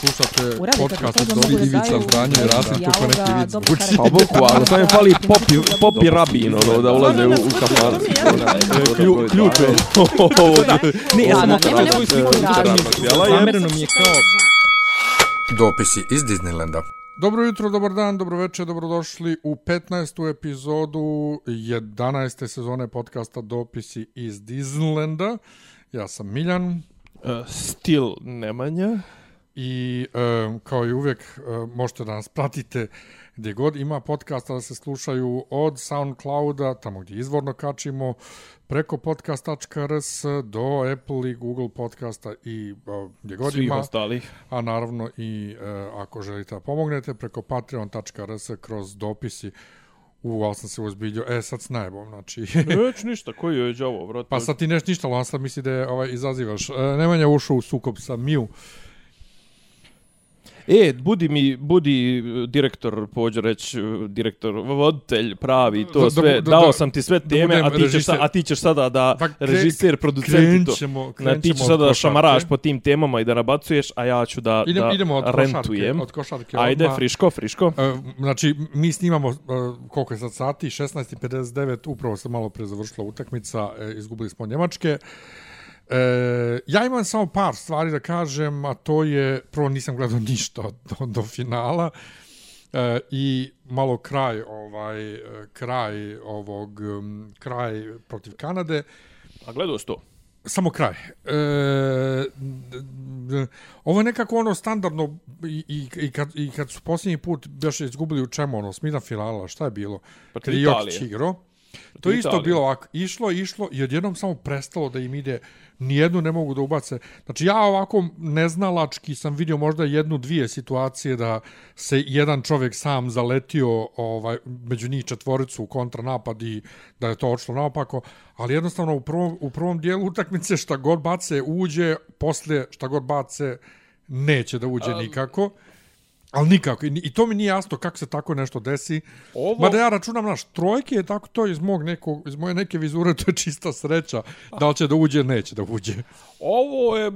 Slušate podcast od da Ivica Zdanje i Rasim kako neki vic karakter. Pa boku, ali sam je fali popi, popi rabin, ono, da ulaze u, u kafan. Klju- Ključ je. Ne, ja sam sliku Zamereno mi je kao... Dopisi iz Disneylanda. Dobro jutro, dobar dan, dobro večer, dobrodošli u 15. epizodu 11. sezone podcasta Dopisi iz Disneylanda. Ja sam Miljan Stil Nemanja. I e, kao i uvijek e, možete da nas pratite gdje god ima podcasta da se slušaju od Soundclouda, tamo gdje izvorno kačimo, preko podcast.rs do Apple i Google podcasta i e, gdje god Svih ima. ostalih. a naravno i e, ako želite da pomognete preko patreon.rs kroz dopisi u, ali sam se uzbiljio, e sad s najbom, znači, Već ništa, koji je ovo, vrat? pa sad ti neš ništa, ali on sad misli da je ovaj, izazivaš. E, Nemanja ušao u sukob sa Miu, E, budi mi, budi e, direktor, pođe reći, e, direktor, voditelj, pravi, to Da- da sve, bu- da- dao da- sam ti sve da teme, budem a ti, ćeš, sa, a ti ćeš sada da, Pa kre- režiser, producent i to. Na, ti ćeš sada da šamaraš po tim temama i da nabacuješ, a ja ću da, Idem, da idemo od rentujem. košarke, od košarke Ajde, odmah. friško, friško. E, znači, mi snimamo, e, koliko je sad sati, 16.59, upravo se malo pre završila utakmica, e, izgubili smo Njemačke. E, ja imam samo par stvari da kažem, a to je, prvo nisam gledao ništa do, do finala, e, i malo kraj ovaj e, kraj ovog kraj protiv Kanade A gledao si to? samo kraj. E, ovo je nekako ono standardno i, i, i, kad, i kad su posljednji put još izgubili u čemu ono, smina finala, šta je bilo? Pa Italije. igrao. To je isto Italije. bilo ovako, išlo, išlo i odjednom samo prestalo da im ide, nijednu ne mogu da ubace. Znači ja ovako neznalački sam vidio možda jednu, dvije situacije da se jedan čovjek sam zaletio ovaj, među njih četvoricu u kontranapad i da je to odšlo naopako, ali jednostavno u prvom, u prvom dijelu utakmice šta god bace uđe, poslije šta god bace neće da uđe nikako. Ali nikako. I, to mi nije jasno kako se tako nešto desi. Ovo- Mada ja računam, naš, trojke je tako to iz, mog nekog, iz moje neke vizure, to je čista sreća. Da li će da uđe, neće da uđe. Ovo je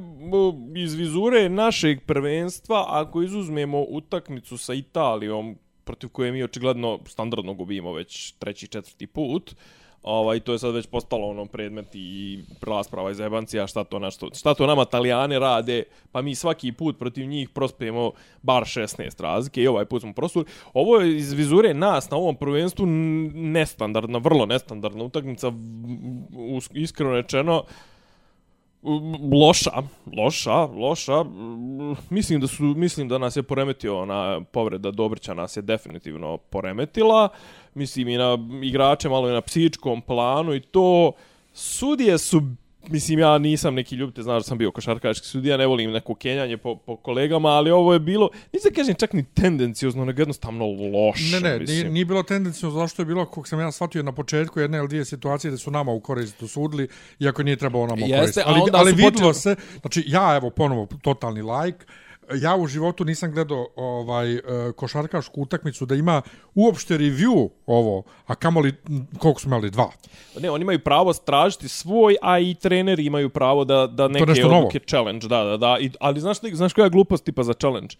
iz vizure našeg prvenstva, ako izuzmemo utakmicu sa Italijom, protiv koje mi očigledno standardno gubimo već treći, četvrti put, ovaj, to je sad već postalo ono predmet i rasprava iz Ebancija, šta to, na što, šta to nama Italijane rade, pa mi svaki put protiv njih prospijemo bar 16 razlike i ovaj put smo prosuli. Ovo je iz vizure nas na ovom prvenstvu nestandardna, vrlo nestandardna utakmica, iskreno rečeno, loša, loša, loša. Mislim da su mislim da nas je poremetio ona povreda Dobrića nas je definitivno poremetila. Mislim i na igrače malo i na psihičkom planu i to sudije su Mislim, ja nisam neki ljubitelj, znaš da sam bio košarkaški sudija, ne volim neko kenjanje po, po kolegama, ali ovo je bilo, nisam kažem čak ni tendencijozno, nego jednostavno loše. Ne, ne, mislim. nije, nije bilo tendencijno zašto je bilo, kako sam ja shvatio na početku jedne ili dvije situacije da su nama u korist dosudili, iako nije trebalo nama u korist. Ali, ali vidilo počeli- se, znači ja evo ponovo totalni like, ja u životu nisam gledao ovaj e, košarkašku utakmicu da ima uopšte review ovo, a kamoli koliko smo imali dva. Ne, oni imaju pravo stražiti svoj, a i treneri imaju pravo da, da neke nešto novo. odluke challenge, da, da, da. I, ali znaš, znaš koja je glupost tipa za challenge?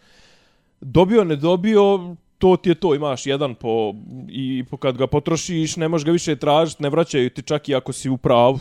Dobio, ne dobio, to ti je to, imaš jedan po, i po kad ga potrošiš, ne možeš ga više tražiti, ne vraćaju ti čak i ako si u pravu,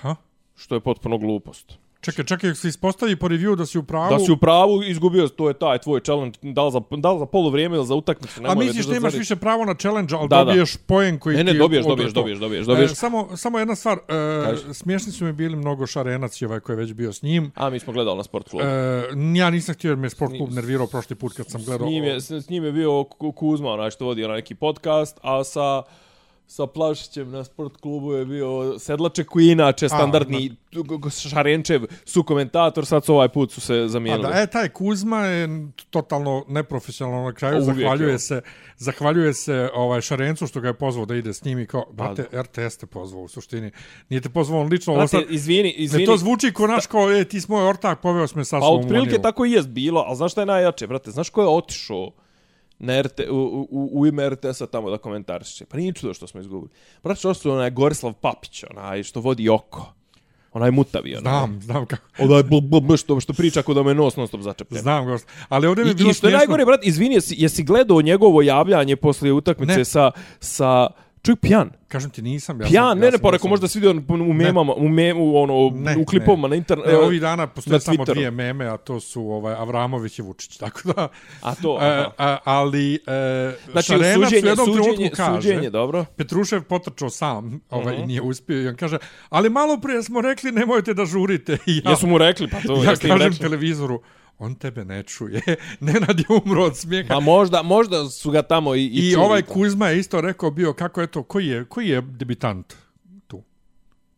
Ha? što je potpuno glupost. Čekaj, čekaj, se ispostavi po review da si u pravu. Da si u pravu, izgubio, to je taj tvoj challenge, da li za, da li za polu vrijeme ili za utakmicu. A nemoj me misliš da imaš više pravo na challenge, ali Da, da. dobiješ poen koji Ne, ne, ti dobiješ, odre dobiješ, to. dobiješ, dobiješ, dobiješ. E, samo, samo jedna stvar, e, Kaži. smiješni su mi bili mnogo šarenac i ovaj koji je već bio s njim. A, mi smo gledali na sport klubu. E, ja nisam htio jer me sport klub nervirao prošli put kad sam gledao. S njim je, s, njim je bio Ku- Kuzma, onaj što vodi onaj neki podcast, a sa sa Plašićem na sport klubu je bio Sedlaček koji inače standardni g- Šarenčev su komentator, sad su ovaj put su se A zamijenili. da, e, taj Kuzma je totalno neprofesionalno na kraju, Uvijek zahvaljuje je. se, zahvaljuje se ovaj Šarencu što ga je pozvao da ide s njim i kao, Pa brate, RTS te pozvao u suštini. Nije te pozvao on lično, Brate, sad, izvini, ne, izvini. to zvuči ko naš kao, e, ti si moj ortak, poveo s me sa Pa sobom u otprilike tako i jest bilo, ali znaš šta je najjače, brate? Znaš ko je otišao na RT, u, u, u ime RTS-a tamo da komentariše? Pa nije čudo što smo izgubili. Što su onaj Gorislav Papić, onaj što vodi oko. Onaj mutavi, onaj. Znam, znam kako. Onaj bl, bl, bl, što, što priča ako da me nos non stop začepljen. Znam, gost. Ali ovdje mi je I, bilo I što je najgore, brat, izvini, jesi, jesi gledao njegovo javljanje poslije utakmice Ne. sa, sa, čovjek pijan. Kažem ti, nisam. Ja Pijan, sam, ne, ja ne, pa rekao, možda si vidio u memama, u memu, ono, Ne, u klipovima ne. na internetu. E, ovih dana postoje samo dvije meme, a to su ovaj, Avramović i Vučić. Tako da... A to, E, aha. a, ali e, Znači, u suđenje, suđenje, kaže... suđenje, dobro. Petrušev potrčao sam, ovaj, Mhm. i nije uspio i on kaže, ali malo prije smo rekli nemojte da žurite. I ja, Jesu mu rekli, pa to, ja kažem rekli. televizoru, on tebe ne čuje. Nenad je umro od smijeha. Ma možda, možda su ga tamo i, i, I, čuli. ovaj Kuzma je isto rekao bio kako je to, koji je, koji je debitant tu?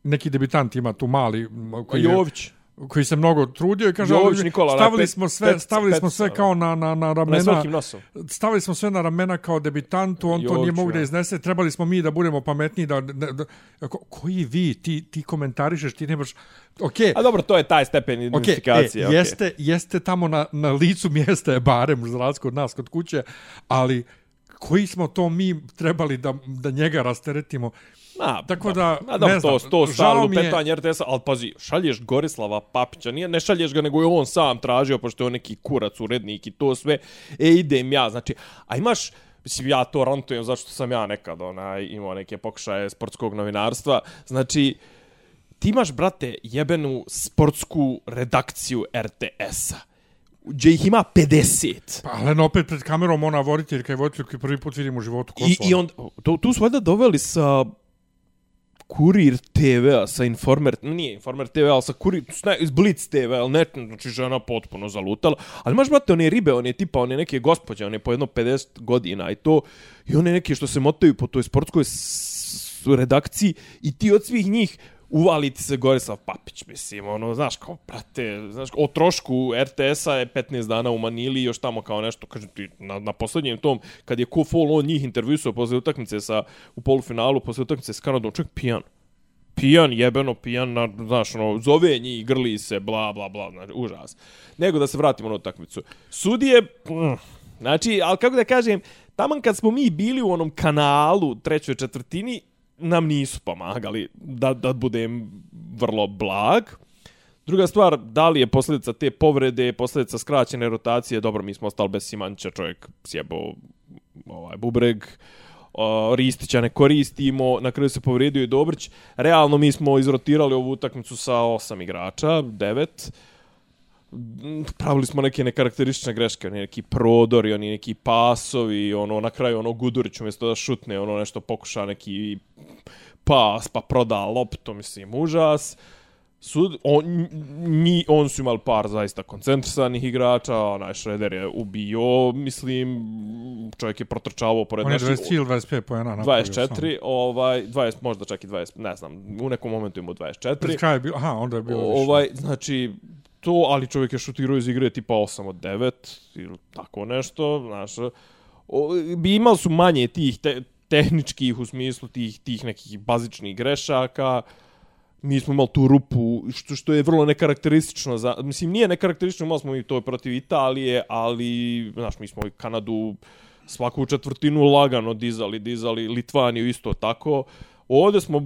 Neki debitant ima tu mali koji, je, Jović. Koji se mnogo trudio i kaže Jović Nikola, stavili pet- smo sve pet- stavili smo pet- sve kao na na na ramena nosom. stavili smo sve na ramena kao debitantu on to Jović, nije mogu da iznese trebali smo mi da budemo pametniji da, da, da ako, koji vi ti ti komentarišeš ti nemaš okej A dobro, to je taj stepen Okej, identifikacije. e, okej. jeste, jeste tamo na, na licu mjesta je barem za razliku od nas kod kuće, ali koji smo to mi trebali da, da njega rasteretimo? A, Tako da, da, a dobro, ne to, znam, to žao stalo mi je- RTS-a, ali pazi, šalješ Gorislava Papića, nije, ne šalješ ga, nego je on sam tražio, pošto je on neki kurac, urednik i to sve, e, idem ja, znači, a imaš, mislim, ja to rantujem, zašto sam ja nekad, onaj, imao neke pokušaje sportskog novinarstva, znači, ti imaš, brate, jebenu sportsku redakciju RTS-a, gdje ih ima 50. Pa, ali opet pred kamerom ona voditeljka i voditelj koji prvi put vidim u životu. I, i on, to, tu su valjda doveli sa Kurir TV-a, sa Informer, nije Informer TV, ali sa Kurir, ne, iz Blitz TV, ali ne, znači žena potpuno zalutala. Ali imaš, brate, one ribe, one tipa, one neke gospođe, one po jedno 50 godina i to, i one neke što se motaju po toj sportskoj s- redakciji i ti od svih njih uvaliti se Gorislav Papić, mislim, ono, znaš, kao, brate, znaš, o trošku RTS-a je 15 dana u Manili još tamo kao nešto, kažem ti, na, na posljednjem tom, kad je Kofol on njih intervjuisao posle utakmice sa, u polufinalu, posle utakmice s Kanadom, čovjek pijan. Pijan, jebeno, pijan, na, znaš, ono, zove njih, grli se, bla, bla, bla, znači, užas. Nego da se vratimo na utakmicu. Sudije, mm, znači, ali kako da kažem, taman kad smo mi bili u onom kanalu trećoj četvrtini, nam nisu pomagali, da, da budem vrlo blag. Druga stvar, da li je posljedica te povrede, posljedica skraćene rotacije, dobro, mi smo ostali bez Simanća, čovjek sjebo ovaj, bubreg, o, Ristića ne koristimo, na kraju se povredio i Dobrić. Realno mi smo izrotirali ovu utakmicu sa osam igrača, devet. Uh, Pravili smo neke nekarakteristične greške, oni neki prodori, oni neki pasovi, ono na kraju ono Gudurić umjesto da šutne, ono nešto pokuša neki pas, pa proda loptu, mislim, užas. Sud, on, nji, on su imali par zaista koncentrisanih igrača, onaj Šreder je ubio, mislim, čovjek je protrčavao pored On je naših- 20 ili 25 pojena napravio. 24, ovaj 20 možda čak i 20, ne znam, u nekom momentu ima 24. Pred kraj je bilo, aha, onda je bilo više. Ovaj znači to, ali čovjek je šutirao iz igre tipa 8 od 9 ili tako nešto, znaš. O, bi imali su manje tih te, tehničkih u smislu tih tih nekih bazičnih grešaka. Mi smo imali tu rupu, što, što je vrlo nekarakteristično za... Mislim, nije nekarakteristično, imali smo i to protiv Italije, ali, znaš, mi smo i Kanadu svaku četvrtinu lagano dizali, dizali, Litvaniju isto tako. Ovdje smo,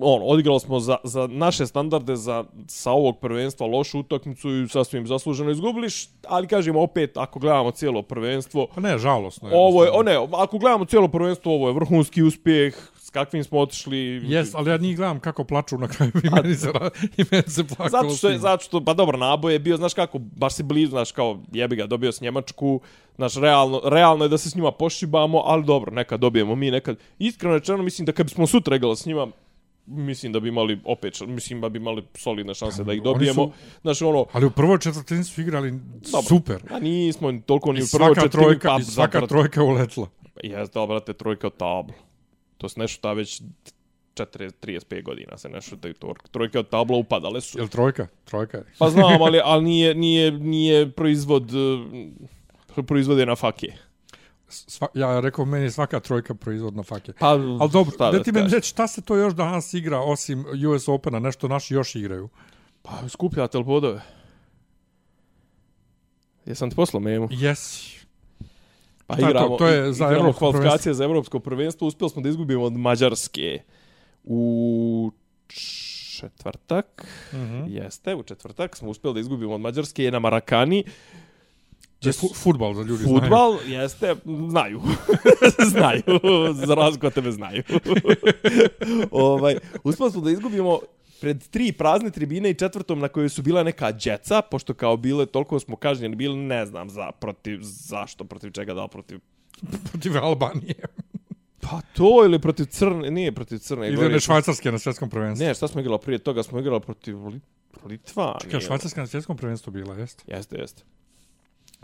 on, odigrali smo za, za naše standarde za, sa ovog prvenstva lošu utakmicu i sasvim zasluženo izgubili, ali kažemo opet, ako gledamo cijelo prvenstvo, Pa ne, žalosno je. ovo je, o ne, ako gledamo cijelo prvenstvo, ovo je vrhunski uspjeh, kakvim smo otišli. Jes, ali ja njih gledam kako plaču na kraju i meni se, i meni se plakalo. Zato što je, zato što, pa dobro, naboj je bio, znaš kako, baš si blizu, znaš kao, jebi ga, dobio s Njemačku, znaš, realno, realno je da se s njima pošibamo, ali dobro, nekad dobijemo mi, nekad, iskreno rečeno, mislim da kad bismo sutra igrali s njima, mislim da bi imali opet, mislim da bi imali solidne šanse da ih Pa, dobijemo. su- Znaš, ono, Ali u prvoj četvrtini su igrali Dobro. super. a nismo toliko ni u prvoj svaka četvrtini, trojka, pa svaka trojka uletla. Jeste, ali, brate, trojka od tabla. To se nešto ta već 4, 35 godina se nešto te trojke od tabla upadale su. Jel trojka? Trojka je. Pa znam, ali, ali nije, nije, nije proizvod eh, proizvode na fake. Sva, ja rekao, meni je svaka trojka proizvodna fake. Pa, Ali dobro, da ti meni reći, šta se to još danas igra osim US Opena, nešto naši još igraju? Pa, skupljate li bodove? Jesam ti poslao memu? Jesi. Pa Šta je to? igramo, To je za igramo kvalifikacije za evropsko prvenstvo. Uspjeli smo da izgubimo od Mađarske u četvrtak. Mm. -hmm. Jeste, u četvrtak smo uspjeli da izgubimo od Mađarske na Marakani. Je fu, futbal za ljudi znaju. Futbal, jeste, znaju. znaju. Za razliku od tebe znaju. ovaj, uspeli smo da izgubimo pred tri prazne tribine i četvrtom na kojoj su bila neka djeca, pošto kao bile, toliko smo kažnjeni bili, ne znam za, protiv, zašto, protiv čega, da protiv Protiv Albanije. Pa to ili protiv Crne, nije protiv Crne. Ili one švajcarske na svjetskom prvenstvu. Ne, šta smo igrali prije toga? Smo igrali protiv Lit Litva. Čekaj, švajcarska na svjetskom prvenstvu bila, jeste? Jeste, jeste.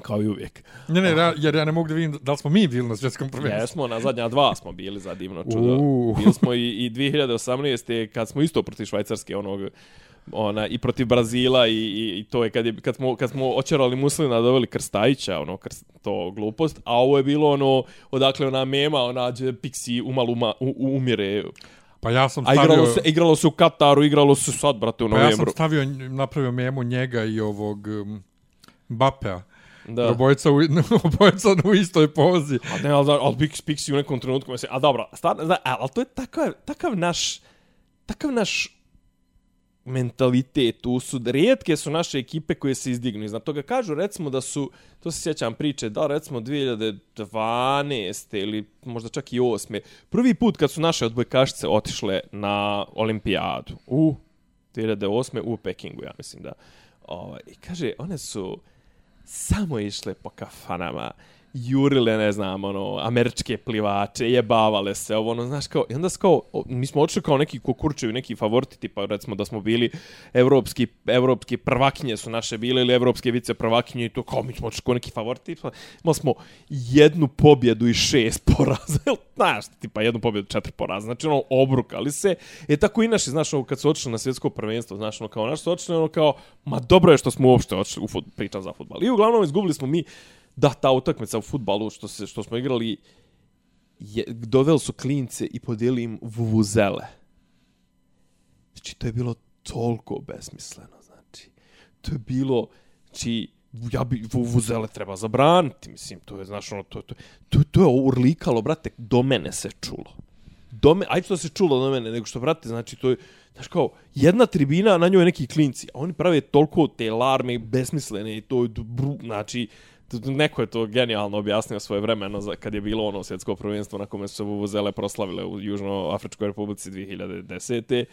Kao i uvijek. Ne, ne, ja- jer ja ne mogu da vidim da li smo mi bili na svjetskom prvenstvu. Jesmo, na zadnja dva smo bili za divno čudo. Uuu. Bili smo i, i 2018. kad smo isto protiv Švajcarske onog ona i protiv Brazila i, i, i to je kad je kad smo kad smo očerali Muslina doveli Krstajića ono krst, to glupost a ovo je bilo ono odakle ona mema ona Pixi umal uma, u, umire Pa ja sam a stavio... igralo se igralo se u Kataru igralo se sad brate u Pa ja sam novembru stavio, napravio memu njega i ovog um, Bapea. Da. Obojica, u, obojica u istoj pozi. A ne, ali, ali Pix, Pixi u nekom trenutku mislim, a dobro, stvarno, zna, ali to je takav, takav naš, takav naš mentalitet, tu su, rijetke su naše ekipe koje se izdignu. Iznad toga kažu, recimo da su, to se sjećam priče, da recimo 2012. ili možda čak i 8. Prvi put kad su naše odbojkašice otišle na olimpijadu u 2008. u Pekingu, ja mislim da. Ovaj, I kaže, one su samo išle po kafanama, jurile, ne znam, ono, američke plivače, jebavale se, ovo, ono, znaš, kao, i onda kao, mi smo odšli kao neki kukurčevi, neki favoriti, tipa, recimo, da smo bili evropski, evropski prvakinje su naše bile, ili evropske vice prvakinje, i to kao, mi smo odšli kao neki favoriti, tipa, imali smo jednu pobjedu i šest poraza, jel, znaš, tipa, jednu pobjedu, četiri poraza, znači, ono, obrukali se, e, tako i naši, znaš, ono, kad su odšli na svjetsko prvenstvo, znaš, ono, kao, naš su odšli, ono, kao, ma dobro je što smo uopšte odšli u fut, pričam za futbal. I uglavnom izgubili smo mi, da, ta utakmica u futbalu što, se, što smo igrali, je, doveli su klince i podijeli im vuvuzele. Znači, to je bilo toliko besmisleno, znači. To je bilo, znači, ja bi vuvuzele treba zabraniti, mislim, to je, znaš, ono, to, to, to, to je urlikalo, brate, do mene se čulo. Do me, ajde što se čulo do mene, nego što, brate, znači, to je, znaš kao, jedna tribina, na njoj neki klinci, a oni prave toliko te larme besmislene i to, je bru, znači, neko je to genijalno objasnio svoje vremeno za, kad je bilo ono svjetsko prvenstvo na kome su se vuvuzele proslavile u Južnoafričkoj republici 2010.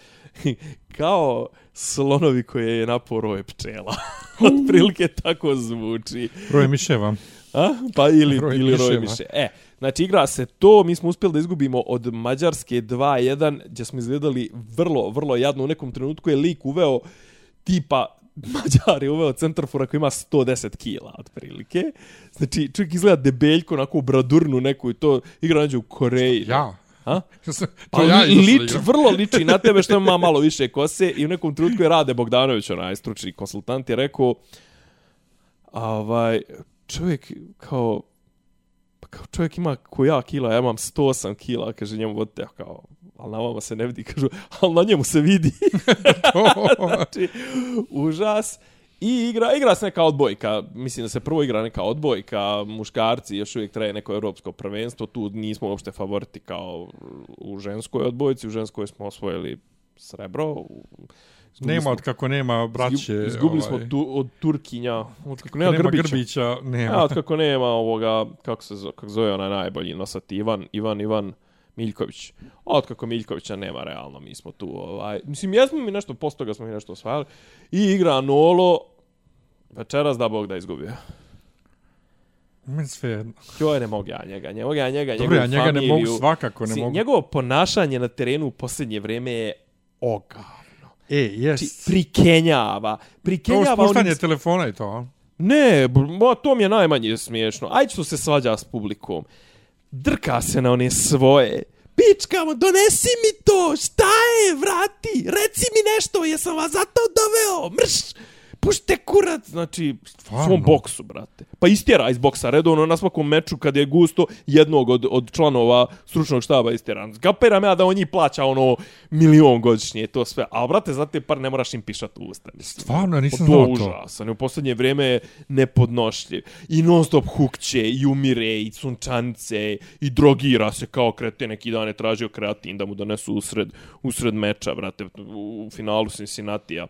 kao slonovi koje je napao roj pčela. Otprilike tako zvuči. Broj miševa. A? Pa ili, Roj ili roj miševa. miše. E, znači igra se to, mi smo uspjeli da izgubimo od Mađarske 2-1, gdje smo izgledali vrlo, vrlo jadno. U nekom trenutku je lik uveo tipa Mađar je uveo centarfora koji ima 110 kila, otprilike. Znači, čovjek izgleda debeljko, onako u bradurnu neku i to igra nađe u Koreji. Ja. A? to Pa ja li, isto liči, igram. vrlo liči na tebe što ima malo više kose i u nekom trenutku je Rade Bogdanović, onaj stručni konsultant, je rekao ovaj, čovjek kao pa kao čovjek ima ko ja kila, ja imam 108 kila, kaže njemu vodite, kao, ali na vama se ne vidi, kažu, ali na njemu se vidi. znači, užas. I igra, igra se neka odbojka, mislim da se prvo igra neka odbojka, muškarci još uvijek traje neko evropsko prvenstvo, tu nismo uopšte favoriti kao u ženskoj odbojci, u ženskoj smo osvojili srebro. u- izgubili Nema smo- od kako nema braće. izgub- Izgubili smo ovaj, tu, od Turkinja, od kako nema, nema, Grbića. Grbića. Nema. Ja, od kako nema ovoga, kako se zove, kako zove onaj najbolji nosat, Ivan, Ivan, Ivan Miljković. A od kako Miljkovića nema realno, mi smo tu, ovaj, mislim, jesmo mi nešto, posto toga smo mi nešto osvajali. I igra Nolo, večeras da Bog da izgubio. Meni sve jedno. Joj, ne mogu ja njega, ne mogu ja njega, Dobro, njegovu ja njega ne familiju. mogu svakako, ne Si, mogu. Njegovo ponašanje na terenu u posljednje vrijeme je ogavno. E, jes. Znači, prikenjava. To Prikenjava spuštanje onim... telefona i to, a? Ne, b- ma, to mi je najmanje smiješno. Ajde što se svađa s publikom. Drka se na one svoje. Pičkamo, donesi mi to, šta je, vrati, reci mi nešto, jesam vas zato doveo, mrš pušte kurac, znači, Stvarno? svom boksu, brate. Pa istjera iz boksa, redovno na svakom meču kad je gusto jednog od, od članova stručnog štaba istjera. Kapiram ja da on njih plaća ono milion godišnje to sve. A brate, za te par ne moraš im pišat u usta. mislim. Stvarno, nisam to znao to. užasan. U posljednje vrijeme je nepodnošljiv. I non stop hukće, i umire, i sunčanice, i drogira se kao krete. Neki dan je tražio kreatin da mu donesu usred, usred meča, brate, u, u finalu Cincinnati-a.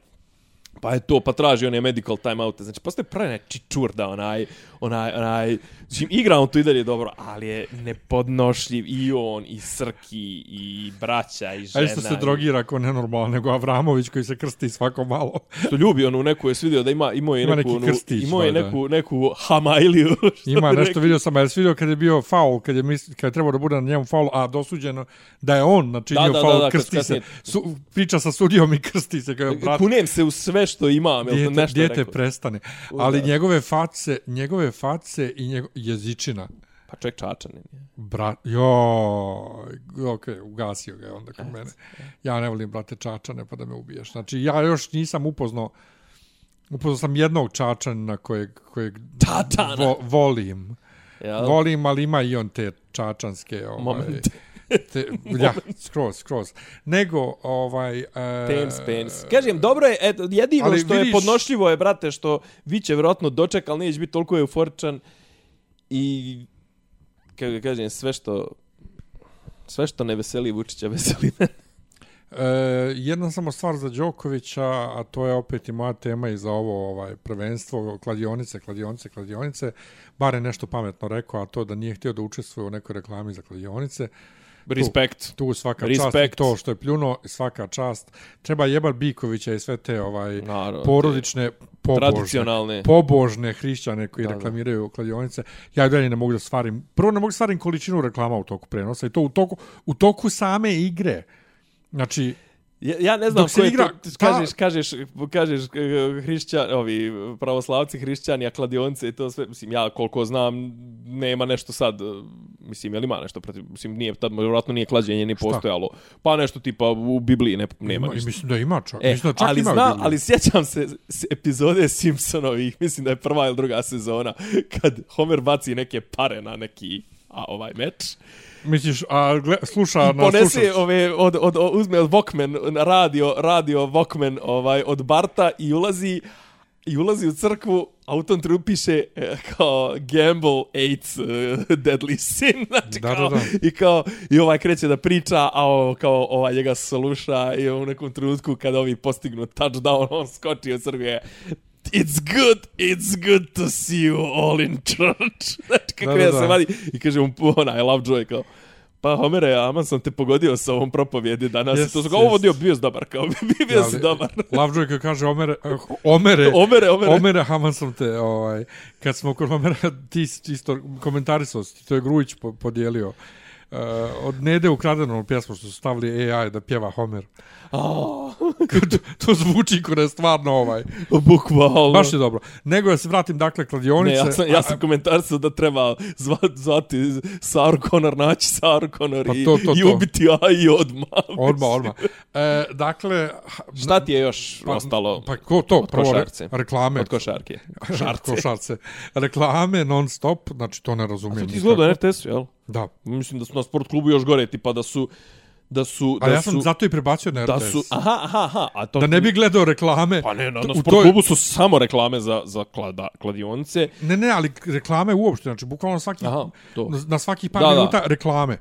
Pa je to, pa traži one medical timeoute. Znači, postoje pravi neki čurda, onaj, onaj, onaj, čim igra on to i dalje dobro, ali je nepodnošljiv i on, i Srki, i braća, i A žena. isto se drogira kao nenormalno, nego Avramović koji se krsti svako malo. što ljubi onu neku je vidio da ima imao je Ima neku neki krstić, imao je valjda. neku neku hamailiju Ima nešto rekli. vidio sam, a jesi vidio kad je bio faul, kad je, misli, kad je trebao da bude na njemu faul, a dosuđeno da je on načinio Da, da, faul, da, da, kad krsti se. Su, priča sa sudijom i krsti se. Kao, brat, kunem se u sve što imam jel dijete, nešto dijete rekao prestane. Ali da. njegove face, njegove face i njego, jezičina. pa čovjek čačanin je. Brat, jo, ok, ugasio ga je onda kod mene. Ja ne volim, brate, čačane, pa da me ubiješ. Znači, ja još nisam upoznao, upoznao sam jednog čačana kojeg, kojeg Čačana? vo, volim. Jel? Volim, ali ima i on te čačanske, ovaj, Momente. Te, ja, skroz, skroz. Nego, ovaj... Uh, Penis, penis. Kažem, dobro je, eto, jedino što je vidiš- podnošljivo je, brate, što vi će vjerojatno doček, ali neće biti toliko euforičan i, kako da kažem, sve što sve što ne veseli Vučića, veseli mene. E, jedna samo stvar za Đokovića, a to je opet i moja tema i za ovo ovaj prvenstvo, kladionice, kladionice, kladionice. Bare nešto pametno rekao, a to da nije htio da učestvuje u nekoj reklami za kladionice. Respekt. Tu svaka Respekt. čast to što je pljuno, svaka čast. Treba jebat Bikovića i sve te ovaj Naravno, porodične pobožne, tradicionalne. pobožne hrišćane koji Da, da. reklamiraju kladionice. Ja i dalje ne mogu da stvarim. Prvo ne mogu da stvarim količinu reklama u toku prenosa i to u toku, u toku same igre. Znači, Ja, ja ne znam Dok se ko je igra- to, ta- kažeš, kažeš, kažeš eh, hrišćan, ovi pravoslavci hrišćani, a kladionce i to sve, mislim, ja koliko znam, nema nešto sad, eh, mislim, je li ima nešto protiv, mislim, nije, tad vjerojatno nije klađenje ni postojalo, pa nešto tipa u Bibliji ne, nema ima, ništa. mislim da ima čak. E, mislim da čak ali, ima zna, ali sjećam se s epizode Simpsonovih, mislim da je prva ili druga sezona, kad Homer baci neke pare na neki a, ovaj meč. Misliš, a gle, sluša na ponese slušač. ove od, od, od uzme od Walkman radio radio Walkman ovaj od Barta i ulazi i ulazi u crkvu a u tom trenutku piše e, kao Gamble AIDS uh, Deadly Sin znači Da, da, kao, da. i kao i ovaj kreće da priča a o, kao ovaj njega sluša i u nekom trenutku kad ovi postignu touchdown on skoči od crkve It's good, it's good to see you all in church. Znači, kako Da, da, ja da. se vadi. I kaže mu, onaj, Lovejoy, kao, Pa, Homere, aman sam te pogodio sa ovom propovjedi danas. Yes, to su kao, ovo dio bio dobar, kao, bio si dobar. Lovejoy kad kaže Omere, eh, Omere, Omere, omere. Omere, haman sam te, ovaj, kad smo kod Omera, ti si isto komentarisao to je Grujić po, podijelio. Uh, od Nede ukradeno pjesmu što su stavili AI da pjeva Homer. Oh, to, to zvuči kod je stvarno ovaj. bukvalno. Baš je dobro. Nego da se vratim dakle kladionice. Ne, ja sam, ja sam komentarisao da treba zvati, zvati Saru Connor, naći Saru Connor Pa i, to, to, i to. ubiti AI odmah. Odmah, odmah. E, dakle, Šta ti je još ostalo Pa ko to? od Prvo košarce? reklame. od košarke? Košarce. košarce. Reklame non stop, znači to ne razumijem. Ti nikako. izgledao na RTS-u, jel? Da. Mislim da su na sport klubu još gore, tipa da su... Da su... Da ja sam su, zato i prebacio na da RTS. su, aha, aha, aha, a to da ne bi gledao reklame. Pa ne, na, na sport klubu su samo reklame za, za klada, kladionice. Ne, ne, ali reklame uopšte, znači bukvalno svaki, Aha, to. na, na svaki par Da, da. minuta reklame.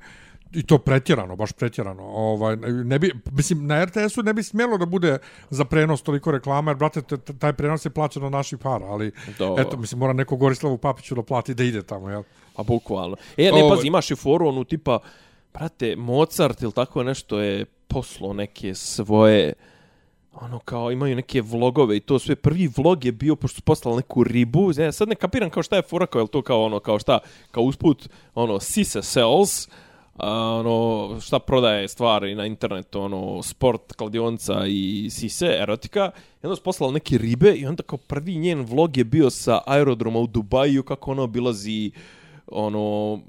I to pretjerano, baš pretjerano. Ovaj, ne bi, mislim, na RTS-u ne bi smjelo da bude za prenos toliko reklama, jer, brate, taj prenos je plaćen od naših para, ali, Da. eto, mislim, mora neko Gorislavu Papiću da plati da ide tamo, jel? Pa bukvalno. E, ne, pazi, imaš i foru onu tipa, Prate, Mozart ili tako nešto je poslo neke svoje ono kao imaju neke vlogove i to sve. Prvi vlog je bio pošto su poslali neku ribu ja sad ne kapiram kao šta je fora kao je to kao ono kao šta kao usput ono Sisa sells a, ono šta prodaje stvari na internetu ono sport kladionica i sise erotika. I onda su poslali neke ribe i onda kao prvi njen vlog je bio sa aerodroma u Dubaju kako ona obilazi ono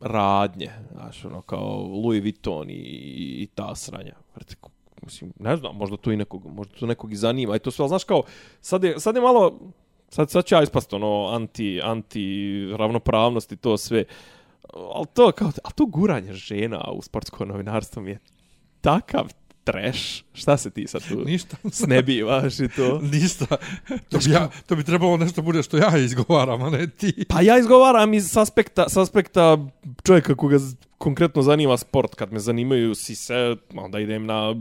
radnje, znaš, ono, kao Louis Vuitton i, i ta sranja. Vrte, mislim, ne znam, možda to i nekog, možda to nekog i zanima. I to sve, ali znaš kao, sad je, sad je malo, sad, sad će ja ispast ono anti, anti ravnopravnosti to sve. Ali to, kao, a to guranje žena u sportsko novinarstvo mi je takav trash. Šta se ti sad tu Ništa. snebivaš i to? Ništa. To bi, ja, to bi trebalo nešto bude što ja izgovaram, a ne ti. Pa ja izgovaram iz aspekta, s aspekta čovjeka koga konkretno zanima sport. Kad me zanimaju sise, onda idem na,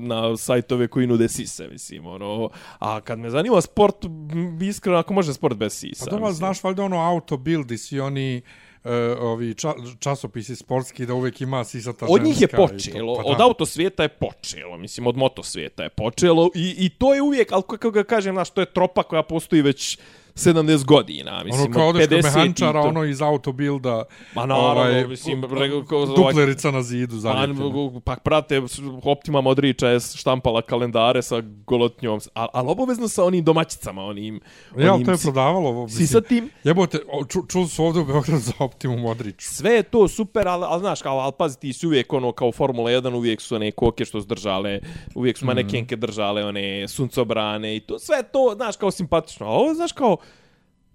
na sajtove koji nude sise, mislim, ono. A kad me zanima sport, iskreno, ako može sport bez sisa. Pa dobro, znaš valjda ono auto build i svi oni uh, ovi ča, časopisi sportski da uvijek ima sisata Od njih je to. počelo, Pa od da. auto svijeta je počelo, mislim, od moto svijeta je počelo i, i to je uvijek, ali kako ga kažem, znaš, to je tropa koja postoji već 70 godina, mislim, Ono kao od odeš kod 50 i mehančara, to. ono iz autobilda, Ma naravno, ovaj, mislim, rego- ko- ovaj- duplerica na zidu Pa, zalijepljena. pa prate, Optima Modrića je štampala kalendare sa golotnjom, ali al obavezno sa onim domaćicama, onim... Ja, onim to je prodavalo. ovo, Si mislim. sa tim, Jebote, o, ču, čuli su ovdje u Beogradu za Optimum Modriću. sve je to super, ali, ali znaš, kao, ali pazi, ti si uvijek ono, kao Formula 1, uvijek su one koke što su držale, uvijek su manekenke držale, one suncobrane i to, sve to, znaš, kao simpatično. A ovo, znaš, kao,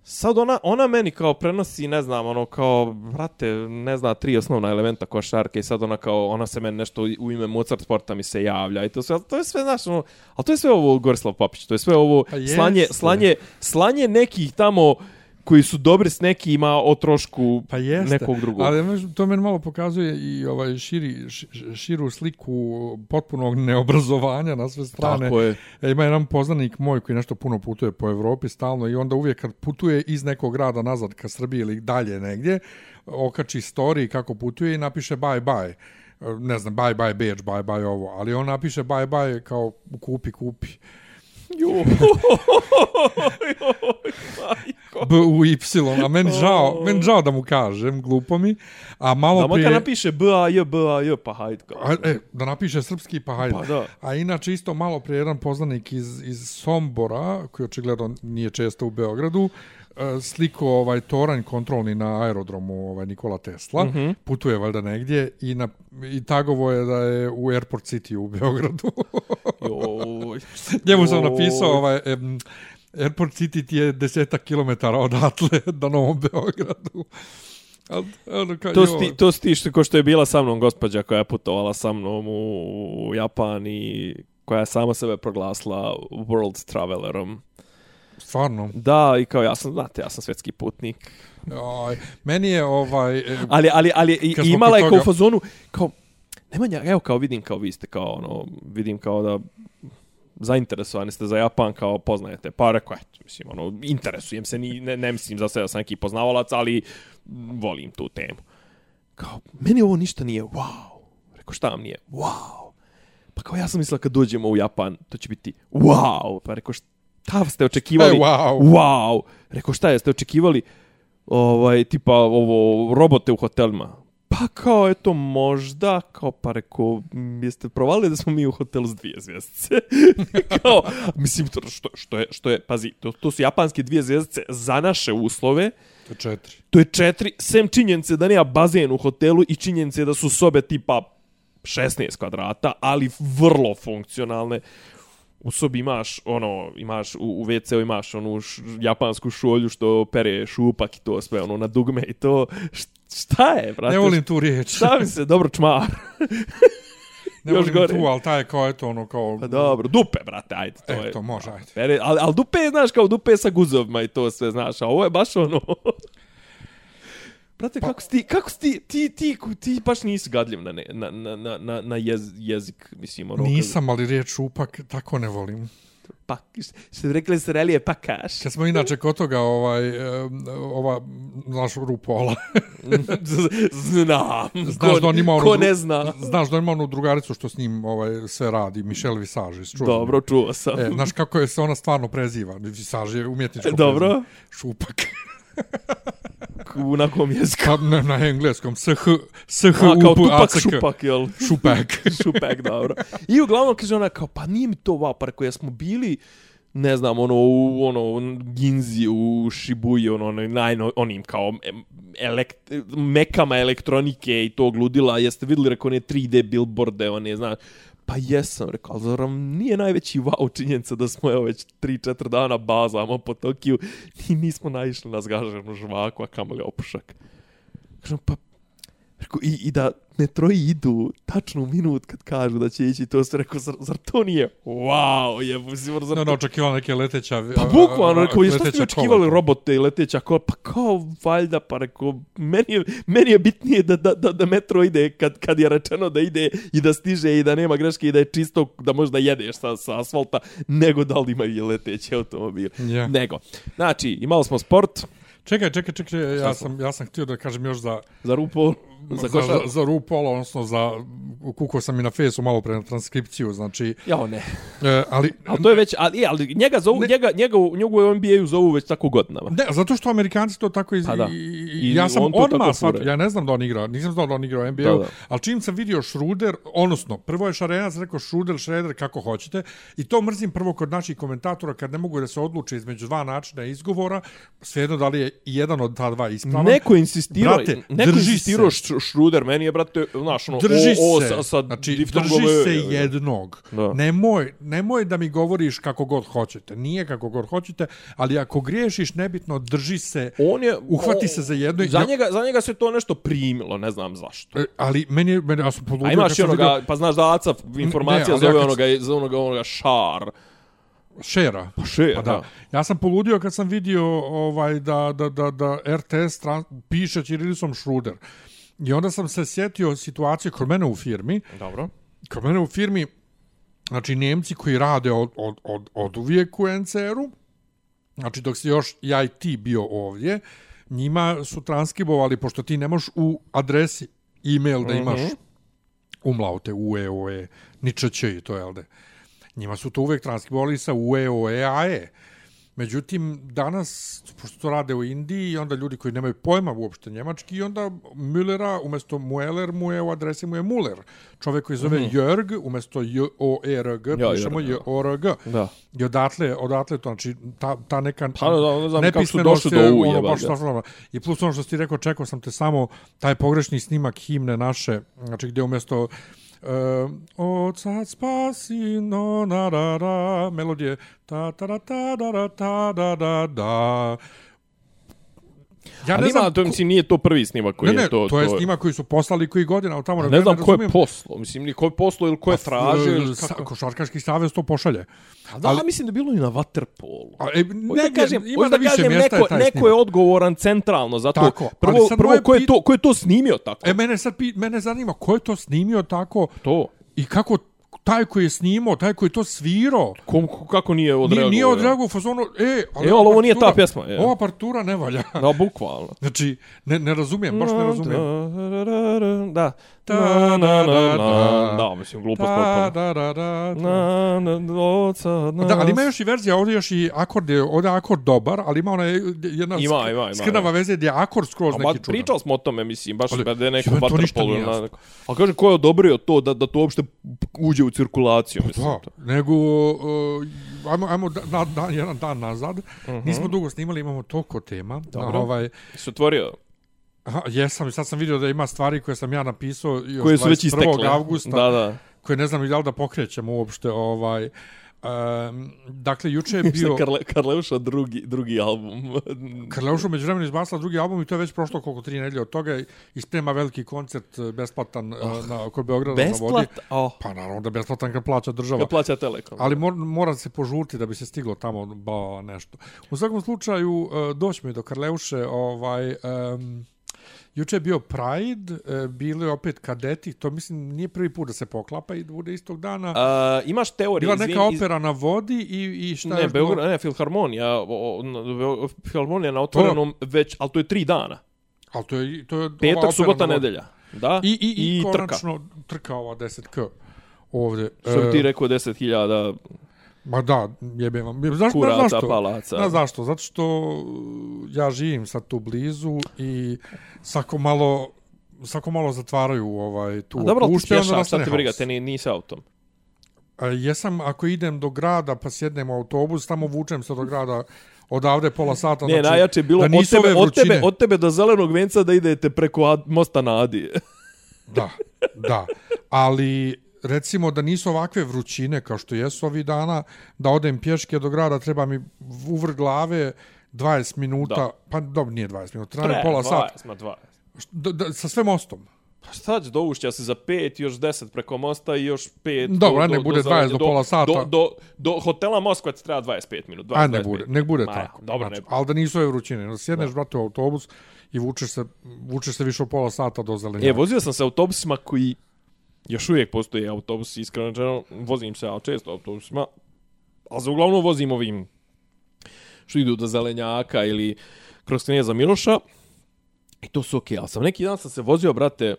sad ona, ona meni kao prenosi, ne znam, ono kao, brate, ne zna, tri osnovna elementa košarke i sad ona kao, ona se meni nešto u ime Mozart sporta mi se javlja i to sve, to je sve, znaš, ono, ali to je sve ovo Gorislav Papić, to je sve ovo Pa slanje, slanje, slanje nekih tamo koji su dobri s nekima o trošku Pa jeste. nekog drugog. Ali to meni malo pokazuje i ovaj širi, širu sliku potpunog neobrazovanja na sve strane. Tako je. E, ima jedan poznanik moj koji nešto puno putuje po Evropi stalno i onda uvijek kad putuje iz nekog grada nazad ka Srbiji ili dalje negdje, okači story kako putuje i napiše bye bye. E, Ne znam, bye bye Beč, bye bye ovo, ali on napiše bye bye kao kupi, kupi. B u Y, a meni žao, meni žao da mu kažem, glupo mi. A malo Da prije... makar napiše B A J B A J pa hajde kao. A, e, da napiše srpski, pa hajde. Pa da. A inače isto malo prije jedan poznanik iz, iz Sombora, koji očigledno nije često u Beogradu, sliko ovaj toranj kontrolni na aerodromu ovaj Nikola Tesla, mm. -hmm. putuje valjda negdje i, na, i tagovo je da je u Airport City u Beogradu. Joj. Njemu sam napisao ovaj, em, Airport City ti je desetak kilometara odatle do Novom Beogradu. Ono, kao, To si, joj. ti, to si ti što, ko što je bila sa mnom gospođa koja je putovala sa mnom u, u Japan i koja je sama sebe proglasila world travelerom. Stvarno. Da, i kao ja sam, znate, ja sam svetski putnik. Aj, meni je ovaj... e, Ali, ali, ali i, imala je kao u fazonu, kao, Nemanja, evo kao vidim kao vi ste kao ono, vidim kao da zainteresovani ste za Japan, kao poznajete. Pa rekao, eto, mislim, ono, interesujem se, ni, ne, ne mislim za sebe da sam neki poznavalac, ali volim tu temu. Kao, meni ovo ništa nije wow. Rekao, šta vam nije? Wow. Pa kao ja sam mislila kad dođemo u Japan, to će biti wow. Pa rekao, šta ste očekivali? E, wow. Wow. Rekao, šta jeste očekivali? Ovaj, tipa, ovo, robote u hotelima. Pa kao, eto, možda, kao, pa rekao, "M, jeste provalili da smo mi u hotelu s dvije zvjezdice? kao, mislim, to, što, što, je, što je, pazi, to, to su japanske dvije zvjezdice za naše uslove, To je četiri. to je četiri, sem činjenice da nema bazen u hotelu i činjenice da su sobe tipa 16 kvadrata, ali vrlo funkcionalne. U sobi imaš, ono, imaš, u, u WC-u imaš onu š, japansku šolju što pere šupak i to sve, ono, na dugme i to. Šta je, brate? Ne volim tu riječ. Šta mi se, dobro čmar. ne još volim gore. tu, ali taj je kao, eto, ono, kao... Pa dobro, dupe, brate, ajde. To je, Eto, može, ajde. Pere, ali, ali dupe je, znaš, kao dupe sa guzovima i to sve, znaš, a ovo je baš ono... Brate, pa, kako si ti, kako si ti, ti, ti, ti, baš nisi gadljiv na, ne, na, na, na, na, na jez, jezik, mislim, ono... Nisam, ali riječ šupak, tako ne volim. Pa, što bi rekli se relije, pa kaš. Kad smo inače kod toga, ovaj, ova, znaš, Rupola, Znam. Znaš ko, da on ima onu ko ne zna. znaš da ima onu drugaricu što s njim ovaj, sve radi, Michelle Visage. Čužnja. Dobro, čuo sam. E, znaš kako je se ona stvarno preziva? Visage je umjetničko Dobro. prezime. Šupak. U na kom jeziku. Ne, na engleskom. SH, SH, A, kao UP, tupak šupak, jel? Šupak. Šupek, dobro. I uglavnom kaže ona kao, pa nije mi to wow, pa rekao, smo bili ne znam, ono, u, ono, Ginzi, u Shibuji, ono, ono, najno, onim kao elekt, mekama elektronike i tog ludila, jeste vidjeli, rekao, one 3D billboarde, one, znaš, Pa jesam, rekao, ali zar vam nije najveći wow činjenica da smo evo već 3-4 dana bazamo po Tokiju i nismo naišli na zgaženu žvaku, a kamoli opušak. Kažem, pa, rekao, i, i da metroji idu tačno u minut kad kažu da će ići, to se rekao, zar, zar to nije wow, je, zar, zar No, to... no, očekivao neke leteća... Pa bukvalno, rekao, šta ste leteća očekivali kola. robote i leteća kola? Pa kao, valjda, pa rekao, meni je, meni je bitnije da, da, da, da metro ide kad, kad je rečeno da ide i da stiže i da nema greške i da je čisto, da možda jedeš sa, sa asfalta, nego da li imaju i leteći automobil. Ja. Nego. Znači, imali smo sport Čekaj, čekaj, čekaj, ja sam, ja sam htio da kažem još za, za RuPaul, za za, košar. za, za RuPaul, odnosno za, kukao sam i na fesu malo pre na transkripciju, znači, Jao, ne. e, ali, Ali to je već, ali, ali njega, zovu, Ne. njega, njega, u, njega u NBA-u zovu već tako godinama. Ne, zato što Amerikanci to tako iz... Pa da. i, I ja sam on odmah shvatio, fura. ja ne znam da on igra, nisam znao da on igra u NBA, Da, da, da. da. ali čim sam vidio Schroeder, odnosno, prvo je Šarenac rekao Schroeder, Schroeder, kako hoćete, i to mrzim prvo kod naših komentatora, kad ne mogu da se odluče između dva načina izgovora, svejedno da li je jedan od ta dva ispravan. Neko insistirao, Brate, neko insistirao se. Š- Schruder, meni je, brate, znaš, ono, drži o, o, se, sa, sa znači, drži se jednog. Da. Nemoj, nemoj da mi govoriš kako god hoćete. Nije kako god hoćete, ali ako griješiš, nebitno, drži se, On je... uhvati o- se za jedno. Za njega, za njega se to nešto primilo, ne znam zašto. E, ali meni, je- meni ja sam poludio. A imaš kad i onoga, vidio- pa znaš da Aca informacija ali zove ja kad- onoga, za onoga, onoga šar. Šera. Pa šer, Pa da. da. Ja sam poludio kad sam vidio ovaj da, da, da, da RTS tran, piše Ćirilisom Schruder. I onda sam se sjetio situacije kod mene u firmi. Dobro. Kod mene u firmi, znači Njemci koji rade od, od, od, od uvijek u NCR-u, znači dok si još i IT bio ovdje, njima su transkribovali, pošto ti nemaš u adresi e-mail da imaš umlaute, UE, OE, ni ČČ i to, jel? Njima su to uvijek transkribovali sa UE, OE, AE. Međutim, danas, pošto to rade u Indiji, i onda ljudi koji nemaju pojma uopšte njemački, i onda Müllera, umjesto Mueller, mu je u adresi mu je Muller. Čovjek koji zove mm -hmm. Jörg, umjesto J-O-E-R-G, Ja, pišemo J-O-R-G. Da. I odatle, odatle to, znači, ta, ta neka Pa da, da, kako su nepismenost došli je, do U, ono, baš došlo, ono. I plus ono što si rekao, čekao sam te samo taj pogrešni snimak himne naše, znači gdje umjesto Uh, od sad spasi no na ra ra melodije ta ta ra ta da ra ta da da da ja Ali ima, to mislim, nije to prvi snimak koji ne, ne, je to. to, je snimak koji su poslali koji godina ali tamo Ne ja znam ko je poslo, mislim, ni ko je poslo ili ko je tražio ili Sa- kako. Košarkaški savez to pošalje. A da, ali, mislim da bilo i na Waterpolu. A, e, ne, da kažem, ima da više kažem, neko, je neko je odgovoran centralno za to. Tako, prvo, prvo ko, je to, ko je to snimio tako? E, mene sad mene zanima ko je to snimio tako to. i kako taj koji je snimao, taj koji je to svirao, Kom, ko- kako nije nije, odreagovao? nije odreagovao u fazonu, e, ali, E, ali ovo nije ta pjesma, je. Ova partura ne valja. Da, bukvalno. Znači, ne, ne razumijem, baš ne razumijem. Da. Ta, Na, na, na, da, na. da. Da, mislim, potpuno. da, da, da, da. Na, na, oca, na. Da, ali ima još i verzija, ovdje još i akord je, ovdje je akord dobar, ali ima ona jedna Ima, ima, ima, skrnava veze gdje je akord skroz neki čudan. pričali smo o tome, mislim, baš Ali, da je neko jebe, to ništa vaterpolo. nije na- jasno. A kaže, ko je odobrio to da, da to uopšte uđe u cirkulaciju, mislim. Da, nego, uh, ajmo, ajmo da, da, jedan dan nazad, uh -huh. nismo dugo snimali, imamo toliko tema. Mhm. Dobro. Na, ovaj, Se otvorio. aha, jesam, i sad sam vidio da ima stvari koje sam ja napisao još Koje su već 21. istekle. augusta, Da, da. koje ne znam i da li da pokrećemo uopšte. Ovaj, um, dakle, juče je bio... Karle, Karleuša drugi, drugi album. Karleuša među vremenu izbasla drugi album i to je već prošlo koliko tri nedelje od toga i isprema veliki koncert eh, besplatan oh, na, kod Beograda na vodi. Besplat? Oh, Pa naravno da besplatan kad plaća država. kad plaća Telekom. Ali mor, mora se požurti da bi se stiglo tamo ba, nešto. U svakom slučaju, uh, doći mi do Karleuše, ovaj, um, juče je bio Pride, uh, bili opet kadeti, to mislim nije prvi put da se poklapa i bude istog dana. Uh, imaš teoriju, Bila izvin, neka iz- opera na vodi i, i šta Ne, još Beograd, ne, Filharmonija, o, o, Filharmonija na otvorenom već, ali to je tri dana. Ali to je, to je Petak, subota, nedelja. Da? I, i, i, I trka. konačno trka ova 10K ovdje. Što bi ti E, rekao 10.000 Ma da, jebem vam. Znaš kuraca, zašto? palaca. Znaš zašto? Zato što ja živim sad tu blizu i svako malo svako malo zatvaraju ovaj tu A dobro, ti opušte, onda pješak, šta ti briga, te ni, nisi autom. A jesam, ako idem do grada pa sjednem u autobus, tamo vučem se do grada odavde pola sata. Ne, znači, najjače je bilo da od tebe, od, tebe, od tebe do zelenog venca da idete preko Ad, mosta na Adi. Da, da. Ali recimo da nisu ovakve vrućine kao što jesu ovih dana, da odem pješke do grada, treba mi uvr glave 20 minuta, Da. pa dobro, nije 20 minuta, treba pola sata, 20, ma 20. da, da, sa sve mostom. Pa šta će, doušća se za 5, još 10 preko mosta i još 5... Dobro, nek bude 20 do pola sata. Do, do, do hotela Moskva ti treba 25 minut. 20, A ne 25 bude, nek bude Ma, tako. Dobro, znači, ne ali da nisu ove vrućine. Da sjedneš, brate, u autobus i vučeš se, vučeš se više od pola sata do zelenjaka. E, vozio sam se autobusima koji još uvijek postoje autobusi, iskreno rečeno, vozim se ja često autobusima, ali za uglavnom vozim ovim što idu do Zelenjaka ili kroz Knjeza Miloša i to su okej, ali sam neki dan sam se vozio, brate,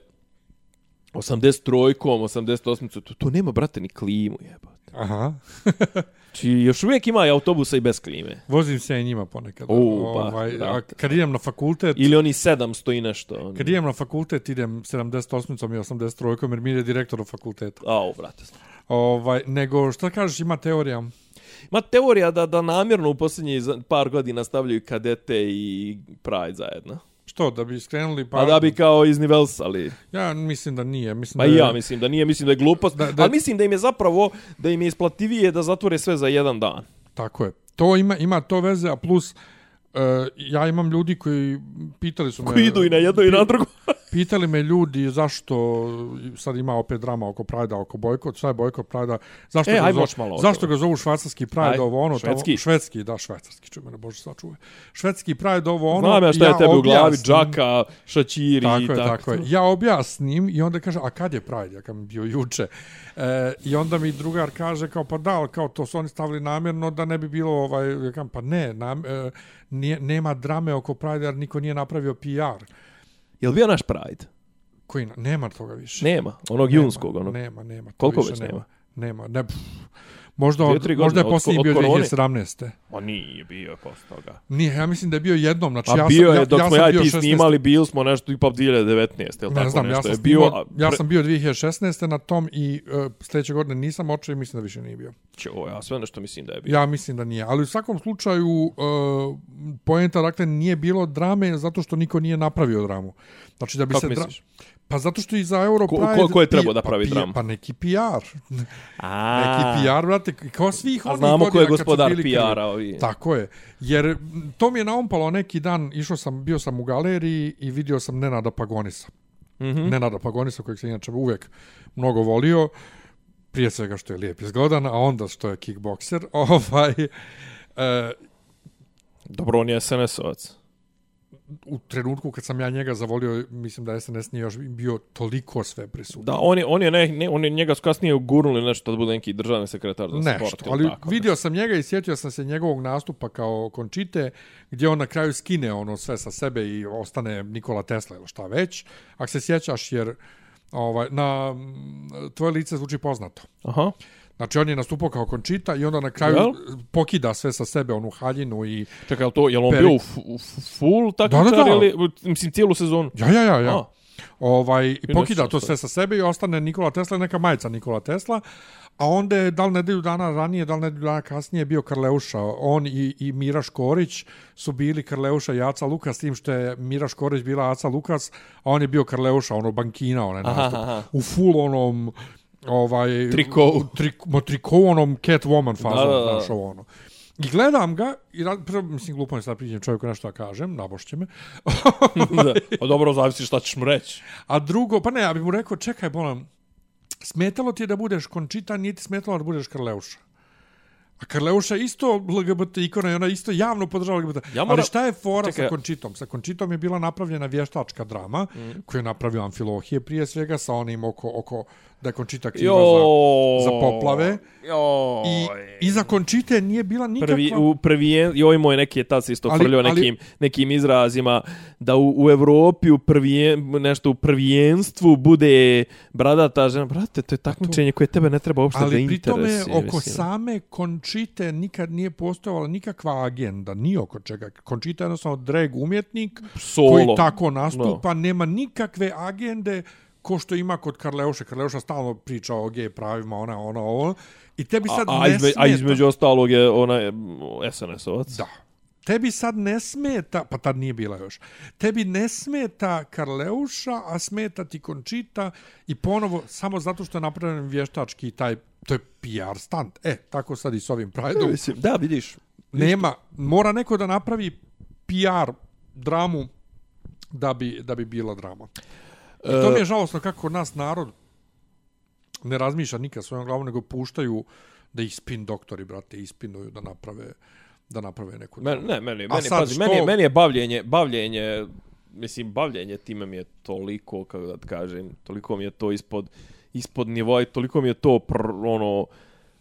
83-kom, 88 to, to nema, brate, ni klimu, jebote. Aha. Či još uvijek ima autobusa i bez klime. Vozim se i njima ponekad. U, pa, ovaj, a brate. kad idem na fakultet, Ili oni 700 i nešto. On... kad idem na fakultet, idem 78 i 83 jer mi je direktor u fakulteta. Au, brate. Ovaj, nego, šta kažeš, ima teorija? Ma teorija da, da namjerno u posljednjih par godina stavljaju kadete i Pride zajedno. Što, da bi skrenuli Pa da bi kao iznivelsali. Ja mislim da nije. Mislim Ma da je- ja mislim da nije, mislim da je glupost. Da- Da, da- Ali mislim da im je zapravo, da im je isplativije da zatvore sve za jedan dan. Tako je. To ima, ima to veze, a plus uh, ja imam ljudi koji pitali su me... Koji idu i na jedno i na drugo. Pitali me ljudi zašto sad ima opet drama oko Prajda, oko bojkot, šta je bojkot Prajda, zašto, E, ga, zo, malo zašto ga zovu švajcarski Pride, Aj, ovo ono, švedski? Tamo, švedski, da, švajcarski, čuj mene, bože sačuvaj. Švedski Pride, ovo ono, Znam ja šta je tebi u glavi, objasnim- džaka, šačiri Tako i je, tako. tako je. Ja objasnim i onda kaže, a kad je Pride? Ja kam bio juče. E, I onda mi drugar kaže, kao, pa da, kao to su oni stavili namjerno da ne bi bilo, ovaj, ja kam, pa ne, nam, e, nije, nema drame oko Pride jer niko nije napravio PR. Jel bio naš Pride? Koji, nema toga više. Nema, onog Nema, junskog. Onog. Nema, nema. Koliko više već nema? Nema, ne, pff, možda, od, tri možda je godine, posljednji od bio korone. 2017. Ma nije bio posle toga. Nije, ja mislim da je bio jednom. Znači, A ja bio sam, je, ja, dok ja smo ja i bio ti 16. snimali, bili smo nešto i pa 2019, jel tako Ne znam, ja nešto sam, je bio, a ja pre- sam bio 2016. na tom i uh, sljedeće godine nisam očeo i mislim da više nije bio. Ćo, ja sve nešto mislim da je bio. Ja mislim da nije. Ali u svakom slučaju, uh, poenta, dakle, nije bilo drame zato što niko nije napravio dramu. Znači da bi Kako se... misliš? Pa zato što i za Euro Ko- Pride... ko- ko je trebao da pravi pa, pi- dramu? Pa neki PR. A, Neki PR, brate, kao svih A onih znamo ko godina je gospodar. PR-a ovi. Tako je. Jer m, to mi je naumpalo neki dan, išao sam, bio sam u galeriji i vidio sam Nenada Pagonisa. Mm. -hmm. Nenada Pagonisa, kojeg sam inače uvijek mnogo volio, prije svega što je lijep i zgodan, a onda što je kickbokser. Ovaj, e, Dobro, on je SNS-ovac. U trenutku kad sam ja njega zavolio, mislim da SNS nije još bio toliko sve prisutno. Da, on je, on je, ne, ne, on je njega su kasnije ugurnuli nešto da bude neki državni sekretar za sport. Nešto, ili ali tako, vidio sam njega i sjetio sam se njegovog nastupa kao končite, gdje on na kraju skine ono sve sa sebe i ostane Nikola Tesla ili šta već. Ako se sjećaš, jer ovaj, na tvoje lice zvuči poznato. Aha. Znači, on je nastupao kao končita i onda na kraju Jel? pokida sve sa sebe, onu haljinu i... Čekaj, jel to, jel on bio u, u full takmičar Da, da, da. ili, mislim, cijelu sezonu? Ja, ja, ja, ja. A. Ovaj, i pokida to sve sa sebe i ostane Nikola Tesla, neka majica Nikola Tesla, a onda je, da li nedelju dana ranije, da li nedelju dana kasnije bio Karleuša. On i, i Mira Škorić su bili Karleuša i Aca Lukas, tim što je Mira Škorić bila Aca Lukas, a on je bio Karleuša, ono bankina, onaj Aha, nastup. aha. U full onom ovaj Trikovu. trik, mo trikovu onom Catwoman fazom, Da, da, da. znaš, ovo ono. I gledam ga, i rad, prvo, mislim, glupo je sad priđem čovjeku nešto da kažem, nabošće me. da. A dobro, zavisi šta ćeš mu reći. A drugo, pa ne, ja bih mu rekao, čekaj, bolam, smetalo ti je da budeš končita, nije ti smetalo da budeš Karleuša. A Karleuša isto LGBT ikona i ona isto javno podržava LGBT. Ja Ja moram- Ali šta je fora Čekaj. sa Končitom? Sa Končitom je bila napravljena vještačka drama mm. koju je napravio Amfilohije prije svega sa onim oko, oko da Končita kriva Jo. za, za poplave. Jo. I iza Končite nije bila nikakva... Prvi, u prvijen, joj moj neki je tad se isto frljio nekim, nekim izrazima da u, u Evropi u prvijen, nešto u prvijenstvu bude bradata žena. Brate, to je takmičenje koje tebe ne treba uopšte da Ali pri interesuje. tome oko mislim. same Končite nikad nije postojala nikakva agenda, ni oko čega. Končita je jednostavno drag umjetnik Solo. koji tako nastupa, nema nikakve agende ko što ima kod Karleuše. Karleuša stalno priča o gej pravima, ona, ona, ovo. I tebi sad a, a, ne izme, smeta. a između ostalog je ona SNS-ovac. Da. tebi sad ne smeta, pa tad nije bila još, tebi ne smeta Karleuša, a smeta ti Končita i ponovo, samo zato što je napravljen vještački taj, to je PR stand. E, tako sad i s ovim Pride-om. Mislim, da, vidiš. Nema, mora neko da napravi PR dramu da bi, da bi bila drama. I to mi je žalostno kako nas narod ne razmišlja nikad svojom glavom, nego puštaju da ih spin doktori, brate, ispinuju da naprave da naprave neku... Men, ne, meni, meni, pazi, što- meni, je, meni je bavljenje, bavljenje, mislim, bavljenje time mi je toliko, kako da kažem, toliko mi je to ispod, ispod nivoa i toliko mi je to, pr, ono,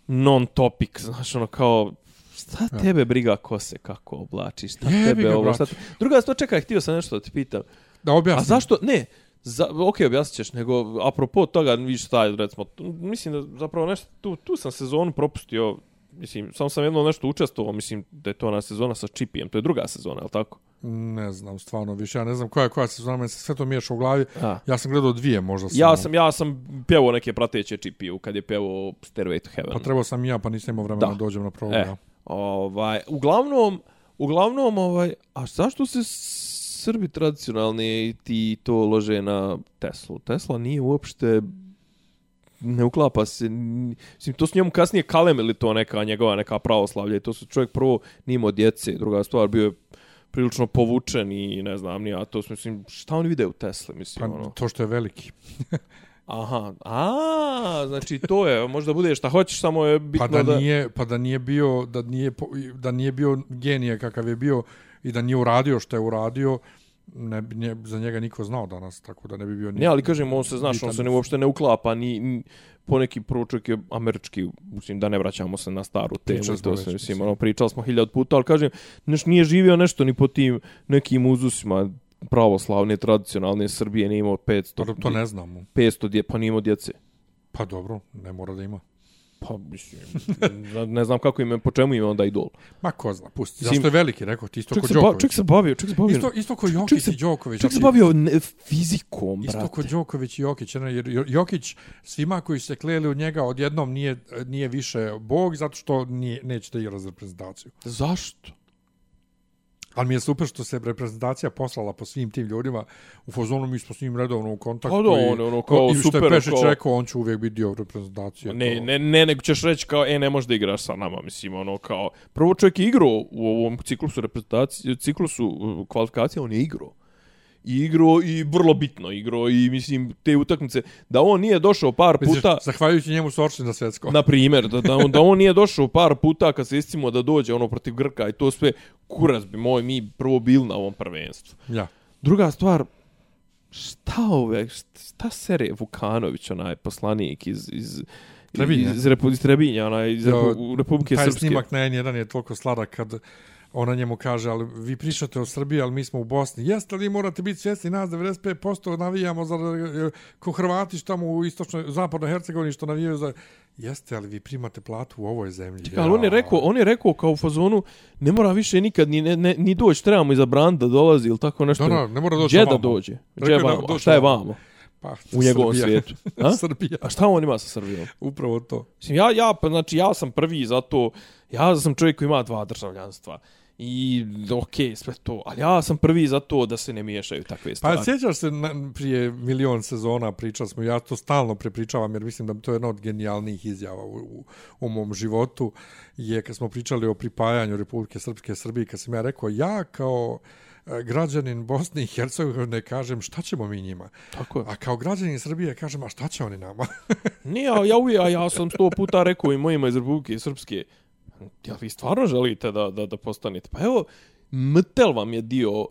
non-topic, znaš, ono, kao, šta tebe briga ko se kako oblači, šta Jebi tebe ga, ovo, šta te... Druga stvar, čekaj, htio sam nešto da ti pitam. Da objasnim. A zašto, ne, za, ok, objasnit ćeš, nego apropo toga, viš šta, recimo, tu- mislim da zapravo nešto, tu, tu sam sezonu propustio, mislim, samo sam jedno nešto učestvovao, mislim da je to ona sezona sa Čipijem, to je druga sezona, je li tako? Ne znam, stvarno više. Ja ne znam koja je koja sezona, meni se sve to miješa u glavi. A. Ja sam gledao dvije možda samo. Ja sam, ja sam pjevao neke prateće Čipiju kad je pjevao Stairway to Heaven. Pa trebao sam i ja, pa nisam imao vremena da, Da. dođem na program. E, ovaj, uglavnom, uglavnom, ovaj, a zašto se Srbi tradicionalni i ti to lože na Teslu? Tesla nije uopšte ne uklapa se, mislim, to s njom kasnije kalem ili to neka njegova neka pravoslavlja i to su čovjek prvo nije imao djece, druga stvar bio je prilično povučen i ne znam, nije, a to su, mislim, šta oni vide u Tesli, mislim, Pa ono. to što je veliki. Aha, a, znači to je, možda bude šta hoćeš, samo je bitno Pa da, da... nije, pa da nije bio, da nije, da nije bio genije kakav je bio i da nije uradio što je uradio, ne, bi- ne, za njega niko znao danas, tako da ne bi bio ni... Ne, ali kažem, on se, znaš, on se ne, uopšte ne uklapa, ni, ni poneki prvo čovjek je američki, mislim, da ne vraćamo se na staru temu, to se, mislim, ono, pričali smo hiljad puta, ali kažem, neš, nije živio nešto ni po tim nekim uzusima pravoslavne, tradicionalne Srbije, nije imao 500, To, to ne znamo. 500 dje, pa nije imao djece. Pa dobro, ne mora da ima. Pa, mislim, ne- znam kako im, po čemu im je onda idol. Ma ko zna, pusti. Zašto je veliki, rekao ti, isto ko Đoković. čovjek se bavio, čovjek se bavio. Isto, isto ko Jokić se- i Đoković. Čovjek se bavio ne, fizikom, Isto brate. ko Đoković i Jokić, jer Jo- Jokić svima koji se kleli u njega odjednom nije, nije više bog zato što nije, neće da igra za reprezentaciju. Zašto? Ali mi je super što se reprezentacija poslala po svim tim ljudima. U fazonu mi smo s njim redovno u kontaktu. Pa da, i- on je ono kao I što super, je Pešić kao- rekao, on će uvijek biti dio reprezentacije. Ne, to- ne, ne, nego ćeš reći kao, e, ne možeš da igraš sa nama, mislim, ono, kao, prvo čovjek je igrao u ovom ciklusu reprezentacije, ciklusu kvalifikacije, on je igrao. I igrao i vrlo bitno igrao i mislim te utakmice da on nije došao par Misliš, puta Zahvaljujući njemu su očili na svjetsko. na primjer da, da, on, da on nije došao par puta kad se istimo da dođe ono protiv Grka i to sve kurac bi moj mi prvo bili na ovom prvenstvu. Ja. Druga stvar, šta ove, šta sere Vukanović, onaj poslanik iz, iz, Trebinja. iz, Repu, iz Trebinja, onaj, iz Jo, Repu, Republike Taj Srpske. snimak na N1 je toliko sladak kad ona njemu kaže, ali vi pričate o Srbiji, ali mi smo u Bosni. Jeste li morate biti svjesni nas 95% navijamo za ko Hrvati što tamo u istočnoj, zapadnoj Hercegovini što navijaju za... Jeste, ali vi primate platu u ovoj zemlji. Čekaj, ali on je rekao, on je rekao kao u fazonu, ne mora više nikad ni, ne, ne, ni doći, trebamo iza branda da dolazi ili tako nešto. Da, ne mora doći Gdje da dođe? Gdje je da vamo? A doći šta je vamo? Pa, U njegovom Srbija. svijetu. A? Srbija. A šta on ima sa Srbijom? Upravo to. Mislim, ja, ja, pa, znači, ja sam prvi zato, ja sam čovjek koji ima dva državljanstva. I, okej, okay, sve to, ali ja sam prvi za to da se ne miješaju takve stvari. Pa sjećaš se na, prije milion sezona pričali smo, ja to stalno prepričavam jer mislim da to je jedna od genijalnijih izjava u, u, u mom životu, je kad smo pričali o pripajanju Republike Srpske Srbiji, kad sam ja rekao, ja kao e, građanin Bosne i Hercegovine kažem šta ćemo mi njima. Tako je. A kao građanin Srbije kažem a šta će oni nama? Nije, ja uvijek, a ja sam sto puta rekao i mojima iz Republike Srpske, ja vi stvarno želite da, da, da postanete? Pa evo, Mtel vam je dio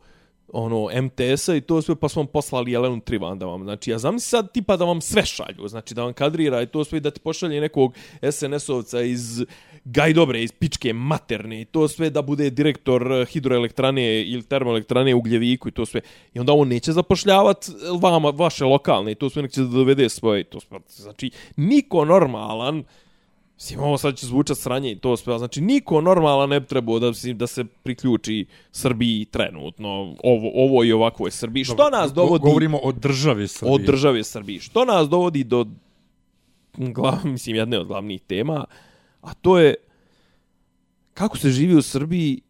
ono MTS-a i to sve, pa smo vam poslali Jelenu Trivan da vam, znači, ja zamisli sad tipa da vam sve šalju, znači da vam kadrira i to sve i da ti pošalje nekog SNS-ovca iz Gaj dobre, iz pičke materne i to sve da bude direktor eh, hidroelektrane ili termoelektrane u Gljeviku i to sve. I onda on neće zapošljavati eh, vama, vaše lokalne i to sve nek će da dovede svoje. i To sve. Znači, niko normalan Mislim, ovo sad će zvučat sranje i to sve, znači niko normalan ne bi trebao da, da se priključi Srbiji trenutno, ovo, ovo i ovako je Srbiji. Što nas dovodi Govorimo o državi Srbije. od države Srbije? Što nas dovodi do glav, mislim, jedne od glavnih tema, a to je kako se živi u Srbiji,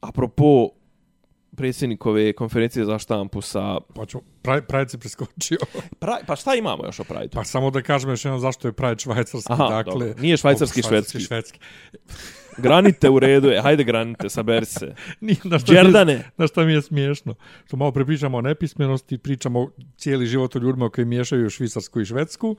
apropo predsjednikove konferencije za štampu sa... Pa ću, Pride, Pride se preskočio. Pra, pa šta imamo još o Pride? Pa samo da kažem još jedno zašto je Pride švajcarski. Aha, dakle, dobro. Nije švajcarski, švajcarski, švedski. švedski. Granite u redu je, hajde granite, saberi se. Nije, na što Mi je, na što mi je smiješno. Što malo prepričamo o nepismenosti, pričamo cijeli život o ljudima koji miješaju švicarsku i švedsku.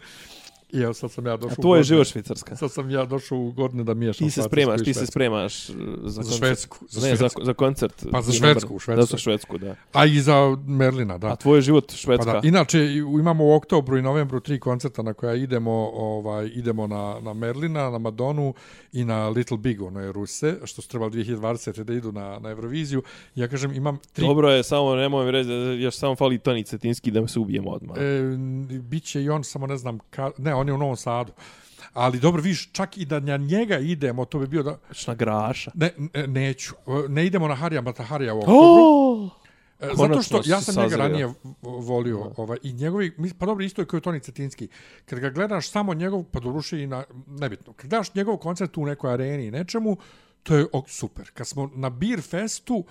I evo sad sam ja došao A to je život Švicarska. Sad sam ja došao u godine da miješam Ti se spremaš, ti se spremaš uh, za, Za. Švedsku, za ne, za, Švedsku. za koncert. Pa za Švedsku. Švedsku. Da, za Švedsku, da. A i za Merlina, da. A tvoj život Pa Švedska. da, inače imamo u oktobru i novembru tri koncerta na koja idemo, ovaj idemo na na Merlina, na Madonu i na Little Big, ono je Ruse, što su trebali 2020 da idu na na Euroviziju. Ja kažem imam tri Dobro je, samo nemoj mi reći da još samo fali Toni Cetinski da se ubijemo odmah. E, biće i on, samo ne znam, ka, ne, on je u Novom Sadu. Ali dobro, viš, čak i da na njega idemo, to bi bio da... Na graša. Ne, ne neću. Ne idemo na Harija Mataharija u oktobru. Oh! Zato što ja sam njega ranije volio ovaj, i njegovi, pa dobro isto je kao Toni Cetinski. Kad ga gledaš samo njegov, pa doruše i na, nebitno, kad gledaš njegov koncert u nekoj areni i nečemu, to je ok, super. Kad smo na Beer Festu,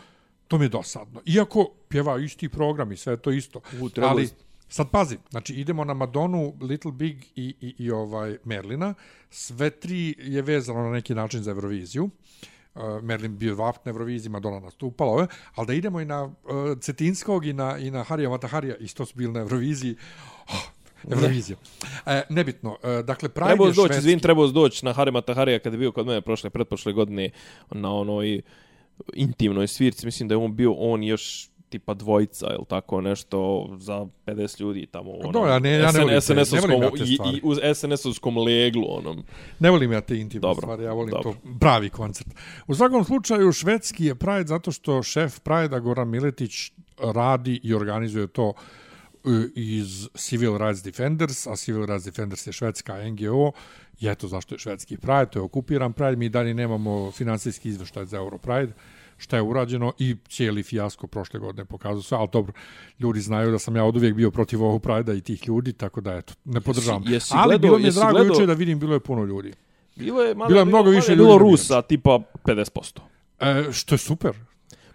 to mi je dosadno. Iako pjeva isti program i sve to isto. U, treba Ali, sad pazi, znači idemo na Madonu, Little Big i, i, i ovaj Merlina. Sve tri je vezano na neki način za Euroviziju. Uh, Merlin bio puta na Euroviziji, Madonna nastupala, ove, ali da idemo i na uh, Cetinskog i na, i na Harija Mataharija, isto su bili na Euroviziji. Oh, Eurovizija. E, nebitno, e, dakle, Pride Trebao je doći, švedski. izvin, trebao si doći na Harima Taharija kada je bio kod mene prošle, pretprošle godine na onoj intimnoj svirci. Mislim da je on bio on još tipa dvojica ili tako nešto za 50 ljudi tamo u onom Do, ja ne- ja ne volim te- ne volim ja te i, stvari. i uz SNS-ovskom leglu onom. Ne volim ja te intimne Dobro, stvari, ja volim dobro. to pravi koncert. U svakom slučaju, švedski je Pride zato što šef Pride-a Goran Miletić radi i organizuje to e, iz Civil Rights Defenders, a Civil Rights Defenders je švedska NGO, i eto zašto je švedski Pride, to je okupiran Pride, mi dalje nemamo finansijski izveštaj za Euro Pride, šta je urađeno i cijeli fijasko prošle godine pokazao sve, ali dobro, ljudi znaju da sam ja od uvijek bio protiv ovog Pride-a i tih ljudi, tako da eto, ne podržavam. Jesi- jesi ali gledao- bilo mi je drago gledao- juče da vidim, bilo je puno ljudi. Bilo je, mada Bilo je mnogo više bilo ljudi nego Rusa, tipa 50%. E, što je super.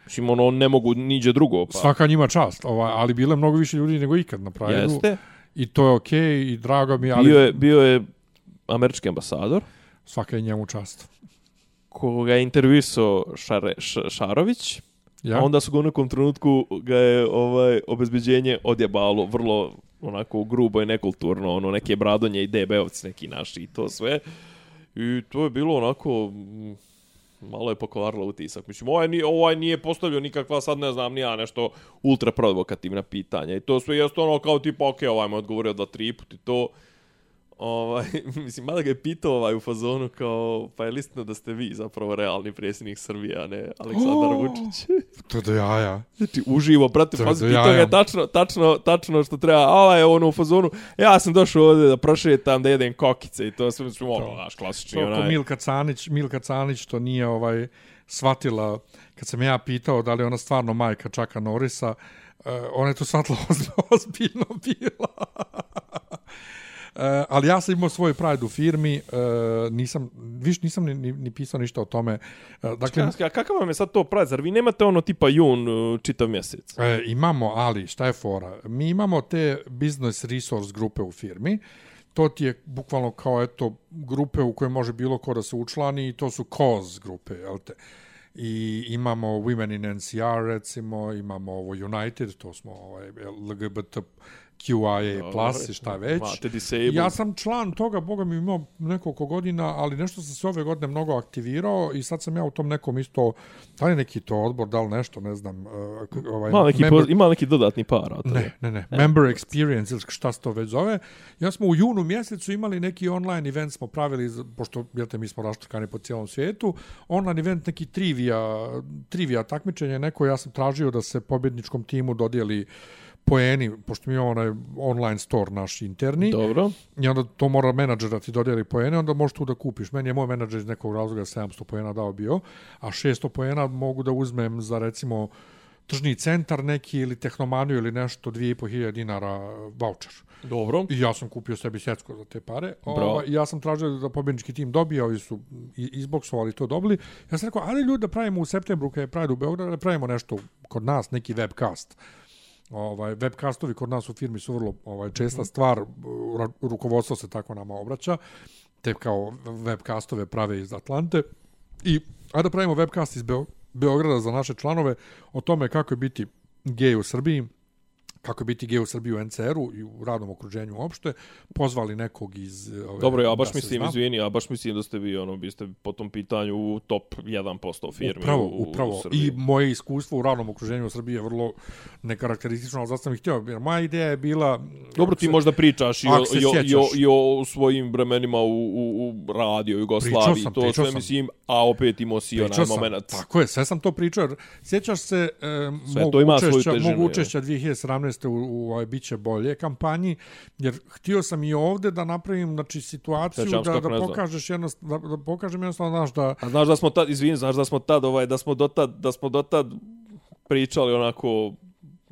Mislim, ono, ne mogu niđe drugo. Pa. Svaka njima čast, ovaj, ali bilo je mnogo više ljudi nego ikad na Prideu. Jeste. I to je okej okay, i drago mi je, ali Bio je, bio je američki ambasador, svaka je njemu čast. Koga je intervjuisao Šare, Š, Šarović, Ja? A onda su ga u nekom trenutku ga je ovaj obezbeđenje odjebalo vrlo onako grubo i nekulturno, ono neke bradonje i DB-ovci neki naši i to sve. I to je bilo onako mm, malo je pokvarilo utisak. Mislim, ovaj nije, ovaj nije postavio nikakva, sad ne znam, nija nešto ultra provokativna pitanja. I to sve jeste ono kao tipa, ok, ovaj me odgovorio da tri put i to. Ovaj, mislim, mada ga je pitao ovaj u fazonu kao, pa je listno da ste vi zapravo realni predsjednik Srbije, a ne Aleksandar Oh! Vučić. To do jaja. Znači, uživo, brate, je pazi, pitao ga je tačno, tačno, tačno što treba. A ovaj je ono u fazonu, ja sam došao ovdje da prošetam, da jedem kokice i to sve, mislim, ono, naš klasični, To onaj. Milka Canić, Milka Canić to nije ovaj shvatila kad sam ja pitao da li ona stvarno majka Čaka Norisa, uh, ona je to shvatila ozbiljno bila. Uh, ali ja sam imao svoj Pride u firmi, uh, nisam, viš, nisam ni, ni, ni pisao ništa o tome. Uh, dakle, Čekaj, a kakav vam je sad to pravi? Zar vi nemate ono tipa jun uh, čitav mjesec? E, imamo, ali šta je fora? Mi imamo te business resource grupe u firmi. To ti je bukvalno kao eto grupe u koje može bilo ko da se učlani i to su cause grupe, jel te? I imamo Women in NCR recimo, imamo ovo United, to smo ovaj, LGBT QIA plus i šta već. Ja sam član toga, boga mi imao nekoliko godina, ali nešto sam se ove godine mnogo aktivirao i sad sam ja u tom nekom isto, da li neki to odbor, da li nešto, ne znam. Uh, ovaj, Ima neki, member- poz, ima neki dodatni od toga. Ne, ne, ne. Member experience ili šta se to već zove. Ja smo u junu mjesecu imali neki online event smo pravili, pošto jete, mi smo raštrkani po cijelom svijetu. Online event, neki trivia, trivia takmičenje, neko ja sam tražio da se pobjedničkom timu dodijeli poeni, pošto mi imamo onaj online store naš interni. Dobro. I onda to mora menadžer da ti dodijeli poene, onda možeš tu da kupiš. Meni je moj menadžer iz nekog razloga 700 poena dao bio, a 600 poena mogu da uzmem za recimo tržni centar neki ili tehnomaniju ili nešto, 2500 dinara voucher. Dobro. I ja sam kupio sebi sjecko za te pare. Ova, ja sam tražio da pobjednički tim dobije, ovi su izboksovali to dobili. Ja sam rekao, ali ljudi da pravimo u septembru, kada je Pride u Beogradu, da pravimo nešto kod nas, neki webcast. Ovaj, webcastovi kod nas u firmi su vrlo ovaj, česta stvar, Ra- rukovodstvo se tako nama obraća, te kao webcastove prave iz Atlante. I ajde da pravimo webcast iz Beo Beograda za naše članove o tome kako je biti gej u Srbiji, kako je biti gej u Srbiji u NCR-u i u radnom okruženju uopšte, pozvali nekog iz... Ove, Dobro, ja baš mislim, zna. izvini, ja baš mislim da ste vi, ono, biste po tom pitanju u top 1% firmi Upravo, u, u upravo. Srbiji. I moje iskustvo u radnom okruženju u Srbiji je vrlo nekarakteristično, ali zato sam ih htio. Jer moja ideja je bila... Dobro, ti se- možda pričaš i o, i o, i o, i o svojim vremenima u, u, u radio Jugoslaviji, Pričao sam, to pričao sve sam. mislim, a opet imao si onaj sam, moment. Tako je, sve sam to pričao. jer Sjećaš se e, mog to ima svoju učešća, težinu, mog je. učešća 2017. U, u ovaj Biće bolje kampanji, jer htio sam i ovde da napravim znači, situaciju da, da znam. pokažeš jednost, da, da pokažem jednostavno, znaš, da A znaš da smo tad, izvini, znaš da smo tad, ovaj, da smo dotad, da smo dotad pričali onako,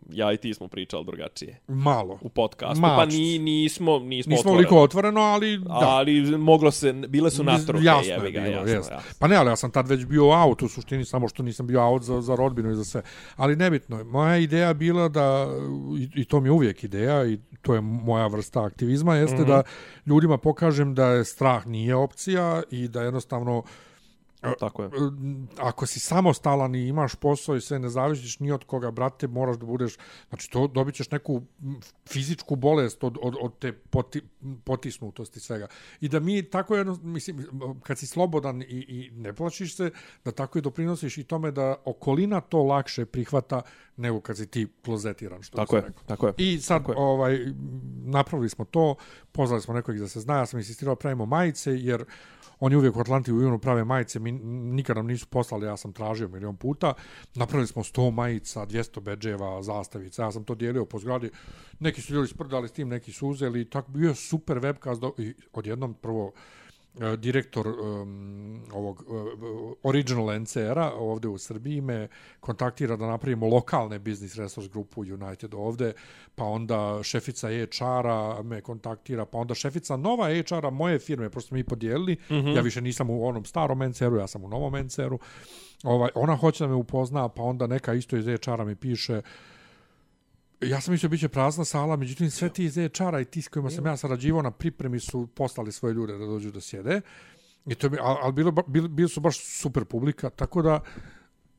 ja i ti smo pričali drugačije malo. u podcastu, Mač. pa ni, nismo, nismo, Nismo otvoreni. toliko otvoreno, ali da. Ali moglo se, bile su natruke, jasno je bilo, jasno, jest. jasno. Pa ne, ali ja sam tad već bio out u suštini, samo što nisam bio out za, za rodbinu i za sve. Ali nebitno je. Moja ideja bila da, i, i to mi je uvijek ideja, i to je moja vrsta aktivizma, jeste mm -hmm. da ljudima pokažem da je strah nije opcija i da jednostavno Tako je. E, ako si samostalan i imaš posao i sve ne zavisiš ni od koga, brate, moraš da budeš, znači to dobit ćeš neku fizičku bolest od, od, od te poti, potisnutosti svega. I da mi tako jedno, mislim, kad si slobodan i, i ne plašiš se, da tako i doprinosiš i tome da okolina to lakše prihvata nego kad si ti klozetiran, što Tako je, rekao. tako je. I sad Tako je. ovaj napravili smo to, pozvali smo nekog da se zna, ja sam insistirao pravimo majice jer oni uvijek u Atlanti u junu prave majice, mi nikad nam nisu poslali, ja sam tražio milion puta. Napravili smo 100 majica, 200 bedževa, zastavica, ja sam to dijelio po zgradi. Neki su ljudi sprdali s tim, neki su uzeli, tako bio je super webcast do, i odjednom prvo e, direktor um, ovog uh, original NCR-a ovde u Srbiji me kontaktira da napravimo lokalne business resource grupu United ovde, pa onda šefica HR-a me kontaktira, pa onda šefica nova HR-a moje firme, prosto mi podijelili, mm -hmm. ja više nisam u onom starom NCR-u, ja sam u novom NCR-u, ovaj, ona hoće da me upozna, pa onda neka isto iz HR-a mi piše, Ja sam mislio biće prazna sala, međutim sve ti iz HR-a i ti s kojima sam ja sarađivao na pripremi su poslali svoje ljude da dođu da sjede. I to bi, ali, ali bilo, bilo, su baš super publika, tako da,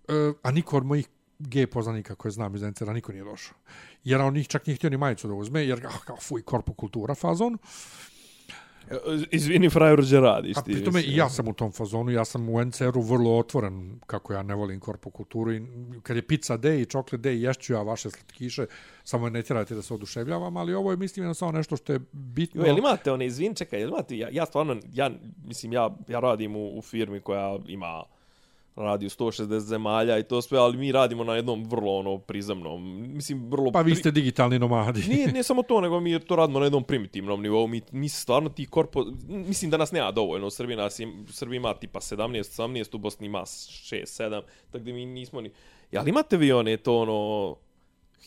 e, a niko od mojih gej poznanika koje znam iz NCR-a, niko nije došao. Jer on njih čak nije htio ni majicu da uzme, jer kao, kao fuj, korpo kultura fazon. Izvini, frajer, gdje radiš ti? pritome mislim. i ja sam u tom fazonu, ja sam u NCR-u vrlo otvoren, kako ja ne volim korpo kulturu. I kad je pizza day i chocolate day, ješću ja vaše slatkiše, samo ne tjerajte da se oduševljavam, ali ovo je, mislim, jednostavno nešto što je bitno. Jo, jel imate one, izvin, čekaj, jel imate, ja, ja stvarno, ja, mislim, ja, ja radim u, u firmi koja ima radi u 160 zemalja i to sve, ali mi radimo na jednom vrlo ono prizemnom, mislim vrlo Pa vi ste digitalni nomadi. Nije, nije samo to, nego mi to radimo na jednom primitivnom nivou. Mi, mi stvarno ti korpo... Mislim da nas nema dovoljno. U Srbiji, nas, Srbiji ima tipa 17, 18, u Bosni ima 6, 7, tako da mi nismo ni... Ja, ali imate vi one to ono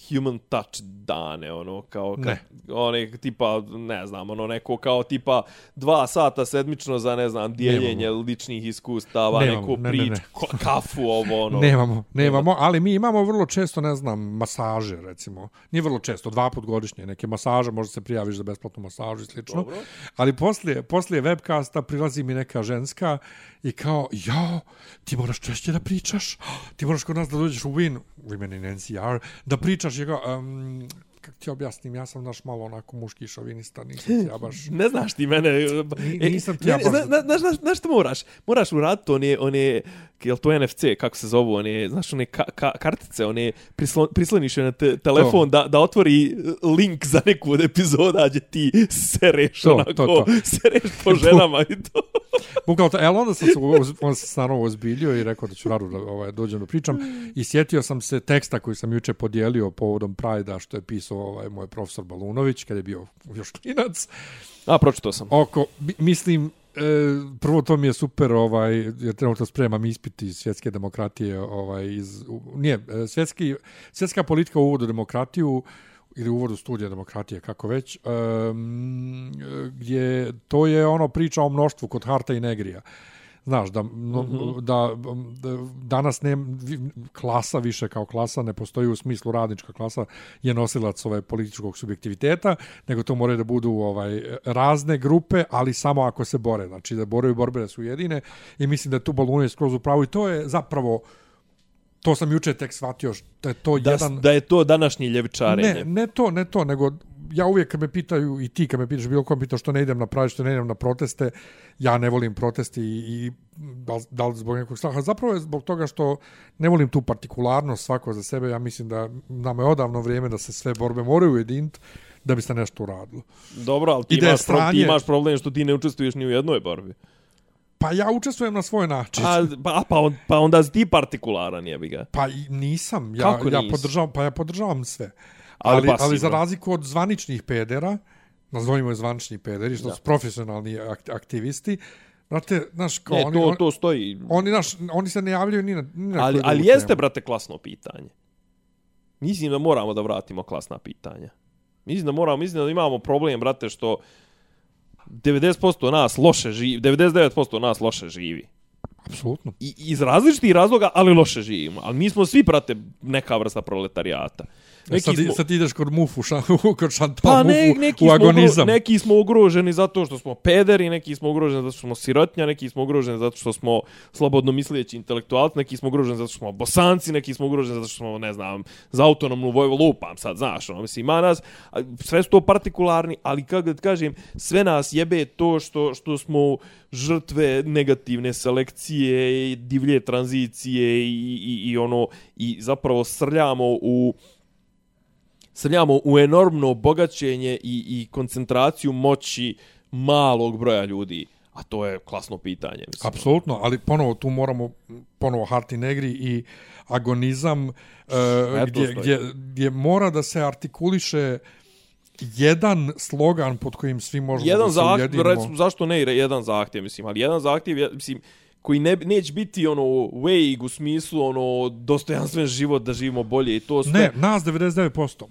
human touch dane, ono, kao, ka, Ne. one, tipa, ne znam, ono, neko kao, tipa, dva sata sedmično za, ne znam, dijeljenje Nemamo. ličnih iskustava, Nemamo, neku ne, ne, priču, ne. ko- kafu, ovo, ono. Nemamo, nemamo, ali mi imamo vrlo često, ne znam, masaže, recimo. Nije vrlo često, dva put godišnje, neke masaže, možda se prijaviš za besplatnu masažu i slično. Dobro. Ali poslije, poslije webcasta prilazi mi neka ženska i kao, jao, ti moraš češće da pričaš, ti moraš kod nas da dođeš u Win, Women in NCR, da pričaš, je ga, um, kako ti objasnim, ja sam naš malo onako muški šovinista, nisam ti ja baš... Ne znaš ti mene... Ni- nisam ti ja baš- Znaš, zna, znaš, znaš što moraš? Moraš uraditi one, one, jel to NFC, kako se zovu, one, znaš, one ka, ka, kartice, one, prislo, prisloniš je na te, telefon da, da otvori link za neku od epizoda gdje ti sereš To, onako, to, to. sereš po ženama i to. Bukvalno, to, evo onda sam se, sam se naravno ozbiljio i rekao da ću rado da ovaj, dođem da pričam. I sjetio sam se teksta koji sam juče podijelio povodom Prajda što je pisao ovaj, moj profesor Balunović kada je bio još klinac. A, pročito sam. Oko, mi- mislim, E, prvo to mi je super, ovaj, jer trenutno spremam ispit iz svjetske demokratije, ovaj, iz, nije, e, svjetski, svjetska politika u uvodu u demokratiju, ili u uvodu studija demokratije, kako već, um, gdje to je ono priča o mnoštvu kod Harta i Negrija. Znaš, da, no, da, da danas ne, klasa više kao klasa ne postoji u smislu radnička klasa je nosilac ovaj političkog subjektiviteta, nego to moraju da budu ovaj razne grupe, ali samo ako se bore. Znači da boraju borbe da su jedine i mislim da je tu Balune skroz u pravu i to je zapravo to sam juče tek shvatio što je to Da, jedan da je to današnje ljevičarenje. ne, ne to, ne to, nego ja uvijek kad me pitaju i ti kad me pitaš bilo ko me pita što ne idem na pravi, što ne idem na proteste, ja ne volim proteste i, i da, li- da li zbog nekog straha. Zapravo je zbog toga što ne volim tu partikularnost svako za sebe. Ja mislim da nam je odavno vrijeme da se sve borbe moraju ujediniti da bi se nešto uradilo. Dobro, ali ti je imaš, pro, ti stranje- imaš problem što ti ne učestvuješ ni u jednoj borbi. Pa ja učestvujem na svoj način. A, pa, pa, on, pa onda si ti partikularan jebi ga. Pa nisam. Ja, Kako ja podržavam, pa ja podržavam sve. Ali Ali, ali, pasivno. za razliku od zvaničnih pedera, nazovimo je zvanični pederi, što da. su profesionalni ak- aktivisti, znate, znaš, kao Ne, oni, to, to stoji. oni, naš, oni se ne javljaju ni na, ni na Ali, ali jeste, temu. brate, klasno pitanje. Mislim da moramo da vratimo klasna pitanja. Mislim da moramo, mislim da imamo problem, brate, što 90% nas loše živi, 99% nas loše živi. Apsolutno. I, iz različitih razloga, ali loše živimo. Ali mi smo svi, brate, neka vrsta proletarijata. Neki sad, smo... sad ideš kod mufu, šan, kod šantal Pa mufu ne, neki, u smo agonizam. ugro, neki smo ugroženi zato što smo pederi, neki smo ugroženi zato što smo sirotnja, neki smo ugroženi zato što smo slobodno mislijeći intelektualci, neki smo ugroženi zato što smo bosanci, neki smo ugroženi zato što smo, ne znam, za autonomnu vojvu lupam sad, znaš, ono, mislim, ima nas, sve su to partikularni, ali kako da kažem, sve nas jebe to što, što smo žrtve negativne selekcije, divlje tranzicije i, i, i ono, i zapravo srljamo u srljamo u enormno bogaćenje i, i koncentraciju moći malog broja ljudi. A to je klasno pitanje. Mislim. Apsolutno, ali ponovo tu moramo ponovo Harti Negri i agonizam uh, gdje, stoji. gdje, gdje mora da se artikuliše jedan slogan pod kojim svi možemo Jedan da se zahtjev, ujedinimo. recimo, zašto ne jedan zahtjev, mislim, ali jedan zahtjev, je, mislim, koji ne, neće biti ono vague u smislu ono dostojanstven život da živimo bolje i to sve. Ne, nas 99%.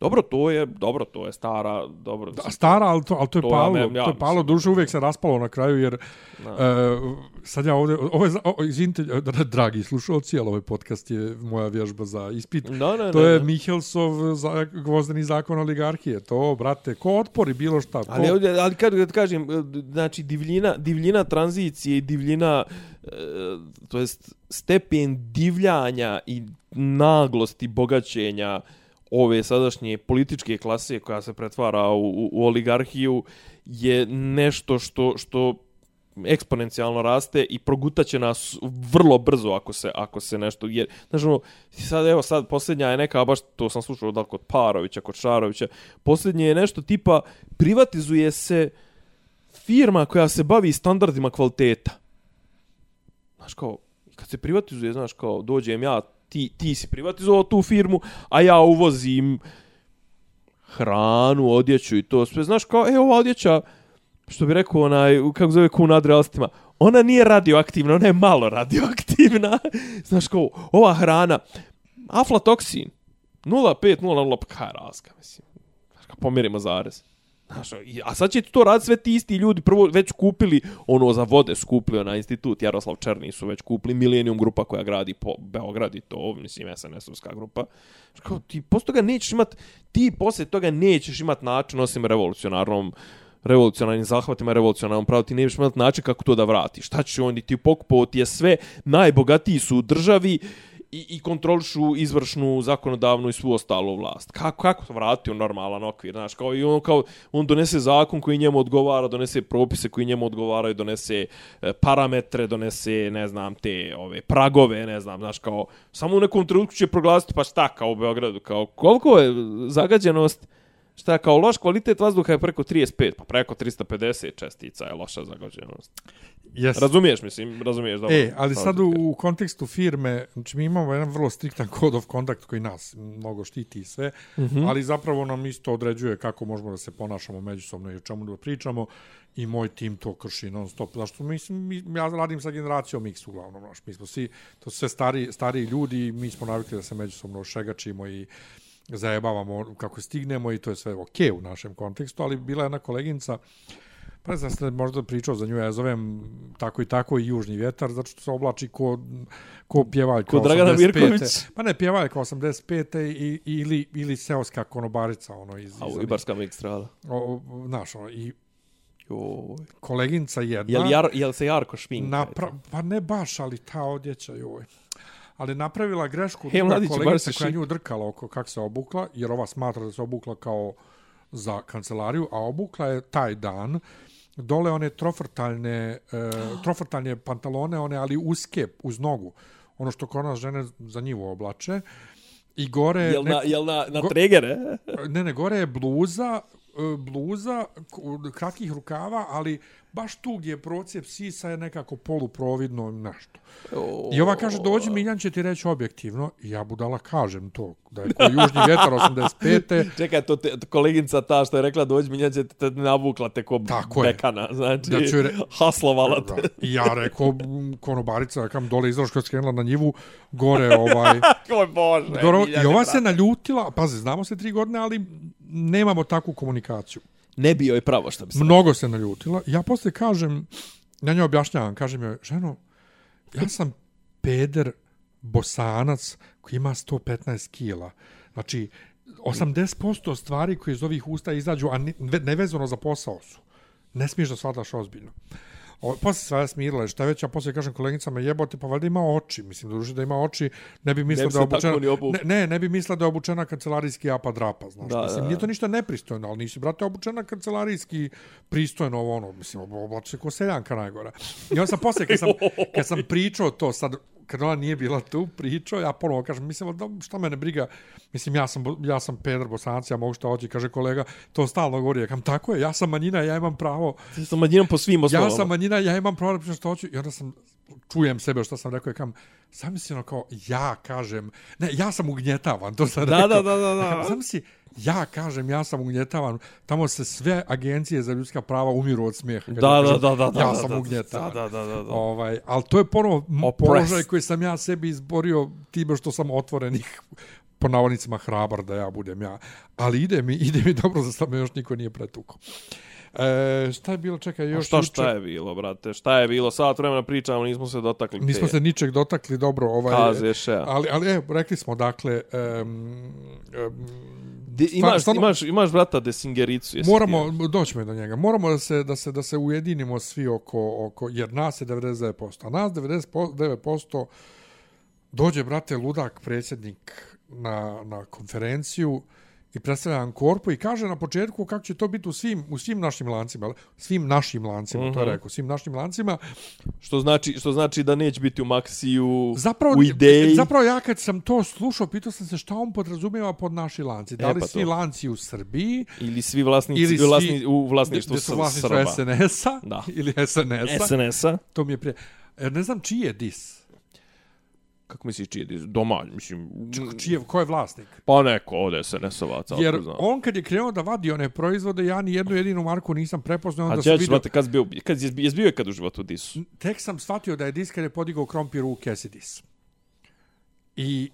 Dobro, to je, dobro, to je stara, dobro. Da, stara, ali to, ali to je To ja palo. ne- ja to je palo, mislim. duše uvijek se raspalo na kraju, jer uh, sad ja ovdje, ovo je, o, izvinite, dra- dragi slušalci, ali ovaj podcast je moja vježba za ispit. Da, ne, to ne, je ne. Mihelsov za, gvozdeni zakon oligarhije. To, brate, ko otpori bilo šta. Ko, Ali, ovdje, ali kad, kad kažem, e, znači divljina, divljina tranzicije i divljina, e, to jest stepen divljanja i naglosti bogaćenja ove sadašnje političke klase koja se pretvara u, u, u oligarhiju je nešto što, što eksponencijalno raste i progutaće nas vrlo brzo ako se ako se nešto jer znači ono, sad evo sad posljednja je neka baš to sam slušao da kod Parovića kod Šarovića posljednje je nešto tipa privatizuje se firma koja se bavi standardima kvaliteta. Znaš kao kad se privatizuje znaš kao dođem ja ti ti si privatizovao tu firmu a ja uvozim hranu, odjeću i to sve. Znaš kao, e, ova odjeća, što bi rekao onaj, kako zove kun adrealistima, ona nije radioaktivna, ona je malo radioaktivna. Znaš kao, ova hrana, aflatoksin, 0,5, 0,0, pa kaj razga, mislim. Znaš kao, pomjerimo zarez. Znaš, a sad će to raditi sve ti isti ljudi, prvo već kupili, ono za vode skupili na institut, Jaroslav Černi su već kupili, Millennium grupa koja gradi po Beograd i to, mislim, SNS-ovska grupa. Kao, ti posle toga nećeš imat, ti posle toga nećeš imat način osim revolucionarnom revolucionarnim zahvatima, revolucionarnom pravu, ti nemaš imat način kako to da vratiš. Šta će oni ti pokupovati je sve, najbogatiji su u državi i, i kontrolišu izvršnu, zakonodavnu i svu ostalu vlast. Kako, kako to vrati u normalan okvir, znaš, kao i on, kao, on donese zakon koji njemu odgovara, donese propise koji njemu odgovaraju, donese e, parametre, donese, ne znam, te ove pragove, ne znam, znaš, kao, samo u nekom trenutku će proglasiti, pa šta, kao u Beogradu, kao, koliko je zagađenost, Šta kao loš kvalitet vazduha je preko 35, pa preko 350 čestica je loša zagađenost. Yes. Razumiješ, mislim, razumiješ dobro. E, ali sad u, u kontekstu firme, znači mi imamo jedan vrlo striktan code of conduct koji nas mnogo štiti i sve, mm -hmm. ali zapravo nam isto određuje kako možemo da se ponašamo međusobno i o čemu da pričamo i moj tim to krši non stop. Zašto mislim, mi, ja radim sa generacijom X uglavnom, znaš, mi smo svi, to su sve stari, stari ljudi i mi smo navikli da se međusobno šegačimo i zajebavamo kako stignemo i to je sve ok u našem kontekstu, ali bila je jedna koleginica, pa ne znam ste možda pričao za nju, ja zovem tako i tako i južni vjetar, zato što se oblači ko, ko pjevaljka ko Dragana Mirković. Pa ne, pjevaljka 85. I, ili, ili seoska konobarica. Ono, iz, A u Ibarska mikstrala. O, znaš, ono, i Joj. koleginca jedna... Jel, jar, jel se Jarko šminka? Napra pa ne baš, ali ta odjeća, joj ali napravila grešku hey, druga kolegica koja nju drkala oko kako se obukla, jer ova smatra da se obukla kao za kancelariju, a obukla je taj dan. Dole one trofrtaljne, e, trofrtaljne pantalone, one ali uske uz nogu, ono što kod nas žene za njivu oblače, i gore... Jel na, jel na, na go, tregere? Ne, ne, gore je bluza, e, bluza kratkih rukava, ali baš tu gdje je procijep sisa je nekako poluprovidno nešto. I ova kaže, dođi Miljan će ti reći objektivno. I ja budala kažem to, da je ko južni vjetar 85. Čekaj, to, te, koleginca ta što je rekla, dođi Miljan će te navukla te ko Tako bekana. Je. Znači, da ću re... haslovala te. I ja rekao, konobarica, kam dole izraško skrenula na njivu, gore ovaj... Oj Bože, gore, I ova se naljutila, pazi, znamo se tri godine, ali nemamo takvu komunikaciju ne bio je pravo što bi se... Mnogo se naljutila. Ja posle kažem, na njoj objašnjavam, kažem joj, ženo, ja sam peder bosanac koji ima 115 kila. Znači, 80% stvari koje iz ovih usta izađu, a nevezano za posao su. Ne smiješ da shvataš ozbiljno. O, posle se sva smirila, šta već, a posle kažem koleginicama, jebote, pa valjda ima oči. Mislim, da da ima oči, ne bi mislila da je obučena... Obu... Ne, ne, ne bi mislila da je obučena kancelarijski apa drapa, znaš. Da, mislim, da, nije to ništa nepristojno, ali nisi, brate, obučena kancelarijski pristojno ovo ono, mislim, oblači se ko seljanka najgora. I onda sam posle, kad sam, kad sam pričao to, sad, kad ona nije bila tu pričao, ja ponovo kažem, mislim, da, šta mene briga, mislim, ja sam, ja sam Pedro Bosanac, ja mogu šta hoći, kaže kolega, to stalno govori, ja kam, tako je, ja sam manjina, ja imam pravo. Ti sam manjinom po svim osnovama. Ja sam manjina, ja imam pravo da pričam što hoću, i onda sam, čujem sebe što sam rekao, ja kam, sam si ono kao, ja kažem, ne, ja sam ugnjetavan, to sam da, rekao. Da, da, da, da. Sam si, ja kažem, ja sam ugnjetavan, tamo se sve agencije za ljudska prava umiru od smijeha. Da, da, da, da, ja da, sam da, ugnjetavan. Da, da, da, da. Ovaj, ali to je ponovo položaj koji sam ja sebi izborio time što sam otvorenih po navodnicima hrabar da ja budem ja. Ali ide mi, ide mi dobro za sam još niko nije pretuko. E, šta je bilo, čekaj, još... A šta, šta je bilo, brate? Šta je bilo? Sad vremena pričamo, nismo se dotakli. Nismo se ničeg dotakli, dobro. Ovaj, Kazeš, ja. Ali, ali, evo, rekli smo, dakle... Um, um, De, imaš, stvarno, imaš, imaš brata Desingericu. Moramo, doćemo do njega. Moramo da se, da se, da se ujedinimo svi oko, oko, jer nas je 99%. A nas 99% dođe, brate, ludak, predsjednik na, na konferenciju, i predstavlja Ankorpu i kaže na početku kako će to biti u svim, u svim našim lancima, svim našim lancima, mm -hmm. to je mhm. rekao, svim našim lancima. Što znači, što znači da neće biti u Maxiju, zapravo, u ideji? Zapravo ja kad sam to slušao, pitao sam se šta on podrazumijeva pod naši lanci. Da li e, pa svi to. lanci u Srbiji? Ili svi vlasnici ili svi, vlasni, u vlasništvu Srba? vlasništvu SNS-a? Da. Ili SNS-a? SNS-a. To mi je prije. Er, ne znam čiji je dis kako misliš čiji je domalj, mislim... Čiji je, ko je vlasnik? Pa neko od SNS-ovaca. Jer on kad je krenuo da vadi one proizvode, ja ni jednu jedinu marku nisam prepoznao. A ja ću vidio... kad, bio, kad je, je bio kad u životu Disu? Tek sam shvatio da je Dis kad je podigao krompir u Kesidis. I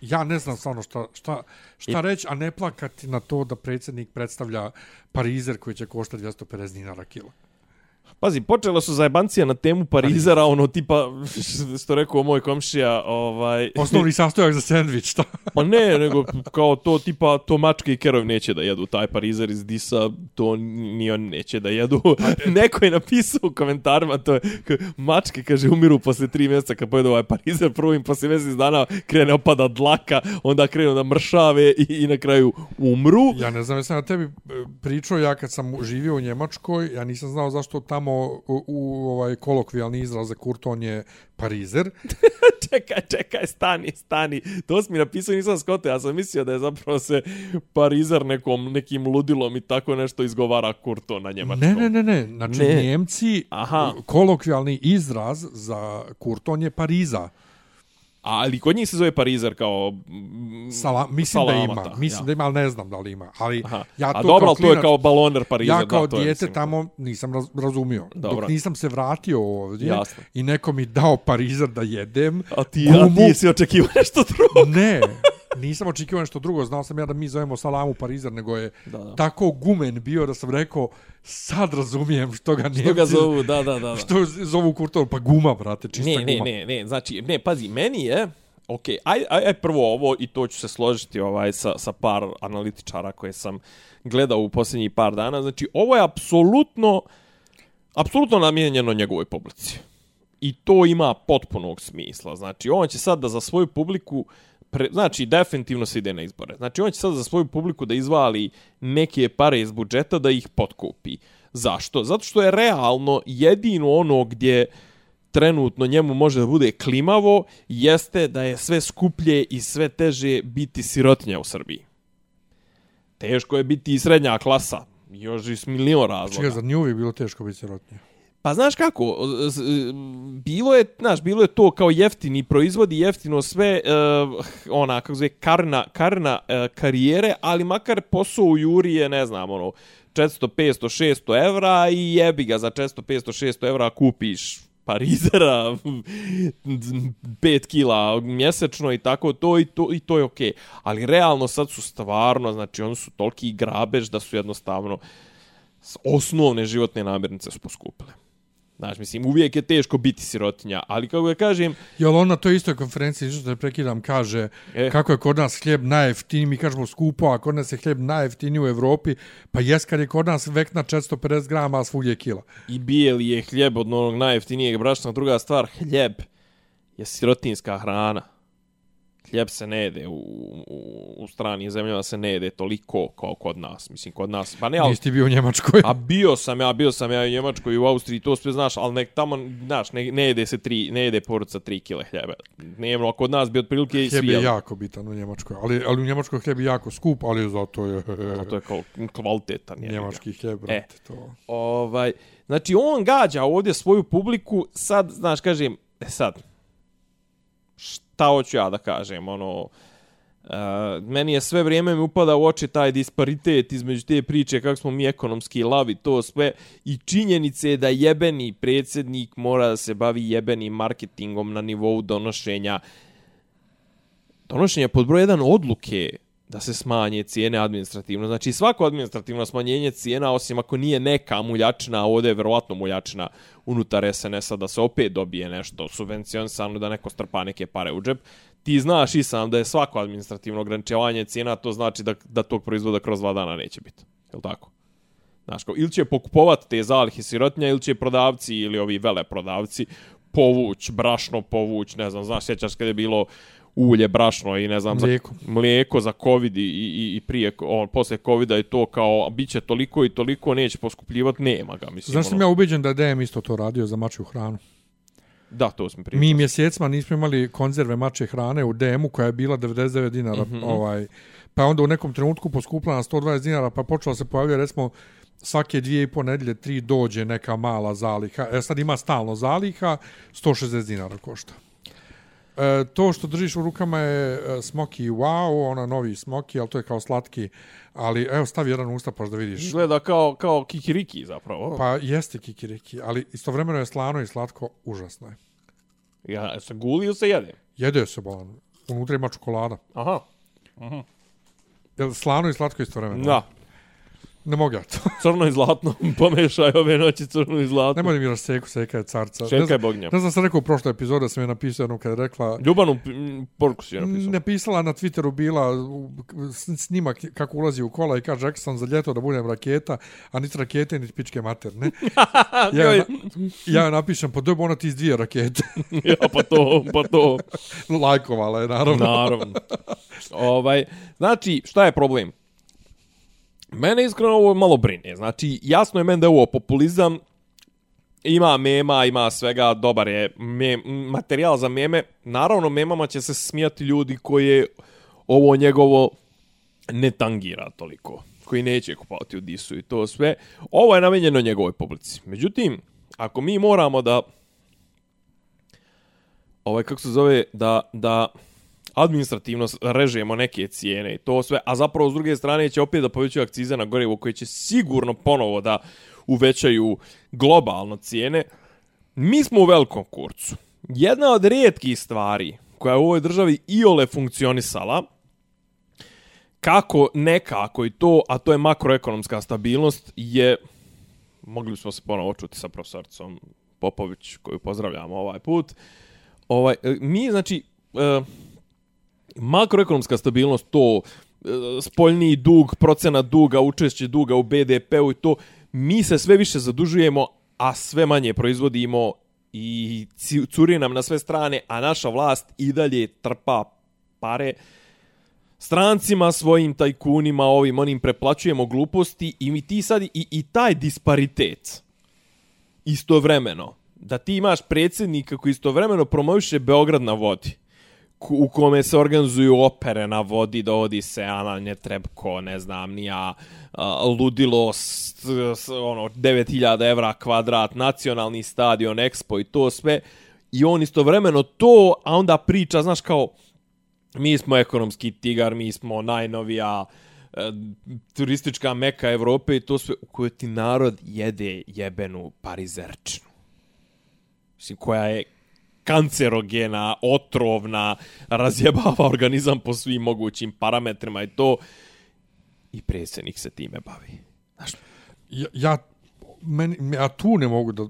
ja ne znam stvarno šta, šta, šta I... reći, a ne plakati na to da predsjednik predstavlja parizer koji će koštati 250 dinara kilo. Pazi, počela su zajebancija na temu Parizera, ono tipa, što rekao moj komšija, ovaj... Osnovni sastojak za sandvič, šta? pa ne, nego kao to tipa, to mačke i kerov neće da jedu, taj Parizer iz Disa, to ni on neće da jedu. Neko je napisao u komentarima, to je, mačke, kaže, umiru posle tri mjeseca kad pojedu ovaj Parizer, prvo im posle mjesec dana krene opada dlaka, onda krenu da mršave i, i na kraju umru. Ja ne znam, ja sam na tebi e, pričao, ja kad sam živio u Njemačkoj, ja nisam znao zašto tamo samo u, u ovaj kolokvijalni izraz za Kurton je parizer. čekaj, čekaj, stani, stani. To si mi napisao, nisam skote, ja sam mislio da je zapravo se parizer nekom, nekim ludilom i tako nešto izgovara Kurton na njemačkom. Ne, ne, ne, ne. Znači, Ne. Njemci, Aha. kolokvijalni izraz za Kurton je pariza. Ali kod njih se zove parizer kao... Sala, mislim da ima, salamata, mislim ja. da ima, ali ne znam da li ima. Ali Aha. ja A dobro, kao ali to je klinac- kao baloner parizer. Ja kao da, dijete mislim, tamo nisam raz, razumio. Dobro. Dok nisam se vratio ovdje Jasno. i neko mi dao parizer da jedem. A ti, a ti si očekivao nešto drugo. Ne, nisam očekivao nešto drugo. Znao sam ja da mi zovemo salamu parizer, nego je Da, da. tako gumen bio da sam rekao sad razumijem što ga Njemci... Što ga zovu, da, da, da. da. Što zovu kurton, pa guma, brate, čista Ne, ne, guma. ne, ne, znači, ne, pazi, meni je, ok, aj, aj, aj prvo ovo i to ću se složiti ovaj sa, sa par analitičara koje sam gledao u posljednjih par dana, znači, ovo je apsolutno, apsolutno namijenjeno njegovoj publici. I to ima potpunog smisla. Znači, on će sad da za svoju publiku, pre, znači, definitivno se ide na izbore. Znači, on će sad za svoju publiku da izvali neke pare iz budžeta da ih potkupi. Zašto? Zato što je realno jedino ono gdje trenutno njemu može da bude klimavo, jeste da je sve skuplje i sve teže biti sirotinja u Srbiji. Teško je biti i srednja klasa. Još i s milion razloga. Čekaj, zar nije uvijek bilo teško biti sirotnije? Pa znaš kako, bilo je, znaš, bilo je to kao jeftini proizvodi, jeftino sve, uh, ona, kako zove, karna, karna uh, karijere, ali makar posao u Juri je, ne znam, ono, 400, 500, 600 evra i jebi ga za 400, 500, 600 evra kupiš parizera 5 kila mjesečno i tako to i to i to je okej. Ali realno sad su stvarno, znači oni su toliki grabež da su jednostavno osnovne životne namirnice su poskupile. Znači, mislim, uvijek je teško biti sirotinja, ali kako ja kažem, Jel on na toj istoj konferenciji, što te prekidam, kaže E. kako je kod nas hljeb najjeftiniji, mi kažemo skupo, a kod nas je hljeb najjeftiniji u Evropi, pa jes kad je kod nas vek na 450 grama, a svugdje je kila. i bijeli je hljeb od onog najjeftinijeg brašna. Druga stvar, hljeb je sirotinska hrana. Hljeb se ne jede u, u, u stranim zemljama se ne jede toliko kao kod nas. Mislim, kod nas, pa ne, ali Nisi ti bio u Njemačkoj. A bio sam ja, bio sam ja u Njemačkoj i u Austriji, to sve znaš, ali nek tamo, znaš, ne, ne jede se tri, ne jede poruca 3 kile hljeba. Nema, a kod nas bi otprilike i Hljeb je jako bitan u Njemačkoj, ali, ali u Njemačkoj hljeb je jako skup, ali zato je To je kao kvalitetan. ga. njemački hljeb, brate, to. Ovaj, znači, on gađa ovdje svoju publiku, sad, znaš, kažem, e sad, šta hoću ja da kažem, ono, Uh, meni je sve vrijeme mi upada u oči taj disparitet između te priče kako smo mi ekonomski lavi, to sve. I činjenice je da jebeni predsjednik mora da se bavi jebenim marketingom na nivou donošenja donošenja pod broj jedan odluke da se smanje cijene administrativno. Znači svako administrativno smanjenje cijena, osim ako nije neka muljačina, a ovdje je verovatno muljačina unutar SNS-a da se opet dobije nešto subvencionisano, da neko strpa neke pare u džep, ti znaš i sam da je svako administrativno ograničavanje cijena, to znači da, da tog proizvoda kroz dva dana neće biti. Je li tako? Znaš, kao, ili će pokupovati te zalihe sirotnja, ili će prodavci ili ovi vele prodavci povuć, brašno povuć, ne znam, znaš, sjećaš kada je bilo ulje, brašno i ne znam, Mlijeko. za, mlijeko za covid i, i, i prije, on, posle covida i to kao, bit će toliko i toliko, neće poskupljivati, nema ga, mislim. Znaš sam ja ubeđen da je DM isto to radio za mačju hranu. Da, to smo prije. Mi mjesecima nismo imali konzerve mače hrane u DM-u koja je bila 99 dinara. Mm -hmm. ovaj, pa je onda u nekom trenutku poskupila na 120 dinara, pa počela se pojavlja recimo svake dvije i po nedelje, tri dođe neka mala zaliha. E sad ima stalno zaliha, 160 dinara košta. E, to što držiš u rukama je e, Smoky Wow, ona novi Smoky, ali to je kao slatki. Ali evo stavi jedan u usta pa da vidiš. Izgleda kao, kao kikiriki zapravo. Pa jeste kikiriki, ali istovremeno je slano i slatko, užasno je. Ja, se guli ili se jede? Jede se bolan. Unutra ima čokolada. Aha. Jel slano i slatko istovremeno? Da. Ne mogu ja to. Crno i zlatno, pomešaj ove noći crno i zlatno. Nemoj da mi raseku, seka je carca. Ne znam, Bognja. Ne znam, sam rekao u prošloj epizodi sam je napisao jednom kada je rekla... Ljubanu m, poruku si je napisao. Napisala na Twitteru bila u- s- snimak kako ulazi u kola i kaže rekao sam za ljeto da budem raketa, a niti rakete niti pičke materne. ja, na, ja napišem, pa dobro ona ti iz dvije rakete. ja, pa to, pa to. Lajkovala je, naravno. Naravno. ovaj, znači, šta je problem? Mene iskreno ovo malo brine. Znači, jasno je meni da je ovo populizam ima mema, ima svega, dobar je mem, materijal za meme. Naravno, memama će se smijati ljudi koje ovo njegovo ne tangira toliko koji neće kupovati u Disu i to sve. Ovo je namenjeno njegovoj publici. Međutim, ako mi moramo da ovaj kako se zove da da administrativno režemo neke cijene i to sve, a zapravo s druge strane će opet da povećaju akcize na gorivo koje će sigurno ponovo da uvećaju globalno cijene. Mi smo u velikom kurcu. Jedna od rijetkih stvari koja je u ovoj državi i ole funkcionisala, kako nekako i to, a to je makroekonomska stabilnost, je, mogli smo se ponovo čuti sa profesorcom Popović, koju pozdravljamo ovaj put, ovaj, e, mi, znači, e, makroekonomska stabilnost, to e, spoljni dug, procena duga, učešće duga u BDP-u i to, mi se sve više zadužujemo, a sve manje proizvodimo i curi nam na sve strane, a naša vlast i dalje trpa pare. Strancima, svojim tajkunima, ovim, onim preplaćujemo gluposti i mi ti sad i, i taj disparitet istovremeno, da ti imaš predsjednika koji istovremeno promoviše Beograd na vodi, u kome se organizuju opere na vodi, dovodi se Ananje Trebko, ne znam, nija ludilo, s, s, ono, 9000 evra kvadrat, nacionalni stadion, Expo i to sve, i on istovremeno to, a onda priča, znaš, kao, mi smo ekonomski tigar, mi smo najnovija e, turistička meka Evrope i to sve u kojoj ti narod jede jebenu parizerčinu. Mislim, koja je kancerogena, otrovna, razjebava organizam po svim mogućim parametrima i to i predsjednik se time bavi. Znaš, Ja, ja, meni, ja tu ne mogu da...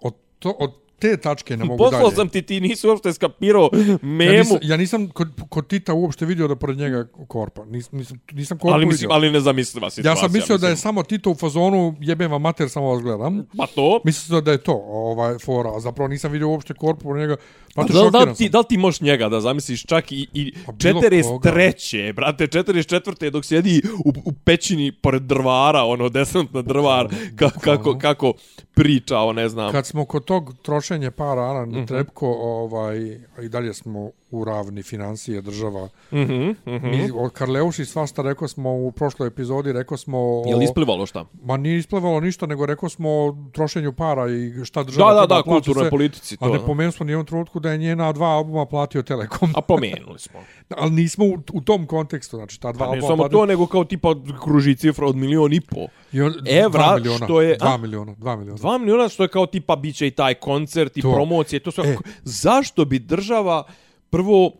Od, to, od te tačke ne mogu Poslao dalje. sam ti, ti nisi uopšte skapirao memu. Ja nisam, ja nisam kod, kod Tita uopšte vidio da pored njega korpa. Nis, nisam, nisam korpu ali, mislim, vidio. ali nezamisliva situacija. ja sam mislio da je mislim. samo Tito u fazonu jebem vam mater, samo vas gledam. Pa to? Mislio da je to ovaj, fora, zapravo nisam vidio uopšte korpu pored njega. Pa da, da, li ti, da li ti možeš njega da zamisliš čak i, i Pa bilo 43. brate, 44. dok sjedi u, u pećini pored drvara, ono, desantna drvar, ka, kako, kako priča, o ne znam. Kad smo kod tog trošenja para, Ana Mhm. Trepko, ovaj, i dalje smo u ravni financije država. Mhm, mhm. Mi, o Karleuši svašta rekao smo u prošloj epizodi, rekao smo... O, Je li isplivalo šta? Ma nije isplivalo ništa, nego rekao smo o trošenju para i šta država Da, da, da, kulturnoj politici, A to, ne da. pomenuo smo nijednom trenutku da je njena dva albuma platio Telekom. A pomenuli smo. Ali nismo u, u tom kontekstu, znači ta dva Pa ne albuma samo platio... to, nego kao tipa kruži cifra od milion i po. I on, evra, dva miliona, što je- Dva a? miliona, dva miliona. Dva miliona što je kao tipa biće i taj koncert i To. promocije, to sve. E. Zašto bi država prvo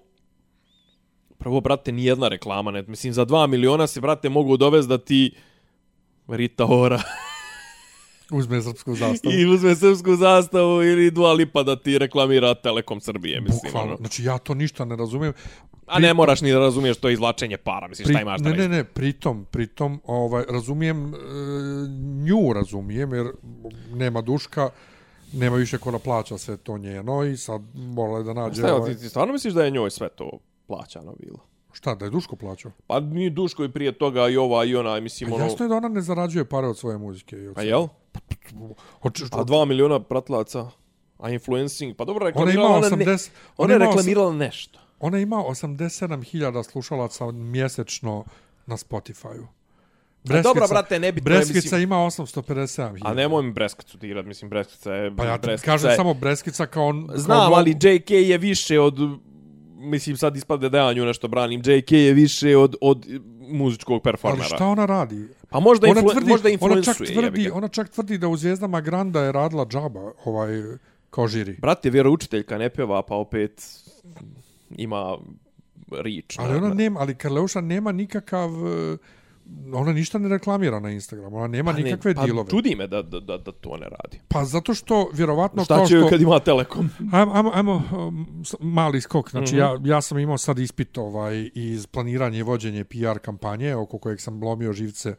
prvo brate ni jedna reklama, ne, mislim za dva miliona se brate mogu dovesti da ti Rita Ora Uzme srpsku zastavu. i uzme srpsku zastavu ili Dua Lipa da ti reklamira Telekom Srbije, mislim. Bukvalno. Ono. Znači ja to ništa ne razumijem. A ne moraš ni da razumiješ to je izvlačenje para, mislim šta imaš da ne, ne, ne, pritom, pritom, ovaj, razumijem, e, nju razumijem, jer nema duška, nema više ko da plaća sve to njeno i sad morala je da nađe... Šta, ovaj, ti, ti stvarno misliš da je njoj sve to plaćano bilo? šta, da je duško plaćao? Pa ni Duško i prije toga i ova i ona, mislim, Pa ono... jasno je da ona ne zarađuje pare od svoje muzike. I od Pa svega. jel? Hoće, A dva miliona pratlaca, a influencing, pa dobro, ona ima reklamirala ona, ne, 80... ona je reklamirala nešto. Ona ima 87.000 slušalaca mjesečno na Spotify-u. A dobro, brate, nebitno je, Breskvica mislim- ima 857.000. A nemoj mi Breskicu dirat, mislim, Breskica je... Pa ja ti Breskica kažem je- samo Breskica kao... kao Znam, no- ali JK je više od... Mislim, sad ispade da ja nju nešto branim. JK je više od, od muzičkog Ali performera. šta ona radi? Pa možda, ona influ, tvrdi, možda ona influencuje. čak tvrdi, ona čak tvrdi da u Zvijezdama Granda je radila džaba ovaj, kao žiri. Brate, vjeroučiteljka ne pjeva, pa opet ima rič. Ali ona nema, ali Karleuša nema nikakav... eh, Ona ništa ne reklamira na Instagramu, ona nema pa ne, nikakve pa dilove. čudi me da, da, da, da to ne radi. Pa zato što, vjerovatno, Šta će što... kad ima Telekom? Ajmo, ajmo, ajmo um, mali skok. Znači, Mhm. ja, ja sam imao sad ispit ovaj, iz planiranja i vođenje PR kampanje, oko kojeg sam lomio živce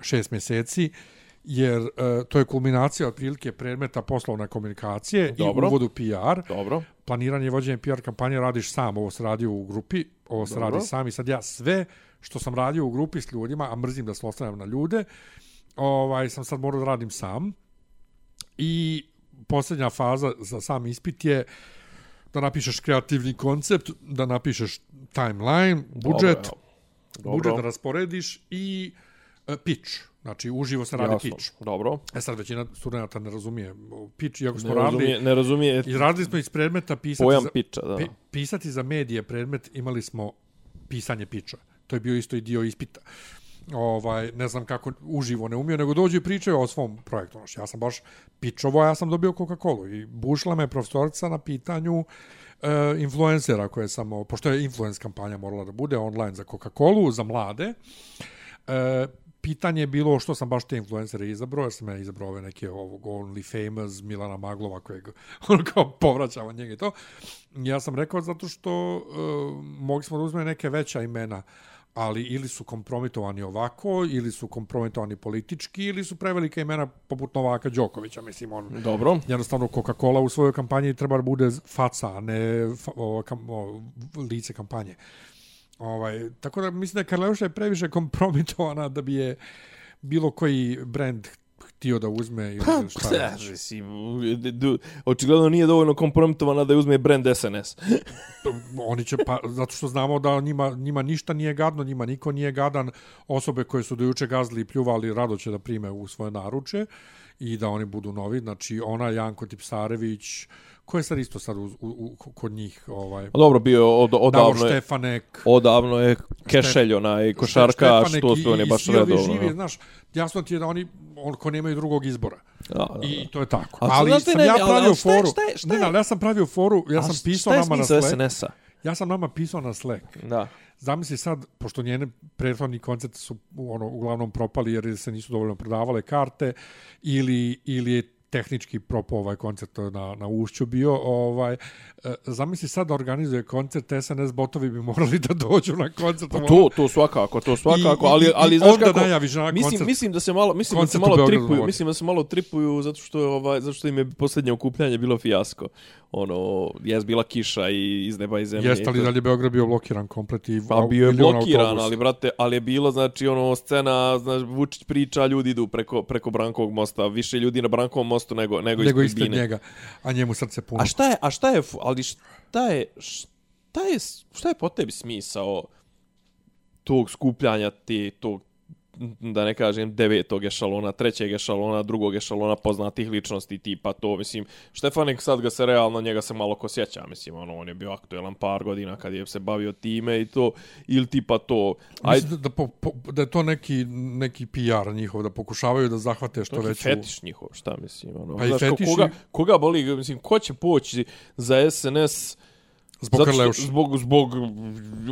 šest mjeseci, jer uh, to je kulminacija otprilike predmeta poslovne komunikacije Dobro. i uvodu PR. Dobro. Planiranje i vođenje PR kampanje radiš sam, ovo se radi u grupi, ovo se Dobro. radi sam i sad ja sve što sam radio u grupi s ljudima, a mrzim da se ostavljam na ljude, ovaj, sam sad morao da radim sam. I posljednja faza za sam ispit je da napišeš kreativni koncept, da napišeš timeline, budžet, Dobro, evo. budžet da Dobro. rasporediš i e, pitch. Znači, uživo se radi Jasno. pitch. Dobro. E sad, većina studenta ne razumije pitch, iako smo Ne radili... razumije, ne razumije I radili smo iz predmeta pisati pojam za, piča, da. pi, pisati za medije predmet, imali smo pisanje piča. To je bio isto i dio ispita. Ovaj, ne znam kako uživo ne umio, nego dođe i pričaju o svom projektu. Znači, ja sam baš pičovo, ja sam dobio Coca-Cola i bušla me profesorica na pitanju e, influencera koje sam, pošto je influence kampanja morala da bude online za Coca-Colu, za mlade, e, pitanje je bilo što sam baš te influencere izabrao, jer sam ja izabrao ove neke ovog Only Famous, Milana Maglova, kojeg on kao povraćava njega i to. Ja sam rekao zato što e, mogli smo da uzme neke veća imena, ali ili su kompromitovani ovako, ili su kompromitovani politički, ili su prevelika imena poput Novaka Đokovića, mislim, on Dobro. jednostavno Coca-Cola u svojoj kampanji treba da bude faca, a ne fa, o, kam, o, lice kampanje. Ovaj, tako da mislim da Karleuša je previše kompromitovana da bi je bilo koji brand htio da uzme ili Pa, šta je. šta, mislim, očigledno nije dovoljno kompromitovana da uzme brand SNS. Oni će, pa, zato što znamo da njima, njima ništa nije gadno, njima niko nije gadan. Osobe koje su dojuče gazli i pljuvali rado će da prime u svoje naruče i da oni budu novi. Znači, ona, Janko Tipsarević, ko je sad isto sad u, u, u, kod njih, ovaj, A Dobro, bio od, odavno je, Štefanek, odavno je Kešelj, onaj košarkaš, Štefanek to su on je i- baš i svi ovi redovno. Živi, no. znaš, jasno ti je da oni on, ko nemaju drugog izbora. Da, da, da. I to je tako. A ali sam ne, ja pravio ali šta je- foru. šta je- šta je- ne, ali ja sam pravio foru, ja sam pisao nama na Slack. SNS-a? Ja sam nama pisao na Slack. Da. Zamisli sad, pošto njene prethodni koncerti su ono, uglavnom propali jer se nisu dovoljno prodavale karte ili, ili je tehnički propao ovaj koncert na, na ušću bio. Ovaj, e, zamisli sad da organizuje koncert, SNS botovi bi morali da dođu na koncert. Pa to, to svakako, to svakako, I- ali, ali i znaš onda kako, najaviš na mislim, koncert. mislim da se malo, mislim da se malo tripuju, mislim da se malo tripuju zato što ovaj, zato što im je posljednje okupljanje bilo fijasko. Ono, jes bila kiša i iz neba i zemlje. Jeste li to. da li je Beograd bio blokiran komplet i Pa bio je blokiran, autobusa? ali brate, ali je bilo znači ono scena, znači Vučić priča, ljudi idu preko preko Brankovog mosta, više ljudi na Brankovom mostu nego nego, nego ispred bine. njega, a njemu srce puno. A šta je, a šta je, ali šta je, šta je, šta je po tebi smisao tog skupljanja te, tog, da ne kažem, devetog ešalona, trećeg ešalona, drugog ešalona poznatih ličnosti tipa to, mislim, Štefanik sad ga se realno, njega se malo ko sjeća, mislim, ono, on je bio aktuelan par godina kad je se bavio time i to, ili tipa to, aj, Mislim da, da, po, po, da je to neki, neki PR njihov, da pokušavaju da zahvate što Neki veću... fetiš njihov, šta mislim, ono. Pa Znaš, ko- fetiš i- koga, koga boli, mislim, ko će poći za SNS Zbog zato što-. Zbog, zbog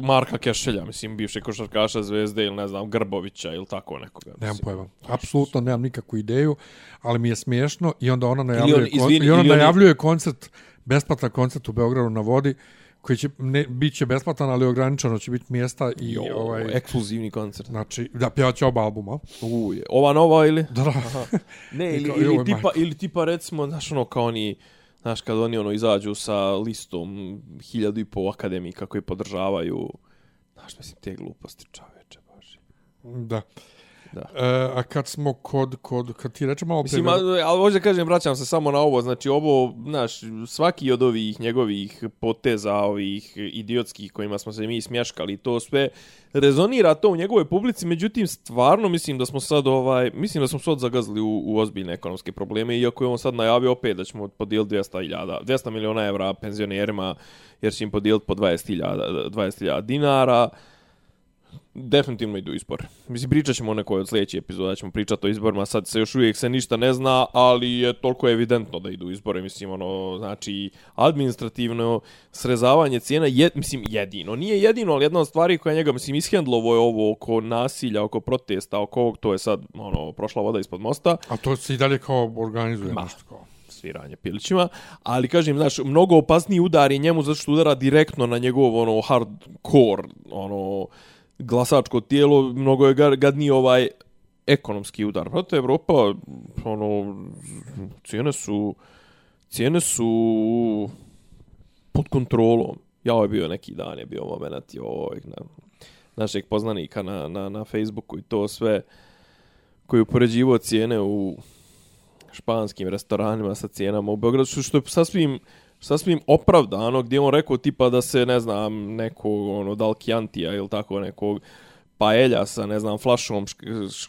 Marka Kešelja, mislim, bivše košarkaša Zvezde ili ne znam, Grbovića ili tako nekoga. Nemam mislim. pojma. Apsolutno nemam nikakvu ideju, ali mi je smiješno i onda ona najavljuje, on, izvini, kon, i ona ili on najavljuje koncert, besplatan koncert u Beogradu na vodi, koji će, ne, bit će besplatan, ali ograničeno će biti mjesta i Jo, ovaj... ekskluzivni koncert. Znači, da pjevaće oba albuma. Uje. Ova nova ili? Da, da. Ne, ili, kao, ili, joj, tipa, ili tipa recimo, znaš ono, kao oni, znaš, kad oni ono izađu sa listom hiljadu i pol akademika koji podržavaju, znaš, mislim, te gluposti čoveče, bože. da. Da. E, a kad smo kod, kod, kad ti reče malo Mislim, pre- ali, ali hoću da kažem, vraćam se samo na ovo, znači ovo, znaš, svaki od ovih njegovih poteza, ovih idiotskih kojima smo se mi smješkali, to sve rezonira to u njegovoj publici, međutim, stvarno mislim da smo sad, ovaj, mislim da smo sad zagazili u, u ozbiljne ekonomske probleme, iako je on sad najavio opet da ćemo podijeliti 200.000, 200 miliona evra penzionerima, jer će im podijeliti po 20.000 20.000 dinara, definitivno idu izbori. Mislim, pričat ćemo o nekoj od sljedećih epizoda, ćemo pričati o izborima, sad se još uvijek se ništa ne zna, ali je toliko evidentno da idu izbori, mislim, ono, znači, administrativno srezavanje cijena, je, mislim, jedino, nije jedino, ali jedna od stvari koja njega, mislim, ishendlovo je ovo oko nasilja, oko protesta, oko ovog, to je sad, ono, prošla voda ispod mosta, A to se i dalje kao organizuje Ma. nešto kao. sviranje pilićima, ali kažem, znaš, mnogo opasniji udar je njemu zato što udara direktno na njegov ono hardcore, ono glasačko tijelo, mnogo je gadniji ovaj ekonomski udar. Prate, Evropa, ono, cijene su, cijene su pod kontrolom. Ja ovaj bio neki dan, je bio moment, joj, na, našeg poznanika na, na, na Facebooku i to sve, koji je upoređivo cijene u španskim restoranima sa cijenama u Beogradu, što, što je sasvim, sasvim opravdano, gdje on rekao tipa da se, ne znam, nekog, ono, Dalkiantija ili tako nekog paelja sa, ne znam, flašom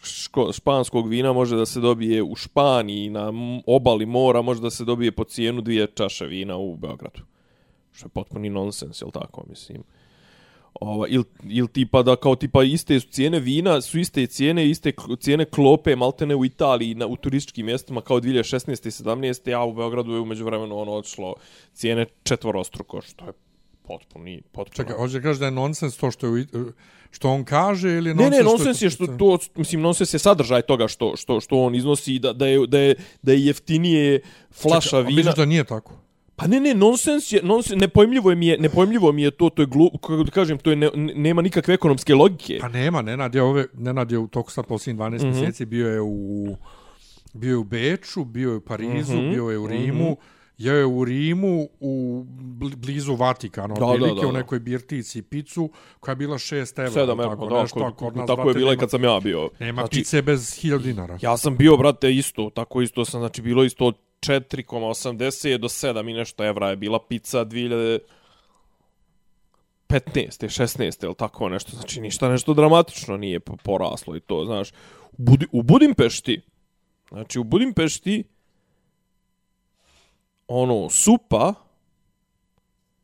ško, španskog vina može da se dobije u Španiji, na obali mora može da se dobije po cijenu dvije čaše vina u Beogradu. Što je potpuni nonsens, je tako, mislim. Ova, ili, ili tipa da kao tipa iste su cijene vina, su iste cijene, iste cijene klope, maltene u Italiji, na, u turističkim mjestima kao 2016. i 17. a u Beogradu je umeđu vremenu ono odšlo cijene četvorostruko, što je potpuni, potpuno. Čekaj, hoće kaže da je nonsens to što je što on kaže ili nonsens? Ne, ne, nonsens je što to, mislim, nonsens je sadržaj toga što, što, što on iznosi, da, da, je, da, je, da je jeftinije flaša Čekaj, vina. Čekaj, da nije tako? Pa ne, ne, nonsens je, nonsens, nepojmljivo mi je, nepojmljivo mi je to, to je glup, kako da kažem, to je ne, nema nikakve ekonomske logike. Pa nema, Nenad je ove, Nenad je u toku sad posljednjih 12 mm -hmm. mjeseci bio je u bio je u Beču, bio je u Parizu, mm -hmm. bio je u Rimu. Mm -hmm je je u Rimu, u blizu Vatikana, da, da, da, u nekoj birtici picu, koja je bila 6 evra. 7 evra, tako, da, nešto, kod, kod nas, tako je bila kad sam ja bio. Nema znači, pice bez 1000 dinara. Ja sam bio, brate, isto, tako isto sam, znači, bilo isto od 4,80 do 7 i nešto evra je bila pizza 2000... 15. 16. ili tako nešto, znači ništa nešto dramatično nije poraslo i to, znaš. U, Budi, u Budimpešti, znači u Budimpešti, ono, supa,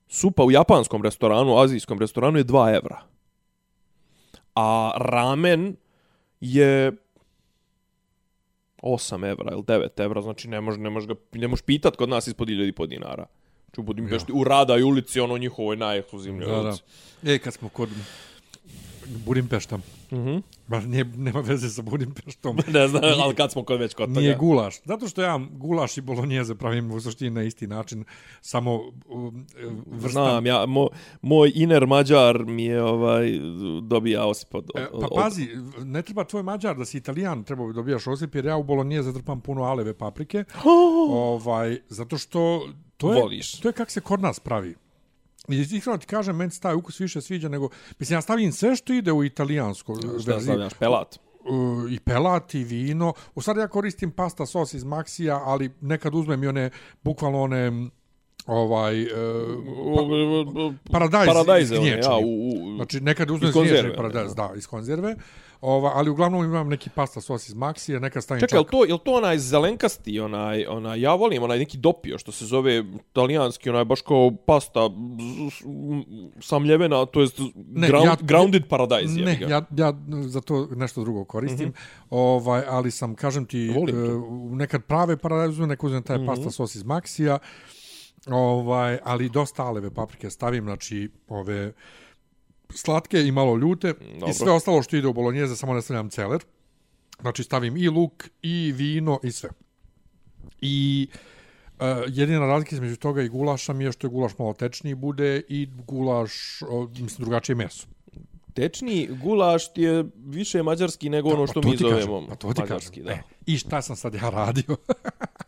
supa u japanskom restoranu, azijskom restoranu je 2 evra. A ramen je 8 evra ili 9 evra, znači ne može, ne može, ga, ne može pitat kod nas ispod 1000 dinara. Ču budim ja. u Rada i ulici, ono njihovoj najekskluzivnoj ulici. Da. E, kad smo kod Budimpešta. Mhm. Mm Baš nije, nema veze sa Budimpeštom. ne znam, ali kad smo kod već kod toga. Nije gulaš. Zato što ja gulaš i bolonjeze pravim u suštini na isti način. Samo uh, vrstam... Znam, ja, mo, moj iner mađar mi je ovaj, dobija osip od, od, e, Pa pazi, ne treba tvoj mađar da si italijan, treba dobijaš osip, jer ja u bolonjeze trpam puno aleve paprike. Oh! ovaj, zato što to je, Voliš. to je kak se kod nas pravi. Iskreno ti kažem, meni se taj ukus više sviđa nego... Mislim, ja stavim sve što ide u italijansko Šta stavljaš, pelat? Uh, I pelat, i vino. U stvari ja koristim pasta sos iz Maxija, ali nekad uzmem i one, bukvalno one ovaj uh, pa, paradajz paradajze ja u, u, znači nekad uzmem svježe paradajz da iz konzerve Ova, ali uglavnom imam neki pasta sos iz Maxi, neka stavim Čekaj, čak. Čekaj, je to, to onaj zelenkasti, onaj, onaj, ja volim onaj neki dopio, što se zove italijanski, onaj baš kao pasta samljevena, to jest ne, ground, ja, grounded paradise. Ne, ja, ja za to nešto drugo koristim, mm -hmm. ovaj, ali sam, kažem ti, uh, nekad prave paradajzu, neko uzmem taj mm -hmm. pasta sos iz Maxija, ovaj, ali dosta aleve paprike stavim, znači, ove slatke i malo ljute Dobro. i sve ostalo što ide u bolonjeze, samo ne stavljam celer. Znači stavim i luk, i vino, i sve. I uh, jedina razlika između toga i gulaša mi je što je gulaš malo tečniji bude i gulaš, uh, mislim, drugačije meso. Tečni gulaš ti je više mađarski nego ono što mi zovemo pa to ti mađarski. Da. E, I šta sam sad ja radio?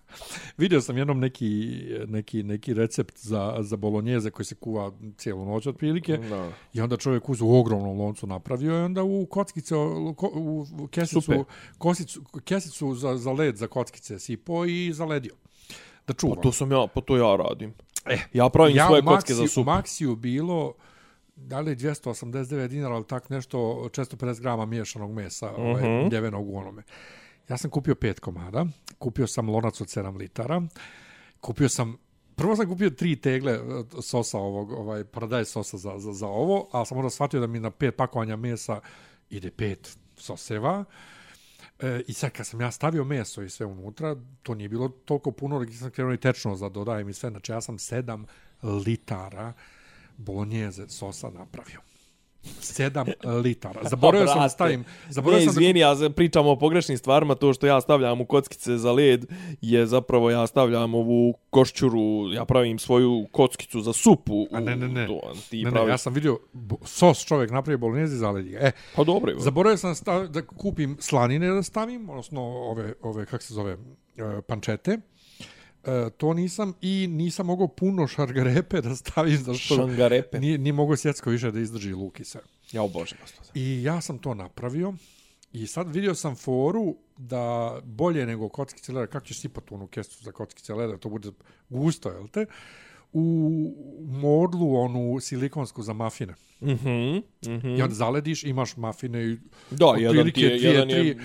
Vidio sam jednom neki, neki, neki recept za, za bolonjeze koji se kuva cijelu noć otprilike. No. I onda čovjek uzu u ogromnom loncu napravio i onda u kockice, u, kesicu, kosicu, kesicu za, za led za kockice sipo i zaledio. Da čuva. Pa to sam ja, pa to ja radim. E, ja pravim ja svoje kocke za supu. Ja u Maxiju bilo da li 289 dinara, ali tak nešto, 450 grama miješanog mesa, uh -huh. ovaj, mhm. ljevenog u onome. Ja sam kupio pet komada, kupio sam lonac od 7 litara, kupio sam Prvo sam kupio tri tegle e, sosa ovog, ovaj, paradaj sosa za, za, za ovo, a sam onda shvatio da mi na pet pakovanja mesa ide pet soseva. E, I sad kad sam ja stavio meso i sve unutra, to nije bilo toliko puno, jer sam krenuo i tečno za dodajem i sve. Znači ja sam sedam litara bolonjeze sosa napravio. 7 litara. Zaboravio sam stavim... Zaboravio ne, sam izvijeni, da... ja pričam o pogrešnim stvarima. To što ja stavljam u kockice za led je zapravo ja stavljam ovu košćuru, ja pravim svoju kockicu za supu. A ne, ne, ne. To, ti ne, pravi... ne, ja sam vidio sos čovjek napravi bolonjezi za led. E, pa dobro. Zaboravio sam stav, da kupim slanine da stavim, odnosno ove, ove kako se zove, e, pančete. E, to nisam i nisam mogao puno šargarepe da stavim za što šargarepe nije, nije mogao sjecko više da izdrži luk i sve. Ja obožavam I ja sam to napravio I sad vidio sam foru da bolje nego kockice leda, kako ćeš sipati onu kesu za kockice leda, to bude gusto, jel te? U modlu, onu silikonsku za mafine. Mhm. Mhm. I onda zalediš, imaš mafine i Da, jedan ti je, dvije, jedan tri, je...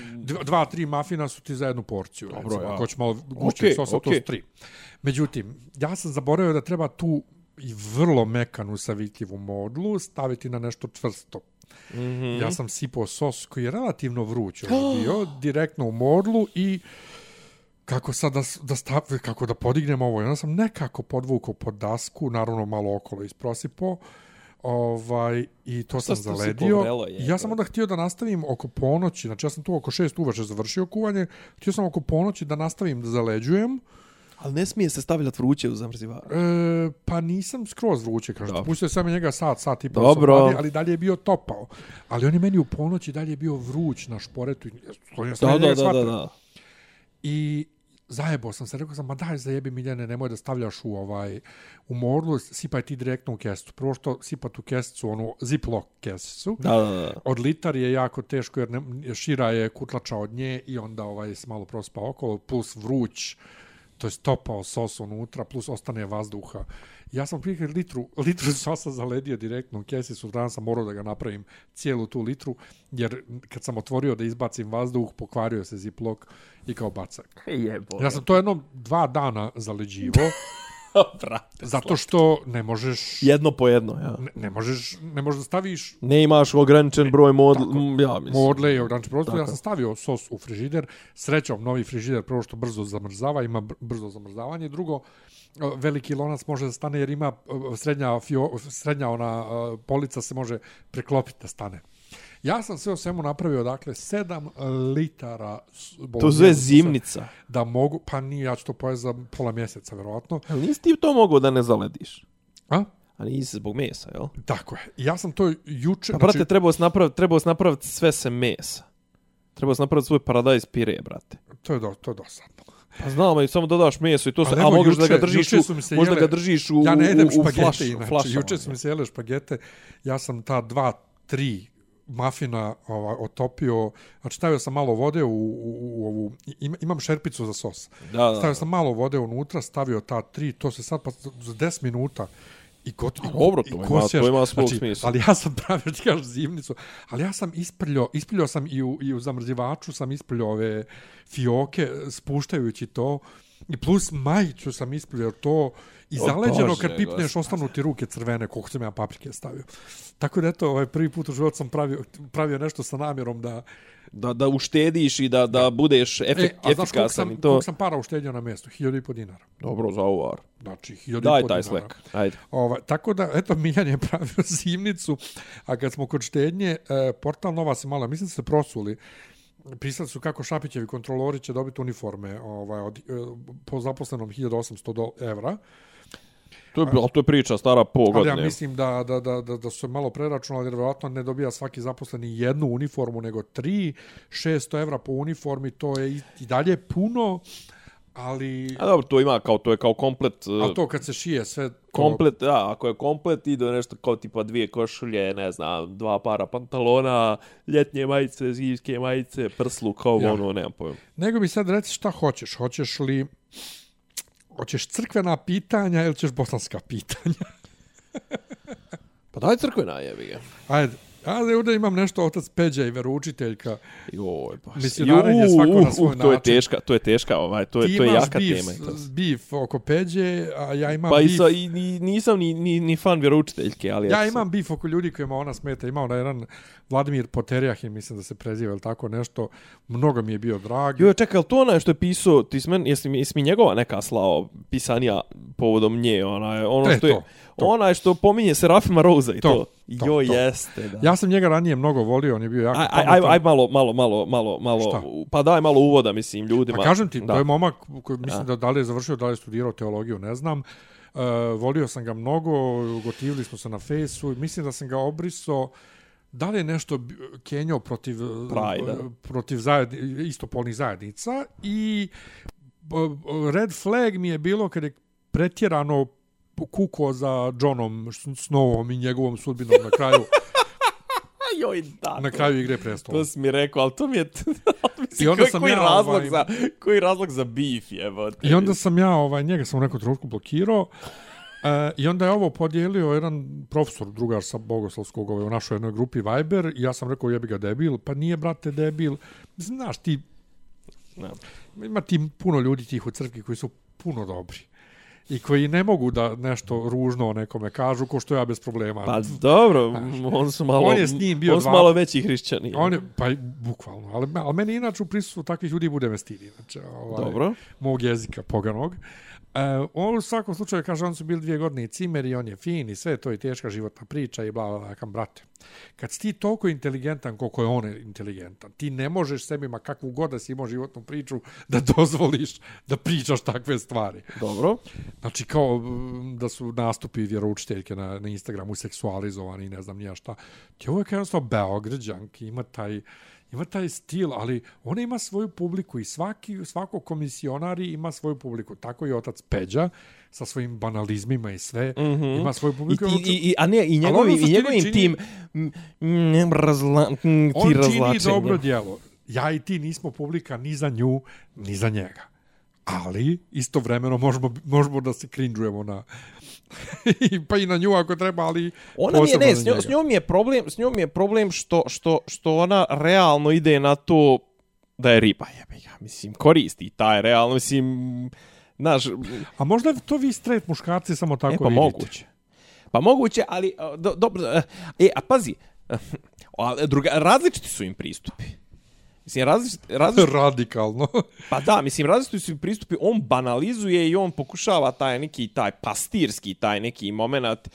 dva, tri mafina su ti za jednu porciju. Dobro, recimo. ja. Ako ćeš malo gušćeg Okej, sosa, to okej. su tri. Međutim, ja sam zaboravio da treba tu i vrlo mekanu savitljivu modlu staviti na nešto čvrsto. Mm. -hmm. Ja sam sipao sos koji je relativno vruć ovaj bio, direktno u modlu i kako sad da, da stav, kako da podignem ovo. I onda sam nekako podvukao pod dasku, naravno malo okolo isprosipao, ovaj, i to sam si tu zaledio. I ja sam onda htio da nastavim oko ponoći, znači ja sam tu oko šest uveče završio kuvanje, htio sam oko ponoći da nastavim da zaleđujem, Ali ne smije se stavljati vruće u zamrzivar. E, pa nisam skroz vruće, kažete. Pustio sam njega sat, sat i pol. Dobro. sam Ali dalje je bio topao. Ali on je meni u ponoći dalje je bio vruć na šporetu. sam Da, da, da, da, da. I zajebao sam se, rekao sam, ma daj zajebi Miljane, nemoj da stavljaš u ovaj u morlu, sipaj ti direktno u kesicu. Prvo što sipat u kesicu, onu ziplock kesicu. Da, da, da. Od litar je jako teško jer ne, šira je kutlača od nje i onda ovaj se malo prospa okolo, plus vruć, to je stopao sos unutra, plus ostane vazduha. Ja sam prije litru, litru sosa zaledio direktno u kesi, sutradan sam morao da ga napravim cijelu tu litru, jer kad sam otvorio da izbacim vazduh, pokvario se ziplok i kao bacak. Jebo. Ja sam to jedno dva dana zaleđivo, Brate. zato što ne možeš, Jedno po jedno, ja. ne, ne možeš, ne možeš da staviš Ne imaš ograničen broj mod... Tako. m, Ja mislim. modle i ograničen prostor. Ja sam stavio sos u frižider. Srećom, novi frižider prvo što brzo zamrzava, ima br- brzo zamrzavanje. Drugo, e, veliki lonac može da stane jer ima e, srednja, fio, srednja ona e, polica se može preklopiti da stane. Ja sam sve o svemu napravio, dakle, 7 litara To zove zimnica. Da mogu, pa nije, ja ću to pojesti za pola mjeseca, verovatno. Ali nisi ti to mogao da ne zalediš? A? A nisi zbog mesa, jel? Tako je. Ja sam to juče... Pa, brate, trebao si napraviti, trebao si napraviti sve se mesa. Trebao si napraviti svoj paradajz pire, brate. to je, do, to je dosadno. Pa znam, i samo dodaš meso i to se, a evo, možeš da ga juče- držiš juče u, možda jele- ga držiš u, Ja ne jedem u, u špagete, flaš, inače. flašama. Juče su mi se jele špagete. Ja sam ta dva, tri mafina ovaj, otopio. Znači, stavio sam malo vode u, u, u ovu... Im, imam šerpicu za sos. Da, da. Stavio sam malo vode unutra, stavio ta tri, to se sad pa za 10 minuta i got, i, Dobro, i to ima- kosjaš. to ima svog znači, smisla. Ali ja sam pravio, ti kažeš, zimnicu, ali ja sam isprljao, isprljao sam i u, i u zamrzivaču, sam isprljao ove fioke, spuštajući to, i plus majiću sam isprljao to, i O, zaleđeno Bože, kad pipneš, ostanu ti ruke crvene, koliko sam ja paprike stavio. Tako da, eto, ovaj prvi put u životu sam pravio, pravio nešto sa namjerom da... Da, da uštediš i da, da budeš efek, E, znaš koliko efikasan sam, i to... koliko sam para uštedio na mjestu? Hiljadu i po dinara. Dobro, za ovar. Znači, hiljadu i Daj po taj slek. Ajde. Ovaj, tako da, eto, Miljan je pravio zimnicu, a kad smo kod štednje, e, portal Nova se malo, mislim se prosuli, pisali su kako Šapićevi kontrolori će dobiti uniforme ovaj, od, e, po zaposlenom 1800 do, evra, To je, ali to je priča stara po ali godine. ja mislim da, da, da, da, da su se malo preračunali, jer vjerojatno ne dobija svaki zaposleni jednu uniformu, nego tri, 600 evra po uniformi, to je i, i dalje puno, ali, A dobro, to ima kao, to je kao komplet... uh, to kad se šije sve... To, Komplet, da, ako je komplet, ide nešto kao tipa dvije košulje, ne znam, dva para pantalona, ljetnje majice, zimske majice, prsluk, kao ja. ono, nemam pojma. Nego mi sad reci šta hoćeš. Hoćeš li... Hoćeš crkvena pitanja ili ćeš bosanska pitanja? Pa daj crkvena jebi ga. Ajde. Ja ovdje imam nešto otac Peđa i veroučiteljka. Joj, pa. Misionarenje svako na svoj to je način. teška, to je teška, ovaj, to je, Ti to je imaš jaka bif, tema. i To. bif oko Peđe, a ja imam Pa i, bif... sa, i, ni, nisam ni, ni, ni fan vjeroučiteljke, ali... Ja imam bif oko ljudi kojima ona smeta. Imao na jedan Vladimir Poterjahin, mislim da se preziva ili tako nešto. Mnogo mi je bio drag. Jo, čekaj, ali to onaj što je pisao, ti si men, jesi, jesi mi njegova neka slao pisanija povodom nje, onaj, ono E, što je, to, to. onaj što pominje Serafima Rosa i To, to. To, jo, to. jeste, da. Ja sam njega ranije mnogo volio, on je bio jako Aj, aj, aj, malo, malo, malo, malo, malo, Šta? pa daj malo uvoda, mislim, ljudima. Pa kažem ti, da. to je momak koji mislim da da li je završio, da li je studirao teologiju, ne znam. Uh, volio sam ga mnogo, gotivili smo se na fejsu, mislim da sam ga obrisao da li je nešto Kenjo protiv, Pride-a. uh, protiv zajedni, istopolnih zajednica i uh, red flag mi je bilo kad je pretjerano kuko za Johnom Snowom i njegovom sudbinom na kraju. Joj, da. na kraju igre prestola. To si mi rekao, ali to mi je... I onda koji, sam koji ja, razlog ovaj- za, koji razlog za beef je, I onda sam ja, ovaj, njega sam u nekom trenutku blokirao, E, I onda je ovo podijelio jedan profesor, drugar sa Bogoslavskog ovaj, u našoj jednoj grupi Viber i ja sam rekao jebi ga debil, pa nije brate debil. Mislim, Znaš ti, Ne. ima ti puno ljudi tih u crkvi koji su puno dobri i koji ne mogu da nešto ružno nekome kažu, ko što ja bez problema. Pa dobro, on su malo, On je s njim bio on dva- malo veći hrišćani. On je, pa bukvalno, ali, ali meni inače u prisustvu takvih ljudi bude me stidi. Znači, ovaj, Dobro. Mog jezika poganog. E, on u svakom slučaju kaže, on su bili dvije godine i cimer i on je fin i sve, to je teška životna priča i bla, bla, bla, kam, brate. Kad si ti toliko inteligentan koliko je on inteligentan, ti ne možeš sebi, ma kakvu god da si imao životnu priču, da dozvoliš da pričaš takve stvari. Dobro. Znači kao da su nastupi vjeroučiteljke na, na Instagramu seksualizovani, ne znam nija šta. Djevojka je jednostavno Beograđanki, ima taj, ima taj stil, ali ona ima svoju publiku i svaki, svako komisionari ima svoju publiku. Tako i otac Peđa sa svojim banalizmima i sve mm -hmm. ima svoju I, publiku. ču- i, i, a ne, i ono njegovim, što i njegovim čini- tim mm, razla, mm, ti on čini dobro djelo. Ja i ti nismo publika ni za nju, ni za njega. Ali, istovremeno, možemo, možemo da se krinđujemo na... pa i na nju ako treba, ali... Ona mi je, ne, s njom, s njom je problem, s njom je problem što, što, što ona realno ide na to da je riba, jebe ga. Mislim, koristi taj realno, mislim, znaš, A možda to vi straight muškarci samo tako e, pa vidite. moguće. Pa moguće, ali, do, dobro, e, e, a pazi, a, druga, različiti su im pristupi. Mislim, različiti, različiti, Radikalno. Pa da, mislim, različiti su pristupi, on banalizuje i on pokušava taj neki, taj pastirski, taj neki moment,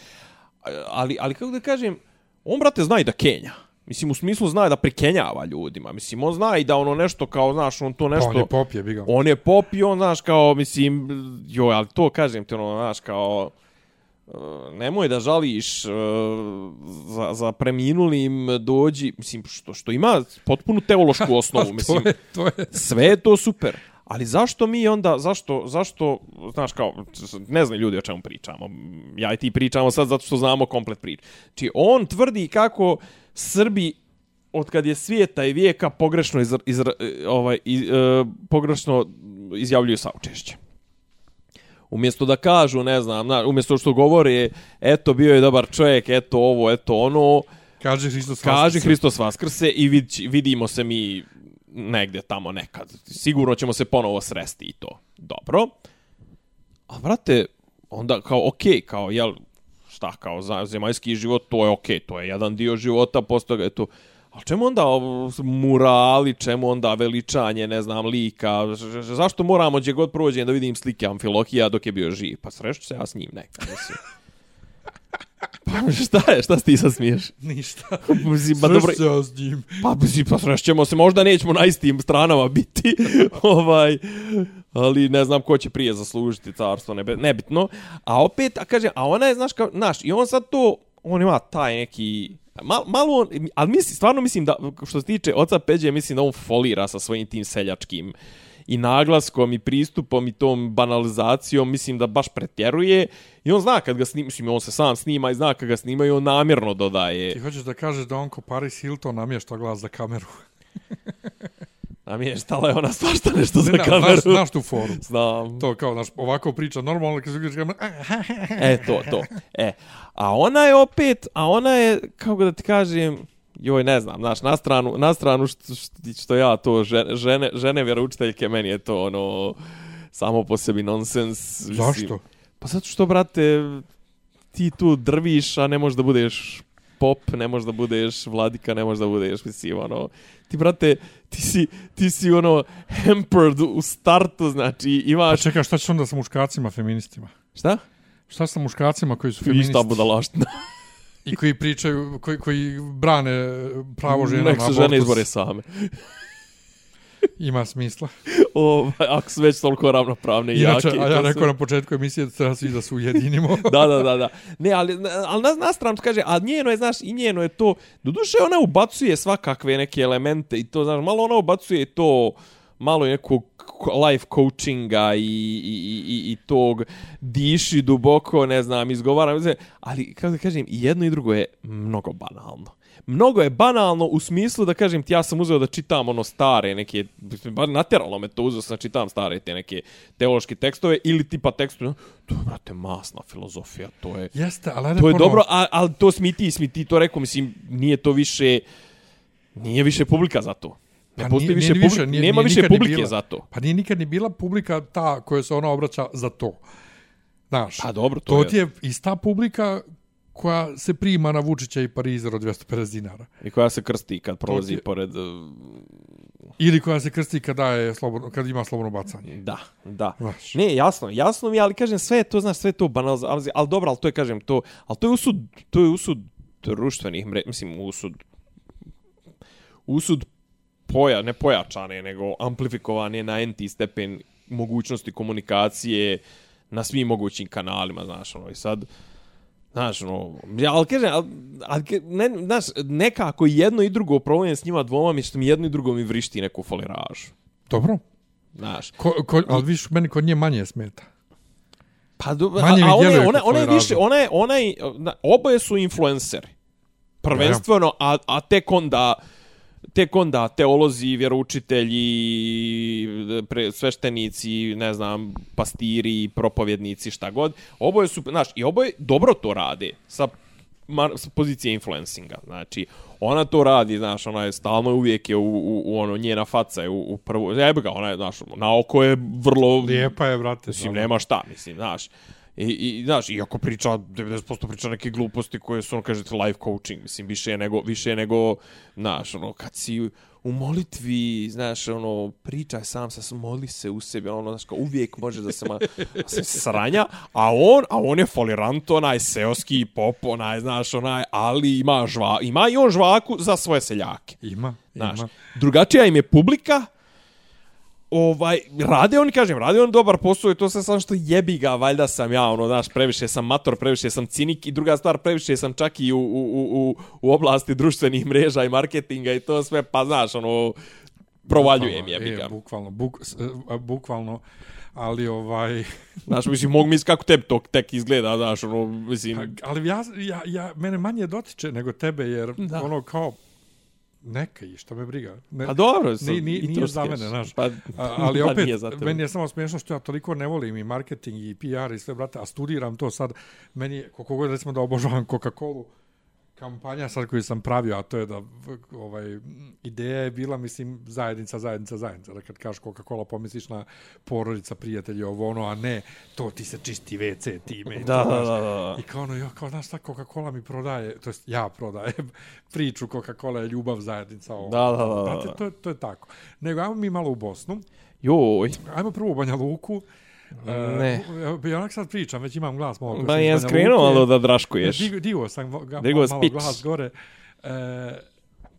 ali, ali kako da kažem, on, brate, zna i da Kenja. Mislim, u smislu zna da prikenjava ljudima. Mislim, on zna i da ono nešto kao, znaš, on to Pa nešto... on je pop je, biga. On je pop i on, znaš, kao, mislim, joj, ali to kažem ti, ono, znaš, kao, nemoj da žališ e, za, za preminulim dođi, mislim, što, što ima potpunu teološku osnovu, mislim, to je, to je. sve je to super. Ali zašto mi onda, zašto, zašto, znaš kao, ne znam ljudi o čemu pričamo. Ja i ti pričamo sad zato što znamo komplet priču. Znači, on tvrdi kako Srbi od kad je svijeta i vijeka pogrešno iz, iz, ovaj, iz, e, pogrešno izjavljuju saučešće. Umjesto da kažu, ne znam, na, umjesto što govore, eto, bio je dobar čovjek, eto ovo, eto ono, Kaže Hristos Kaže Vaskrse. Hristos Vaskrse i vid, vidimo se mi negdje tamo nekad. Sigurno ćemo se ponovo sresti i to. Dobro. A vrate, onda kao okej, okay, kao jel, šta kao za zemaljski život, to je okej, okay, to je jedan dio života, posto ga je to... Ali čemu onda murali, čemu onda veličanje, ne znam, lika? Zašto moramo gdje god prođem da vidim slike Amfilohija dok je bio živ? Pa srešću se ja s njim nekad, mislim. Pa šta je, šta ti sad smiješ? Ništa. Mislim, pa dobro, Sršće ja s njim. Pa, mislim, pa srešćemo se, možda nećemo na istim stranama biti, ovaj, ali ne znam ko će prije zaslužiti carstvo, nebe, nebitno. A opet, a kaže, a ona je, znaš, kao, znaš, i on sad to, on ima taj neki, mal, malo on, ali mislim, stvarno mislim da, što se tiče oca Peđe, mislim da on folira sa svojim tim seljačkim i naglaskom i pristupom i tom banalizacijom, mislim da baš pretjeruje i on zna kad ga snima, mislim, on se sam snima i zna kad ga snima i on namjerno dodaje. Ti hoćeš da kažeš da on ko Paris Hilton namješta glas za kameru. A mi je štala je ona svašta nešto za Ne, kameru. Znaš, znaš tu foru. Znam. To kao, znaš, ovako priča normalno, kad se uključi kamera, E, to, to. E, a ona je opet, a ona je, kako da ti kažem, joj, ne znam, znaš, na stranu, na stranu što, što ja to, žene, žene, žene vjeroučiteljke, meni je to, ono, samo po sebi nonsens. mislim. Zašto? Pa zato što, brate, ti tu drviš, a ne možeš da budeš pop, ne možeš da budeš vladika, ne možeš da budeš, mislim, ono, ti, brate, ti si, ti si, ono, hampered u startu, znači, Pa imaš, čekaj, šta ćeš onda sa muškarcima feministima? šta? Šta sa muškarcima koji su feministi Ista budalaština. i koji pričaju, koji, koji brane pravo žena Nek na se abortus? žene izbore same. Ima smisla. O, ako su već toliko ravnopravne i Inače, jake. a ja to rekao su- na početku emisije da treba svi da se ujedinimo. da, da, da, da. Ne, ali, ali na, na stranu kaže, a njeno je, znaš, i njeno je to, doduše ona ubacuje svakakve neke elemente i to, znaš, malo ona ubacuje to, malo je nekog life coachinga i, i, i, i tog diši duboko, ne znam, izgovaram, ali, kako da kažem, i jedno i drugo je mnogo banalno. Mnogo je banalno u smislu da kažem ti ja sam uzeo da čitam ono stare neke, bar nateralo me to uzeo sam da čitam stare te neke teološke tekstove ili tipa tekstove, to je, brate, masna filozofija, to je... Jeste, ali To je ponovo. dobro, a, ali to smiti, smiti to rekao, mislim, nije to više, nije više publika za to. Ne Pa postoji nije- više, nije publike, više, nije- nema nije više publike bila. za to. Pa nije nikad ni bila publika ta koja se ona obraća za to. Znaš, Pa dobro, to to je- ti je ista publika koja se prima na Vučića i Parizer od 250 dinara. I koja se krsti kad prolazi ti- pored... uh, Ili koja se krsti kada, je slobodno, kad ima slobodno bacanje. Da, da. Znaš. Ne, jasno, jasno mi, je, ali kažem sve je to, znaš, sve je to banal, ali, ali dobro, ali to je, kažem, to, ali to je usud, to je usud društvenih mreža, mislim, usud, usud poja, ne pojačane, nego amplifikovane na enti stepen mogućnosti komunikacije na svim mogućim kanalima, znaš, ono, i sad, Znaš, ono, ja, ali kažem, ali, ali, ne, znaš, nekako jedno i drugo problem s njima dvoma mi što mi jedno i drugo mi vrišti neku foliražu. Dobro. Znaš, Ko, ko, ali viš, meni kod nje manje smeta. Pa do, Manje a, a ona, ona, je više, ona je, ona je, oboje su influenceri. Prvenstveno, a, a tek onda, tek onda teolozi, vjeroučitelji, pre, sveštenici, ne znam, pastiri, propovjednici, šta god. Oboje su, znaš, i oboje dobro to rade sa, mar, sa pozicije influencinga. Znači, ona to radi, znaš, ona je stalno uvijek je u, u, u ono, njena faca je u, u prvu, jebe ga, ona je, znaš, na oko je vrlo... Lijepa je, brate. Mislim, nema šta, mislim, znaš. I, i znaš, iako priča, 90% priča neke gluposti koje su, ono, kažete, life coaching, mislim, više je nego, više je nego, znaš, ono, kad si u molitvi, znaš, ono, pričaj sam sa, moli se u sebi, ono, znaš, kao uvijek može da se, ma, se sranja, a on, a on je folirant, onaj seoski pop, onaj, znaš, onaj, ali ima žva, ima i on žvaku za svoje seljake. Ima, Znaš, ima. drugačija im je publika, ovaj, rade oni, kažem, rade oni dobar posao i to sve samo što jebi ga, valjda sam ja, ono, znaš, previše sam mator, previše sam cinik i druga stvar, previše sam čak i u, u, u, u, oblasti društvenih mreža i marketinga i to sve, pa znaš, ono, provaljujem jebi ga. E, bukvalno, buk, e, bukvalno, ali ovaj... Znaš, mislim, mogu misliti kako tebi to tek izgleda, znaš, ono, mislim, Ali ja, ja, ja, mene manje dotiče nego tebe, jer da. ono kao, neka i šta me briga. Ne, pa dobro, su, ni, ni, i to nije za mene, znaš. Pa, A, ali pa opet, tebe. meni je samo smiješno što ja toliko ne volim i marketing i PR i sve, brate, a studiram to sad. Meni je, koliko god recimo da obožavam Coca-Cola, kampanja sad koju sam pravio, a to je da ovaj, ideja je bila, mislim, zajednica, zajednica, zajednica. Da kad kažeš Coca-Cola pomisliš na porodica, prijatelji, ovo ono, a ne, to ti se čisti WC time. i Da, da, da, da. I kao ono, ja, kao, znaš šta, Coca-Cola mi prodaje, to jest ja prodajem priču Coca-Cola je ljubav, zajednica, ovo. Da, da, da, da. Brate, to, to je tako. Nego, ajmo mi malo u Bosnu. Joj, Ajmo prvo u Banja Luku. Ne. Uh, ja onak sad pričam, već imam glas malo. ba je skrenuo malo da draškuješ. Digo, digo sam ga, Digo malo pitch. glas gore. Uh,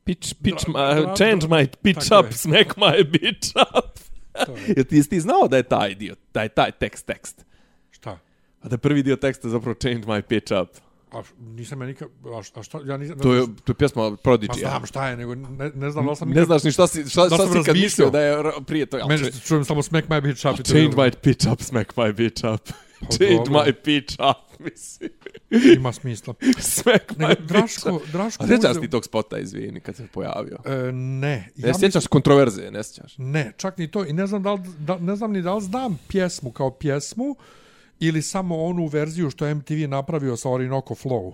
Pitch, pitch, Dra- my, dra- change my pitch up, je. smack my bitch up. Jel ti, ti znao da je taj dio, da je taj tekst tekst? Šta? A da je prvi dio teksta zapravo change my pitch up. A nisam ja nikad... A, š- a šta? Ja nisam... To je, to je pjesma Pa Prodigy. znam šta je, nego ne, ne znam da sam Ne nikad... znaš ni šta si, šta, šta si kad mislio da je prije toga. Meni što čujem samo smack my bitch up. to Change my pitch up, smack my bitch up. Change dobro. my pitch up, mislim. Ima smisla. Smack my Nego, bitch Draško, up. Draško... A sjećaš ti tog spota, izvini, kad se pojavio? E, ne. Ne sjećaš kontroverze, ne sjećaš? Ne, čak ni to. I ne znam, da li, da, ne znam ni da li znam pjesmu kao pjesmu ili samo onu verziju što je MTV napravio sa Orinoco Flow.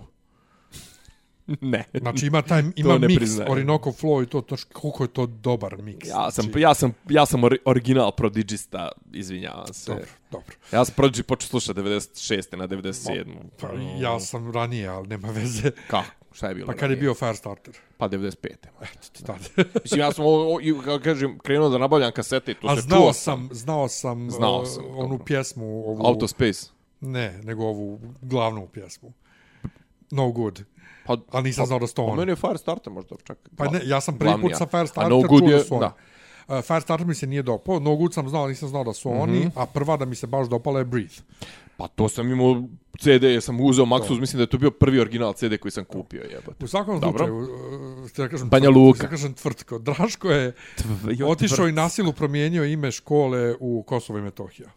Ne. Znači ima taj ima ne mix priznajem. Orinoco Flow i to, to koliko je to dobar mix. Ja sam, znači, ja sam, ja sam ori- original prodigista, izvinjavam se. dobro, dobro. Ja sam Prodigy počeo slušati 96. na 97. Pa, ja sam ranije, ali nema veze. Kako? Šta je bilo? Pa kad je bio Firestarter. Pa 95. Eto, tada. Mislim, ja sam, o, o, i, kako kažem, krenuo da nabavljam kasete i to A se znao čuo sam, znao sam, Znao o, sam, onu dobro. pjesmu, ovu, Autospace. ne, nego ovu glavnu pjesmu. No good. Pa, Ali nisam znao da su to Pa meni je Firestarter možda čak. Pa ne, ja sam prvi put sa A Firestarter No Good čuo je, da oni. da. Uh, Firestarter mi se nije dopao, No Good sam znao, nisam znao da su oni, Mhm. a prva da mi se baš dopala je Breathe. Pa to sam imao CD, ja sam uzeo Maxus, mislim da je to bio prvi original CD koji sam kupio, jebote. U svakom Dobro. slučaju, da kažem, Banja Luka. Da kažem tvrtko, Draško je otišao i nasilu promijenio ime škole u Kosovo i Metohija.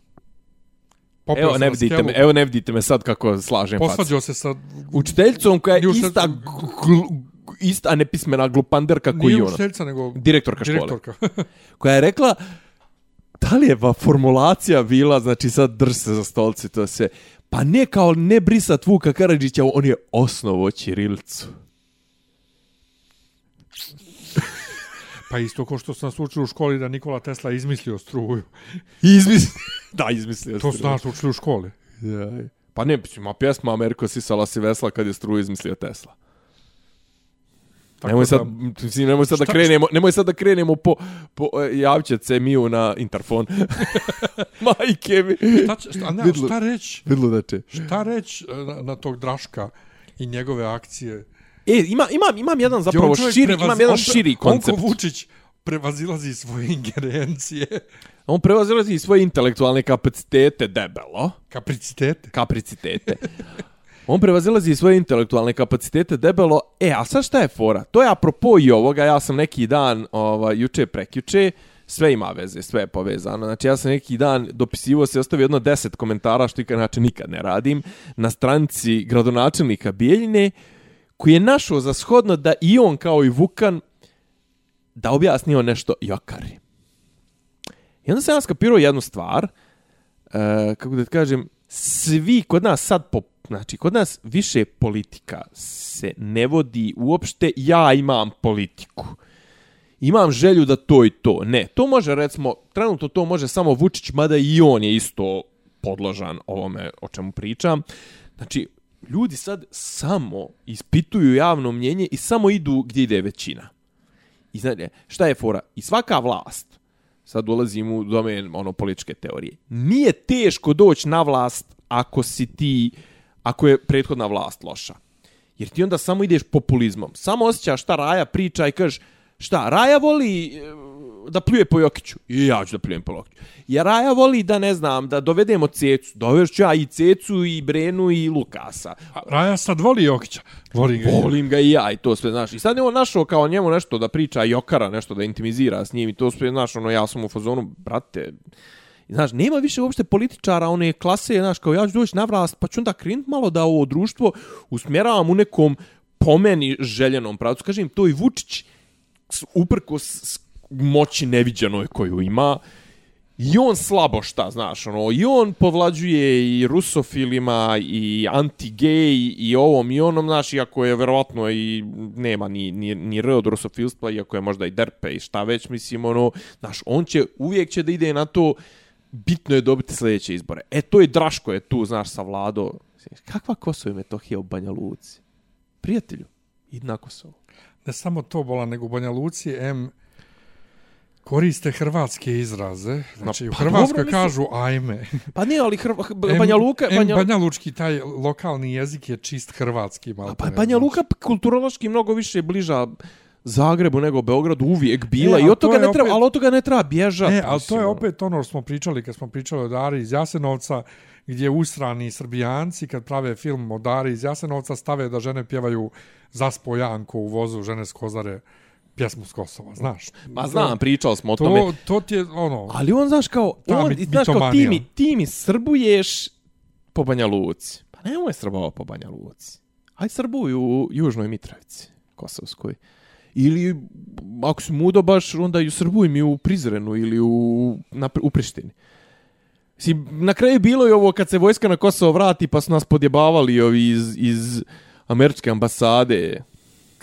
Popeo Evo ne vidite me, evo ne vidite me sad kako slažem facu. Posvađao se sa... Učiteljicom koja je Nije ušte- ista, gl, ista nepismena glupanderka koji Nije ona. učiteljica, nego Direktorka škole. direktorka. koja je rekla da li je pa formulacija bila, znači sad drž se za stolci, to se, pa ne kao ne brisat Vuka Karadžića, on je osnovo Ćirilicu. pa isto ko što sam učili u školi da Nikola Tesla izmislio struju. Izmislio. da, izmislio. To si, su nas učili u školi. Ja. Pa ne, ima pjesma Ameriko sisala si vesla kad je struju izmislio Tesla. Tako nemoj sad, da- mislim, nemoj sad da Šta- krenemo, nemoj sad da krenemo po, po e, javćet se miju na interfon. Majke mi. Šta, će- šta, ne, Vidlo- šta reći? Vidlo da će. Šta reći e, na, na tog Draška i njegove akcije? E, ima, imam, imam jedan zapravo širi, prevaz- imam jedan on- širi On koncept. ko Vučić prevazilazi svoje ingerencije, On prevazilazi svoje intelektualne kapacitete debelo. kapacitete. Kapacitete. On prevazilazi svoje intelektualne kapacitete debelo. E, a sad šta je fora? To je apropo i ovoga. Ja sam neki dan, ovaj, juče, prekjuče, sve ima veze, sve je povezano. Znači, ja sam neki dan dopisivo se ostavio jedno deset komentara, što ikad, znači, nikad ne radim, na stranici gradonačelnika Bijeljine, koji je našao za shodno da i on, kao i Vukan, da objasnio nešto jokari. I onda sam ja skapirao jednu stvar, e, kako da ti kažem, svi kod nas sad, po, znači kod nas više politika se ne vodi uopšte, ja imam politiku. Imam želju da to i to. Ne, to može recimo, trenutno to može samo Vučić, mada i on je isto podložan ovome o čemu pričam. Znači, ljudi sad samo ispituju javno mnjenje i samo idu gdje ide većina. I znači, šta je fora? I svaka vlast, sad ulazim u domen ono političke teorije, nije teško doći na vlast ako si ti, ako je prethodna vlast loša. Jer ti onda samo ideš populizmom. Samo osjećaš šta Raja priča i kažeš, šta, Raja voli da pljuje po Jokiću. I ja ću da pljujem po Jokiću. Jer Raja voli da, ne znam, da dovedemo Cecu. Dovešću ja i Cecu, i Brenu, i Lukasa. A Raja sad voli Jokića. Voli ga. Volim ga i ja i to sve, znaš. I sad je on našao kao njemu nešto da priča Jokara, nešto da intimizira s njim i to sve, znaš, ono, ja sam u fazonu, brate, Znaš, nema više uopšte političara, one klase, znaš, kao ja ću doći na vlast, pa ću onda krenut malo da ovo društvo usmjeravam u nekom po meni željenom pravcu. Kažem, to i Vučić, s- uprkos s- moći neviđenoj koju ima, i on slabo šta, znaš, ono, i on povlađuje i rusofilima, i anti-gay, i ovom, i onom, znaš, iako je verovatno i nema ni, ni, ni r od rusofilstva, iako je možda i derpe i šta već, mislim, ono, znaš, on će, uvijek će da ide na to, bitno je dobiti sljedeće izbore. E, to je Draško je tu, znaš, sa vlado. Kakva Kosovo i Metohija u Banja Luci? Prijatelju, idi na Kosovo. Ne samo to bola, nego u Banja Luci, M koriste hrvatske izraze. Znači, u pa Hrvatskoj dobro, kažu ajme. Pa ne, ali Hrva, Banja Luka... Banja, Banja Lučki, taj lokalni jezik je čist hrvatski. Malo pa Banja Luka kulturološki mnogo više bliža Zagrebu nego Beogradu uvijek bila E, i od to toga ne treba, opet- ali od toga ne treba bježati. E, ali to je ono. opet ono što smo pričali kad smo pričali o Dari iz Jasenovca, gdje usrani srbijanci kad prave film o Dari iz Jasenovca stave da žene pjevaju Zaspo Janko u vozu žene s Kozare pjesmu s Kosova, znaš. Ma znam, pričali smo o tome. To, to ti je ono... Ali on, znaš, kao, on, mit- znaš, kao, ti mi, ti mi srbuješ po Banja Luci. Pa nemoj srbao po Banja Luci. Aj srbuj u Južnoj Mitrovici, Kosovskoj. Ili, ako si mudo baš, onda ju srbuj mi u Prizrenu ili u, na, u Prištini. Si, na kraju bilo je ovo kad se vojska na Kosovo vrati pa su nas podjebavali ovi iz, iz američke ambasade.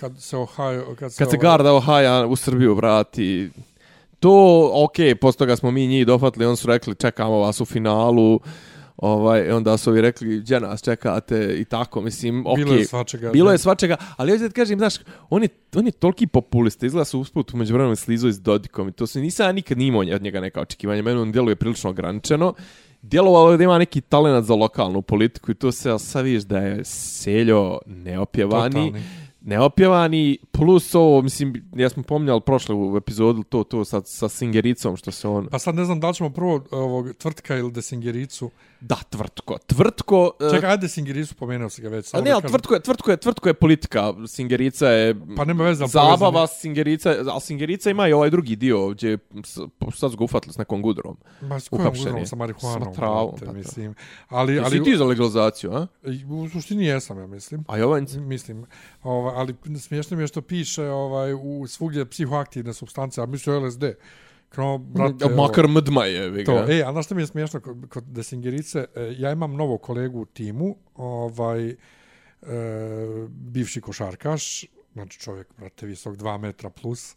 Kad se Ohio... Kad se, Kad se ovaj- Garda Ohaja u Srbiju vrati, to, ok, posto toga smo mi njih dofatili, on su rekli čekamo vas u finalu, ovaj, onda su ovi rekli gdje nas čekate i tako, mislim, ok. Bilo je svačega. Bilo je svačega, ali hoću da kažem, znaš, on je, on je toliki populista, izgleda su usput umeđu vremenom slizo iz Dodikom i to se nisam ja nikad nimao od njega neka očekivanja, meni on djeluje prilično ograničeno. Djelovalo je da ima neki talent za lokalnu politiku i to se, ali sad vidiš da je seljo neopjevani. Totalni. Neopjevani, plus ovo, mislim, ja smo pomnjali prošle u epizodu to, to sa, sa Singericom, što se on... Pa sad ne znam da li ćemo prvo ovog tvrtka ili desingericu. Da, tvrtko. Tvrtko... e, Čekaj, ajde desingericu, pomenuo si ga već. A ne, ali tvrtko je, tvrtko je, tvrtko je politika. Singerica je Pa nema veze, zabava, povezani- Singerica, ali Singerica ima i ovaj drugi dio, gdje sad su ga ufatili s nekom gudrom. Ma s kojom gudrom sa marihuanom? Sa travom, pa mislim. Ali, Ali, ali Jesi ti za legalizaciju, a? u suštini jesam, ja mislim. A Jovanjc? Mislim. Ovaj, ali smiješno mi je što piše ovaj, u svugdje psihoaktivne substance, a mislio LSD. Kao, brate, Makar mdma je, vi To, e, a znaš što mi je smiješno kod, kod Desingerice? E, ja imam novog kolegu u timu, ovaj, e, bivši košarkaš, znači čovjek, brate, visok 2 metra plus,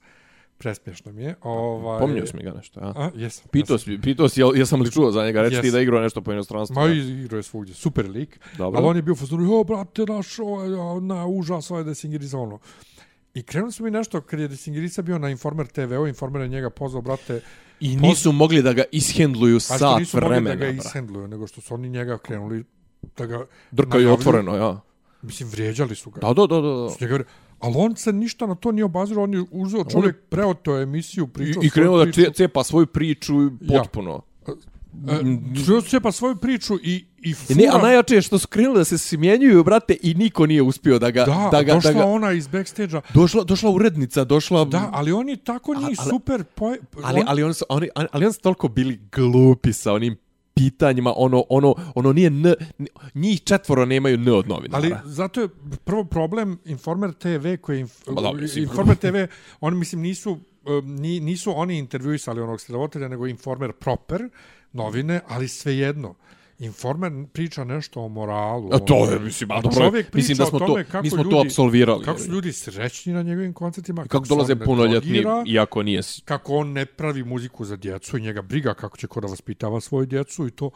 presmiješno mi je. Ovaj, Pomnio si mi ga nešto, a? A, jesam. Pitao si, pitao si, jel, jesam li čuo za njega, reći ti da igrao nešto po inostranstvu. Ma igrao je svugdje, super lik. Dobro. Ali on je bio u fazonu, jo, brate, naš, ovaj, na, užas, ovaj Desingerica, ono. I krenuli su mi nešto, kad je Desingerica bio na Informer TV-u, Informer je njega pozvao, brate, I nisu mogli da ga ishendluju a što sat nisu mogli vremena, da ga ishendluju, nego što su oni njega krenuli da ga... Drkaju najavljuju. otvoreno, ja. Mislim, vrijeđali su ga. Da, da, da, da. Su njega, vri- ali on se ništa na to nije obazirao, on je uzeo čovjek, preoteo emisiju, I, pričao i krenuo da priču. cepa svoju priču Ja. potpuno. E, Čuo se pa svoju priču i, i I fura... ne, a najjače je što su krenuli da se smjenjuju, brate, i niko nije uspio da ga... da, da ga, došla da ga, ona iz backstage-a. došla, došla urednica, došla... Da, ali oni tako njih ali- super... Poje, Ali, on- ali, oni su, oni, ali oni su toliko bili glupi sa onim pitanjima, ono, ono, ono nije n, njih četvoro nemaju n od novinara. Ali zato je prvo problem Informer TV koji inf, da. Informer TV, oni mislim nisu ni, nisu oni intervjuisali onog sredovatelja, nego Informer proper novine, ali svejedno. Informer priča nešto o moralu. A to ono, je, mislim, a dobro, čovjek mislim priča da smo o to, tome kako mi smo ljudi, to apsolvirali. Kako su ljudi srećni na njegovim koncertima. kako se dolaze punoljetni, drogira, iako nije... kako on ne pravi muziku za djecu i njega briga kako će ko da vaspitava svoju djecu i to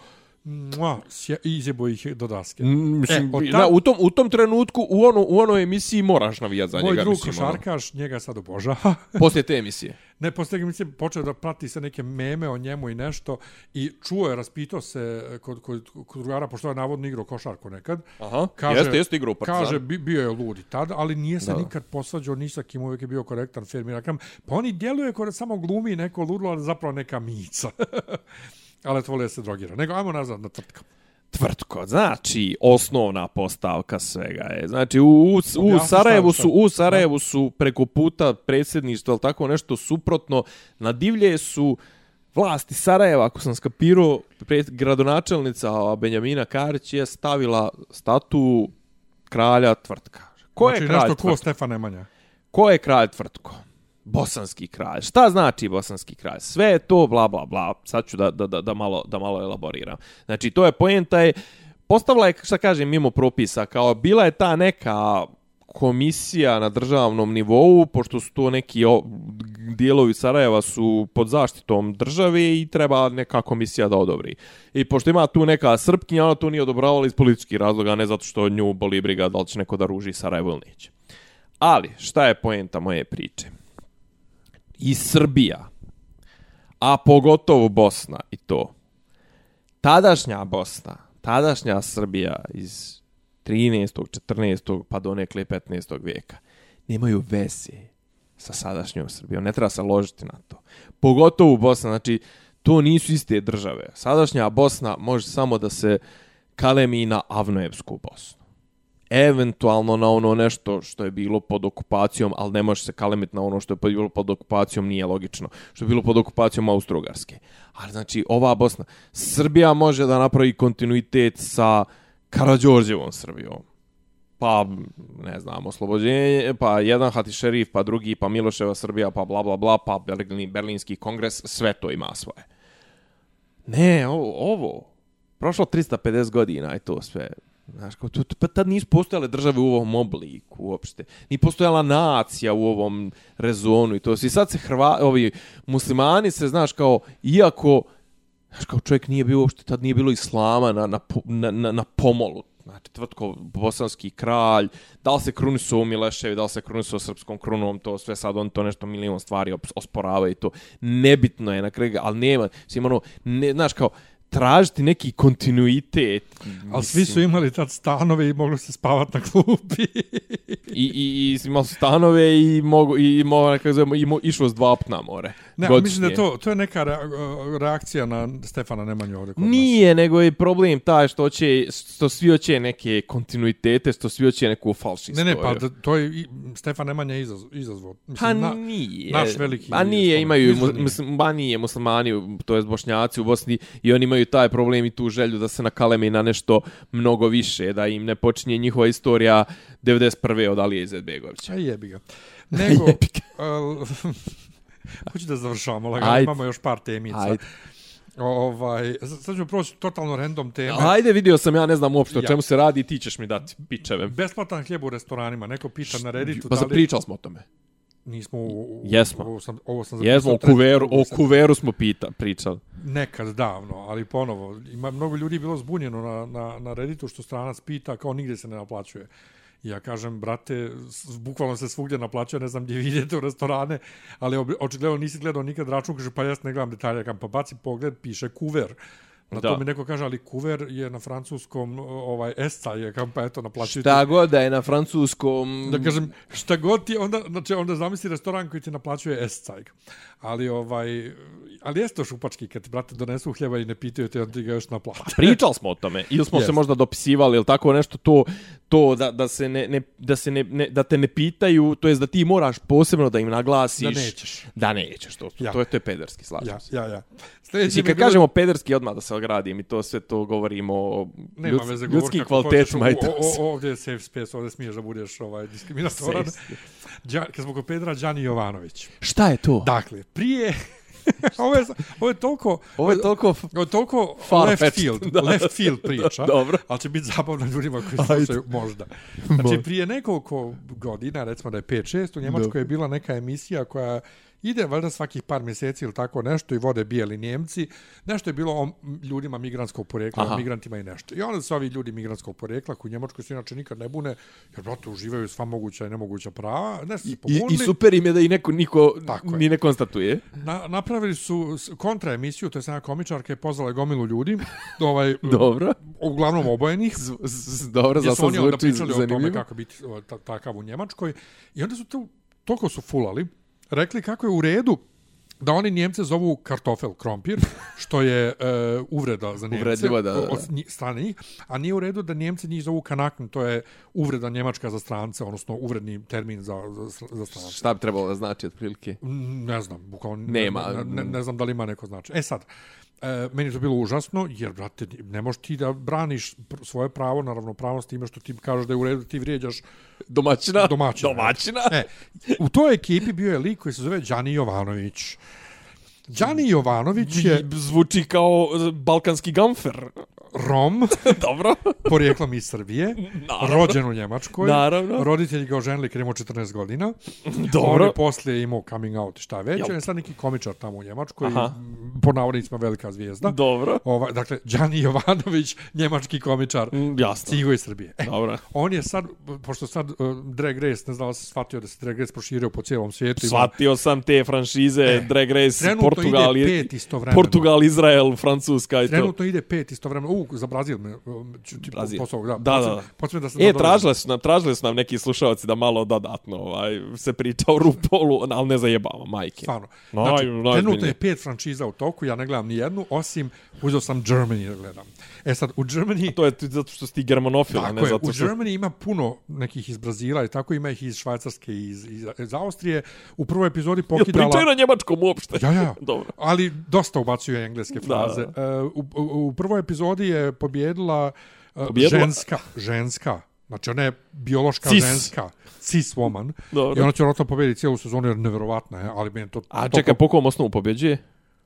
mua, sje, izjebo ih do daske. Mm, Mislim, e, tad- na, u, tom, u tom trenutku, u, ono, u onoj emisiji moraš navijati za Moj njega. drug mislim, ono, košarkaš, njega sad obožava. poslije te emisije. Ne, posle toga mislim, počeo da prati se neke meme o njemu i nešto i čuo je, raspitao se kod, kod, kod drugara, pošto je navodno igrao košarku nekad. Aha, Kaže, jeste, jeste igrao u Partizanu. Kaže, bi, bio je ludi tad, ali nije se Da. nikad posvađao ni sa kim, uvijek je bio korektan, fair, mirakam. Pa oni djeluje kod samo glumi neko ludlo, ali zapravo neka mica. ali to voli da se drogira. Nego, ajmo nazad na tvrtku. Tvrtko, znači osnovna postavka svega je. Znači u, u, u Sarajevu su u Sarajevu su preko puta predsjedništva ili tako nešto suprotno na divlje su vlasti Sarajeva, ako sam skapirao, pred, gradonačelnica Benjamina Karić je stavila statu kralja tvrtka. Ko znači, je kralj nešto ko tvrtka? Stefan Nemanja. Ko je kralj tvrtko? Bosanski kralj. Šta znači bosanski kralj? Sve je to bla bla bla. Sad ću da, da, da, da, malo, da malo elaboriram. Znači, to je poenta je, postavila je, šta kažem, mimo propisa, kao bila je ta neka komisija na državnom nivou, pošto su to neki o, dijelovi Sarajeva su pod zaštitom države i treba neka komisija da odobri. I pošto ima tu neka srpkinja, ona to nije odobravala iz političkih razloga, a ne zato što nju boli briga da li će neko da ruži Sarajevo ili neće. Ali, šta je poenta moje priče? I Srbija, a pogotovo Bosna i to, tadašnja Bosna, tadašnja Srbija iz 13. 14. pa do nekle 15. vijeka, nemaju veze sa sadašnjom Srbijom. Ne treba se ložiti na to. Pogotovo Bosna, znači, to nisu iste države. Sadašnja Bosna može samo da se kalemi na Avnojevsku Bosnu eventualno na ono nešto što je bilo pod okupacijom, ali ne može se kalemiti na ono što je bilo pod okupacijom, nije logično. Što je bilo pod okupacijom Austro-Ugarske. Ali znači, ova Bosna, Srbija može da napravi kontinuitet sa Karadžorđevom Srbijom. Pa, ne znam, oslobođenje, pa jedan Hati Šerif, pa drugi, pa Miloševa Srbija, pa bla, bla, bla, pa Berlin, Berlinski kongres, sve to ima svoje. Ne, ovo, ovo, prošlo 350 godina i to sve. Znaš, kao, to, pa tad nisu postojale države u ovom obliku uopšte. Ni postojala nacija u ovom rezonu i to. I sad se Hrva, ovi muslimani se, znaš, kao, iako, znaš, kao čovjek nije bio uopšte, tad nije bilo islama na, na, na, na, pomolu. Znači, tvrtko, bosanski kralj, da li se krunisu Mileševi, da li se krunisu srpskom krunom, to sve sad on to nešto milion stvari osporava i to. Nebitno je na kraju, ali nema, svim ono, ne, znaš, kao, tražiti neki kontinuitet. Ali svi su imali tad stanove i mogli se spavati na klupi. I, i, i imali su stanove i mogu i mo, kako zovemo, i mo, išlo s dva puta na more. Ne, ali mislim da je to, to je neka rea, reakcija na Stefana Nemanju ovdje kod nas. Nije, nego je problem taj što će, što svi hoće neke kontinuitete, što svi hoće neku falš Ne, ne, pa da, to je i Stefan Nemanja izaz, izazvao. Pa Mislim, na, nije. naš veliki Pa nije, imaju, mislim, ba nije muslimani, to jest bošnjaci u Bosni, i oni imaju imaju taj problem i tu želju da se nakaleme i na nešto mnogo više, da im ne počinje njihova istorija 91. od Alije Izetbegovića. Aj jebi ga. Nego, hoću da završavamo, lagano, Ajde. imamo još par temica. Ajde. Ovaj, sad ćemo proći totalno random teme. Ajde, vidio sam, ja ne znam uopšte o Ja. čemu se radi, ti ćeš mi dati pičeve. Besplatan hljeb u restoranima. Neko pita na Redditu Pa da li... zapričali smo o tome. Nismo u... u Jesmo. Ovo sam, ovo sam Jesmo, o zapisao kuveru, o kuveru smo pita, pričali. Nekad davno, ali ponovo. Ima mnogo ljudi bilo zbunjeno na, na, na Redditu što stranac pita kao nigdje se ne naplaćuje. Ja kažem, brate, bukvalno se svugdje naplaćuje, ne znam gdje vi idete u restorane, ali očigledno nisi gledao nikad račun, kaže, pa jes ne gledam detalje, kam pa baci pogled, piše kuver. Na Da. to mi neko kaže, ali kuver je na francuskom, ovaj, esca je, kam pa eto, naplaćujete. Šta god da je na francuskom... Da kažem, šta god ti, onda, znači, onda zamisli restoran koji ti naplaćuje S-cajg. Ali, ovaj, ali jeste to šupački, kad ti, brate, donesu hljeba i ne pitaju te, onda ti ga još naplate. Pričali smo o tome. Ili smo Jest. se možda dopisivali ili tako nešto to to da, da se ne, ne da se ne, ne, da te ne pitaju, to jest da ti moraš posebno da im naglasiš Da nećeš. Da nećeš to. Ja. To je to je pederski, slažem Ja, se. ja, ja. Sljedeći je kad bilo- kažemo pederski, odmah da se ogradim i to sve to govorimo o Nema ljuds, veze, govor ljudskim kvalitetima hoćeš, o- o- Ovdje je safe space, ovdje smiješ da budeš ovaj, diskriminatoran. Đa, kad smo kod Pedra, Đani Jovanović. Šta je to? Dakle, prije... ovo, je, ovo je toliko... Ovo je toliko... Ovo je toliko left field, Da, left field priča. Dobro. Ali će biti zabavno ljudima koji slušaju možda. Znači, prije nekoliko godina, recimo da je 5-6, u Njemačkoj je bila neka emisija koja ide valjda svakih par mjeseci ili tako nešto i vode bijeli Njemci. Nešto je bilo o ljudima migranskog porekla, Aha. migrantima i nešto. I onda su ovi ljudi migranskog porekla, koji u Njemačkoj se inače nikad ne bune, jer, brate, uživaju sva moguća i nemoguća prava. Nešto su se I, pobunili. I super im je da i neko, niko Tako je. ni ne konstatuje. Na, napravili su kontra emisiju, to je jedna komičarka je pozvala gomilu ljudi, ovaj, Dobro. uglavnom obojenih, Z, z, dobro, gdje za su sad oni onda zvuči pričali o tome zanimljivo. kako biti takav u Njemačkoj. I onda su tu, toliko su fulali, rekli kako je u redu da oni Njemce zovu kartofel, krompir, što je e, uvreda za Njemce Uvredljivo, da, da, od strane njih, a nije u redu da Njemci njih zovu kanakn, to je uvreda Njemačka za strance, odnosno uvredni termin za, za, za strance. Šta bi trebalo da znači otprilike? Ne znam, bukvalno Nema. Ne, ne, ne znam da li ima neko značaj. E sad, e, meni to bilo užasno, jer, brate, ne možeš ti da braniš svoje pravo na ravnopravnost time što ti kažeš da je u redu da ti vrijeđaš Domaćina? domaćina. Domaćina? E, u toj ekipi bio je lik koji se zove Đani Jovanović. Đani Jovanović je Zvuči kao balkanski gamfer. Rom, Dobro. porijeklom iz Srbije, Naravno. rođen u Njemačkoj. Naravno. Roditelji ga oženili kad je imao 14 godina. On Dobro. je poslije imao coming out šta već. Jel. On je sad neki komičar tamo u Njemačkoj. Aha. Po navodnicima velika zvijezda. Dobro. Ovaj, dakle, Đani Jovanović, njemački komičar, Mm, Jasno. iz Srbije. E, Dobro. on je sad, pošto sad uh, Drag Race, ne znam da se shvatio da se Drag Race proširio po cijelom svijetu. ima- Shvatio sam te franšize, E, Drag Race, trenutno Portugal, ide pet istovremeno. Portugal, Izrael, Francuska i to. Trenutno ide pet istovremeno. U, za Brazil me, um, ću ti Brazil. posao, da. Da, da. Počne da se E, tražile su nam, tražili su nam neki slušalci da malo dodatno ovaj, se priča o RuPaulu, ali ne zajebava, majke. Stvarno. Znači, trenutno je pet franšiza u toku, ja ne gledam ni jednu, osim uzeo sam Germany da gledam. E sad, u Germany... To je zato što si ti germanofil, a Tako ne je, zato u što... Germany ima puno nekih iz Brazila i tako ima ih iz Švajcarske i iz, iz, iz Austrije. U prvoj epizodi pokidala... pričaju na njemačkom uopšte? Ja, ja. Dobro. Ali dosta ubacuje engleske fraze. Da, Da, u, u, u prvoj epizodi je pobjedila, uh, Pobjedila? ženska, ženska. Znači ona je biološka Cis. ženska, cis woman. Dobro. I ona će vjerojatno pobjediti cijelu sezonu jer nevjerovatna je, ali meni to... A toliko- čekaj, po kom osnovu pobjeđuje?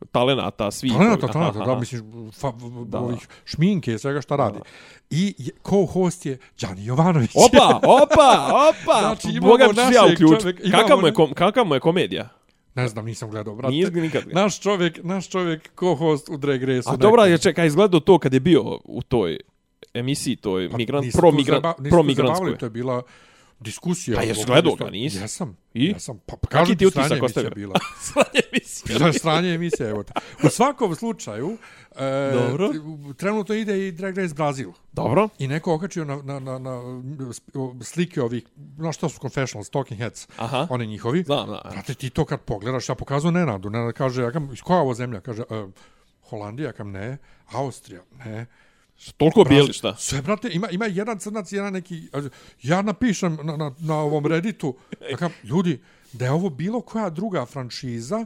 Talenata, svih. Talenata, ovih. talenata, Aha, da, mislim, fa, Da. ovih šminke, svega šta radi. I co-host je Đani Jovanović. Opa, opa, opa! Znači, Boga ću ja uključiti. Kakav mu je, kom, kakav mu je komedija? Ne znam, nisam gledao, brate. Nije nikad. Naš čovjek, naš čovjek co-host u Drag Race. A dobra, je čekaj, izgledao to kad je bio u toj emisiji, toj migrant, nisu pro, tu migrant, zajeba- nisu pro tu migrantskoj. zabavili, To je bila diskusija. Pa jesi o- gledao ga, nisi? Jesam. I? Jesam. Pa, pa Kaki kažem ti utisak ostavio? emisija bila. Sranje emisija. Bila je sranje emisija, evo te. U svakom slučaju, e, Dobro. trenutno ide i Drag Race Brazil. Dobro. I neko okačio na, na, na, na slike ovih, no što su confessionals, talking heads, Aha. oni njihovi. Znam, znam. Brate, ti to kad pogledaš, ja pokazujem Nenadu. Nenad kaže, ja kam, iz koja je ovo zemlja? Kaže, e, Holandija, kam ne, Austrija, ne. Toliko bijeli šta? Sve, brate, ima, ima jedan crnac, jedan neki... Ja napišem na, na, na ovom Redditu, ja kam, ljudi, da je ovo bilo koja druga franšiza,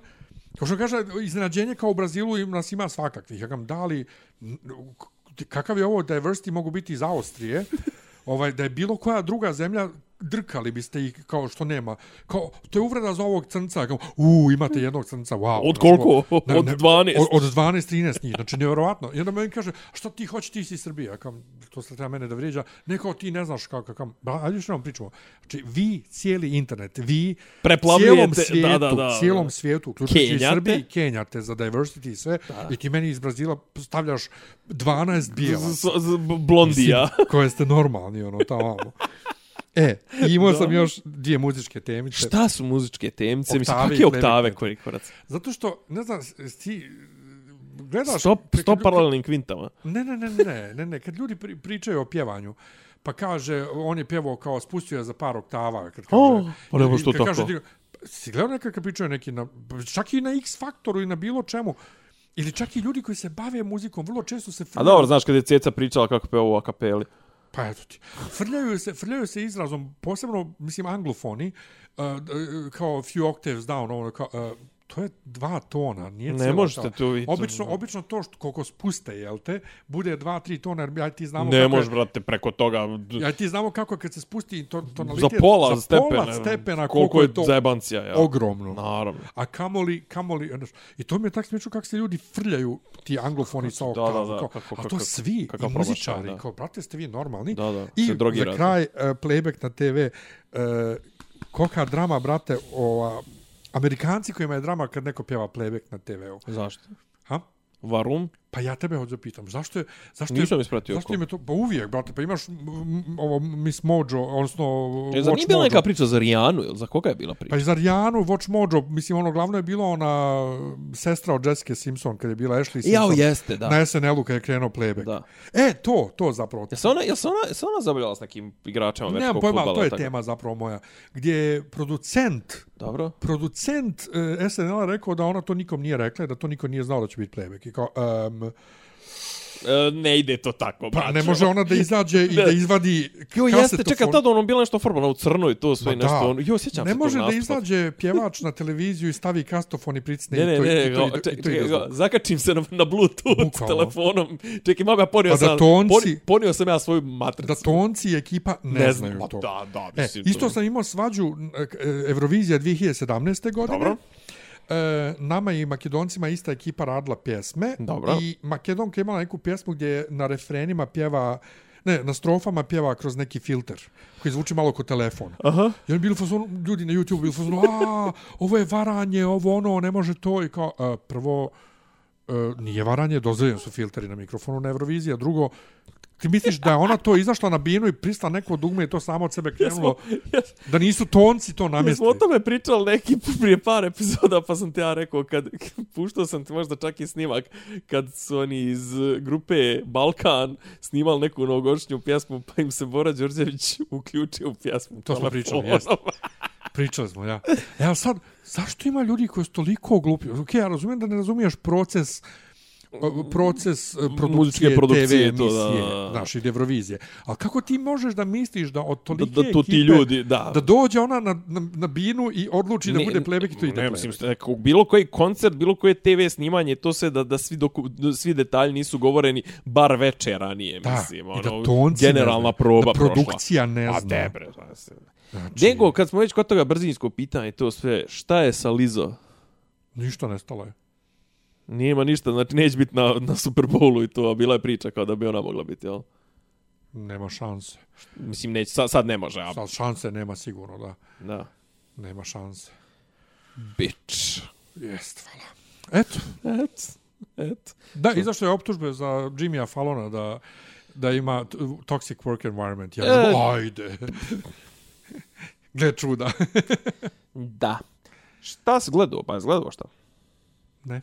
Kao što kaže, iznenađenje kao u Brazilu nas ima svakakvih. Ja kam, da li, kakav je ovo diversity mogu biti iz Austrije, ovaj, da je bilo koja druga zemlja, drkali biste ih kao što nema. Kao, to je uvreda za ovog crnca. Kao, u, imate jednog crnca, wow. Od koliko? ovo- Od 12? Od, od 12, 13 njih. Znači, nevjerovatno. I onda meni kaže, što ti hoćeš, ti si iz Srbije. Ja kam, to se treba mene da vrijeđa. Neko ti ne znaš kako, kam, ba, ajde što vam pričamo. Znači, vi, cijeli internet, vi, cijelom da, svijetu, da, da. cijelom svijetu, uključujući i. Srbiji, Kenjate za diversity i sve. Da. I ti meni iz Brazila stavljaš 12 bijelaca. Z- z- b- Blondija. Mislim, koje ste normalni, ono, tamo. E, imao sam još dvije muzičke temice. Šta su muzičke temce? Mislim, kakve i oktave koji korac? Zato što, ne znam, ti gledaš... Stop, stop ljudi- paralelnim kvintama. Ne, ne, ne, ne, ne, ne, kad ljudi pri, pričaju o pjevanju, pa kaže, on je pjevao kao spustio je za par oktava. Kad kaže, O, pa ne može to kad tako. Kaže, si gledao nekad kad pričaju neki, na, čak i na X faktoru i na bilo čemu, ili čak i ljudi koji se bave muzikom, vrlo često se A dobro, znaš kada je Ceca pričala kako peva u akapeli pa eto ti, frljaju se, frljaju se izrazom, posebno, mislim, anglofoni, uh, kao few octaves down, ono, kao, uh, to je dva tona, nije Ne možete to vidjeti. Obično, obično to što koliko spuste, jel te, bude dva, tri tona, jer ja ti znamo Ne kako može, brate, preko toga. Ja ti znamo kako kad se spusti to, tonalitet. Za pola za stepena. Pola stepena koliko je to zajebancija, ja. ogromno. Naravno. A kamoli, kamoli, znaš, i to mi je tak smiješno kako se ljudi frljaju ti anglofoni sa da, da, kao, kako- a to svi, i muzičari, da. kao, brate, ste vi normalni. Da, da, I za kraj, uh, playback na TV, uh, koka drama, brate, ova, Amerikanci kojima je drama kad neko pjeva playback na TV-u. Zašto? Ha? Varum? Pa ja tebe hoću pitam, zašto je... Zašto Nisam je, ispratio Zašto oko. im je to... Pa uvijek, brate, pa imaš ovo Miss Mojo, odnosno E, Watch nije bila Mojo. neka priča za Rijanu, ili za koga je bila priča? Pa i za Rijanu, Watch Mojo, mislim, ono glavno je bilo ona sestra od Jessica Simpson, kad je bila Ashley Simpson. Jao, jeste, da. Na SNL-u kad je krenuo playback. Da. E, to, to zapravo. Ja se ona, ja se ona, ja se ona zabavljala s nekim igračima Nemam američkog pojma, to je tako. tema zapravo moja. Gdje je producent Dobro. producent e, uh, SNL-a rekao da ona to nikom nije rekla, da to niko nije znao da će biti playback. I kao, um, ne ide to tako, pa ne može ona da izađe i Ne. da izvadi Jo, jeste, kasetofon. čekaj, tada ono bilo nešto farbano u crno i to sve Ma i nešto. da. Ono, jo, sjećam ne se može tog da izađe pjevač na televiziju i stavi kastofon i pricne Ne, ne, i to, ne, i to, go, i to, čekaj, i to ide čekaj, zvuk. go, zakačim se na, na Bluetooth Bukvalno. telefonom. Čekaj, mama, ponio Pa sam, tonci- poni, ponio sam ja svoju matricu. Da tonci i ekipa ne, znaju ma to. Da, da, E, mislim. isto to- sam imao svađu e, Eurovizija 2017. godine. Dobro. E, nama i Makedoncima ista ekipa radila pjesme. Dobro. I Makedonka je imala neku pjesmu gdje na refrenima pjeva Ne, na strofama pjeva kroz neki filter koji zvuči malo kao telefon. Aha. I oni bili u fazonu, ljudi na YouTube bili u fazonu, a, ovo je varanje, ovo ono, ne može to. I kao, a, prvo, a, nije varanje, dozvoljeni su filteri na mikrofonu na Euroviziji, a drugo, ti misliš da je ona to izašla na binu i prisla neko dugme i to samo od sebe krenulo, da nisu tonci to namjestili. o tome pričali neki prije par epizoda, pa sam ti ja rekao, kad, puštao sam ti možda čak i snimak, kad su oni iz grupe Balkan snimali neku novogodišnju pjesmu, pa im se Bora Đorđević uključio u pjesmu. To smo pričali, jeste. Pričali smo, ja. E, ali sad, zašto ima ljudi koji su toliko glupi? Ok, ja razumijem da ne razumiješ proces o, proces e, produkcije, Muzičke produkcije, TV to, emisije, da, da. znaš, i Eurovizije. Ali kako ti možeš da misliš da od Da, tolike da tu ti ekipe, ljudi, da. da dođe ona na, na, na binu i odluči da bude playback i to ide ne, mislim, rekao, bilo koji koncert, bilo koje TV snimanje, to se da, da svi, doku, da svi detalji nisu govoreni bar večer ranije, Da, mislim. i da ono, tonci ne generalna znaju, proba da produkcija ne prošla. zna. A debre. Znači, Nego, kad smo već kod toga brzinsko pitanje, to sve, šta je sa Lizo? Ništa nestalo je. Nijema ništa, znači neće biti na, na Super Bowlu i to, a bila je priča kao da bi ona mogla biti, jel? Nema šanse. Mislim, neće, sad, sad ne može, a... Sad šanse nema sigurno, da. Da. Nema šanse. Bitch. Jest, hvala. Eto, Et, et. Da, izašlo je optužbe za Jimmya Fallona da da ima toxic work environment. Ja, E. e. ajde. Gle čuda. Da. Šta si gledao? Pa je gledao šta? ne,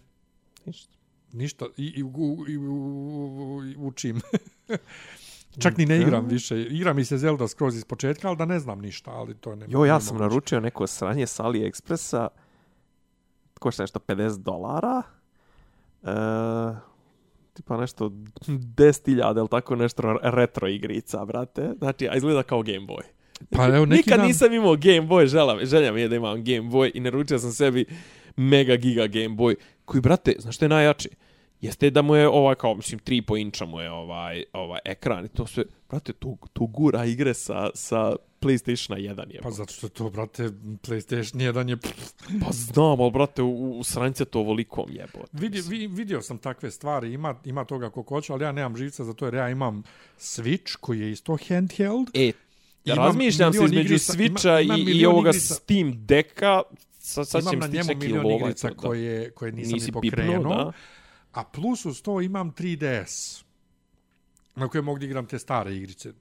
Ništa. ništa. I, i, u, i, u, i učim. Čak ni ne igram više. Igram mi se Zelda skroz iz početka, ali da ne znam ništa, ali to ne. Jo, ja ne sam moguće. naručio neko sranje s AliExpressa. Košta nešto 50 dolara. E, tipa nešto 10.000 ili tako nešto retro igrica, brate. Znači, a izgleda kao Game Boy. Pa evo, neki Nikad dan... nisam imao Game Boy, želja, želja mi je da imam Game Boy i naručio sam sebi mega giga Game Boy, koji, brate, znaš što je najjači? Jeste da mu je ovaj kao mislim 3,5 inča mu je ovaj ovaj ekran i to sve brate tu tu gura igre sa sa PlayStation 1 je. Pa zato što to, brate, PlayStation 1 je... Pa znam, ali, brate, u, u srance to volikom jebote. Vidi, vi, vidio sam takve stvari, ima, ima toga ko hoće, ali ja nemam živca za to jer ja imam Switch koji je isto handheld. E, ja razmišljam se između Switcha ima, ima i, i ovoga igrica. Steam Decka, sa, sad imam na njemu milion lova, igrica koje, koje nisam ni pokrenuo. Pipno, da. A plus uz to imam 3DS na koje mogu da igram te stare igrice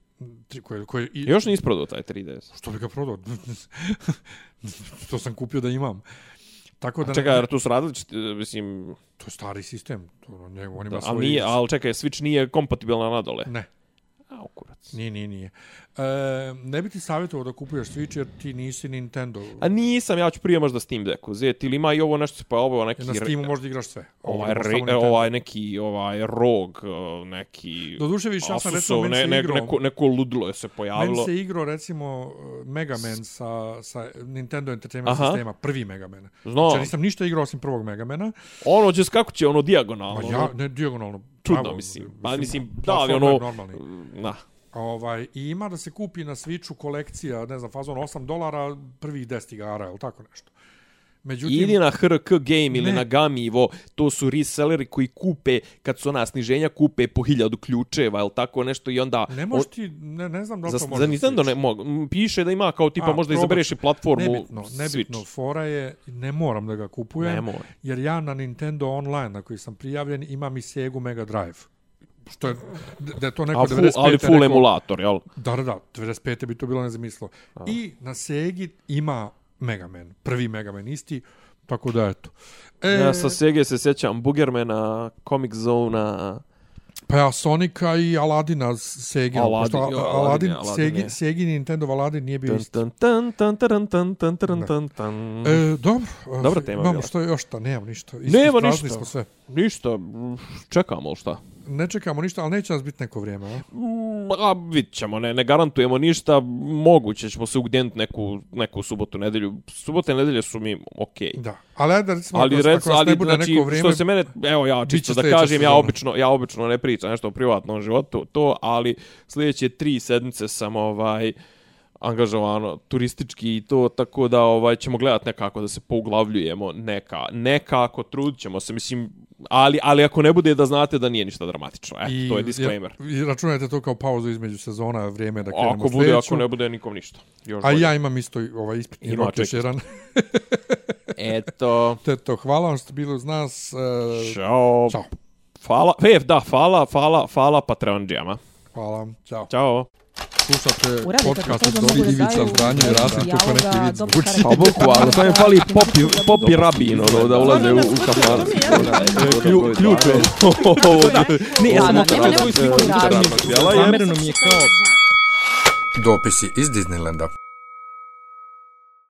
koje, koje, i... Još nisi prodao taj 3DS. Što bi ga prodao? to sam kupio da imam. Tako da A čekaj, ne... tu su različiti, mislim... To je stari sistem. To, ne, on ima da, ali, nije, ali čekaj, Switch nije kompatibilan nadole. Ne. A, kurac. Nije, nije, nije. E, ne bi ti savjetovao da kupuješ Switch jer ti nisi Nintendo. A nisam, ja ću prije možda Steam Decku uzeti. Ili ima i ovo nešto, pa ovo neki... Na Steamu možda igraš sve. Ovaj, re, ovaj neki, ovaj, ROG, neki... Do duše više, ja sam recimo, ne, ne, igro, neko, neko ludilo je se pojavilo. Meni se igro, recimo, Mega Man sa, sa Nintendo Entertainment Aha. sistema, prvi Mega Man. Znam. Znači, nisam ništa igrao osim prvog Mega Mana. Ono će kako će, ono, dijagonalno. Ma ja, ne, dijagonalno. Čudno, mislim. Pa, mislim, da, ali ono... Normalni. Na. Ovaj, I ima da se kupi na Switchu kolekcija, ne znam, fazon 8 dolara, prvih 10 igara, ili tako nešto. Međutim, ili na HRK Game ili ne. na Gamivo, to su reselleri koji kupe, kad su ona sniženja, kupe po hiljadu ključeva, ili tako nešto i onda... Ne možeš ti, ne, ne znam da li to može Za Nintendo ne mogu. Piše da ima kao tipa A, možda izabereš i platformu nebitno, nebitno, Switch. fora je, ne moram da ga kupujem, ne jer ja na Nintendo Online, na koji sam prijavljen, imam i Sega Mega Drive što je, da je to neko 95. Ali full neko, emulator, jel? Da, da, da, 95. bi to bilo nezamislo. I na Segi ima Mega Man, prvi Mega Man isti, tako da eto. E, ja sa Sega se sjećam Bugermana, Comic Zona, Pa ja, Sonika i Aladina Sega. Aladin, Aladin, Aladin, Aladin Segi, Segi Nintendo Aladin nije bio isti. Tan, tan, tan, tan, tan, tan, tan, tan, tan. E, dobro. Dobra tema. Imamo što još šta, nemam ništa. Isti, Nema ništa. Smo sve. Ništa, čekamo šta ne čekamo ništa, ali neće nas biti neko vrijeme, a? Mm, a vidit ćemo, ne, ne garantujemo ništa, moguće ćemo se ugdjeniti neku, neku subotu, nedelju. Subote i nedelje su mi okej. Okay. Da, ali ajde recimo, ali, ako, rec, ako ali, ne bude znači, neko vrijeme... Što se mene, evo ja čisto da kažem, ja obično, ja obično ne pričam nešto o privatnom životu, to, ali sljedeće tri sedmice sam ovaj angažovano turistički i to tako da ovaj ćemo gledati nekako da se pouglavljujemo neka nekako trudimo se mislim ali ali ako ne bude da znate da nije ništa dramatično eto I, to je disclaimer i računajte to kao pauzu između sezona vrijeme da krenemo ako bude sljedeću. ako ne bude nikom ništa još a bolje. ja imam isto ovaj ispitni rok još jedan eto Teto, hvala vam što ste bili uz nas uh, čao čao Hvala, e, da, hvala, hvala, hvala Patreonđijama. Hvala, čao. Ćao slušate podcast od Dobri Ivica Zdanje i Rasim kako neki vid zvuči. Pa bukvalno, sam je fali popi, popi rabin, ono, da ulaze u, u kafan. Ključ je. Ne, ja sam okratio svoju sliku. Zamerno mi je kao... Dopisi iz Disneylanda.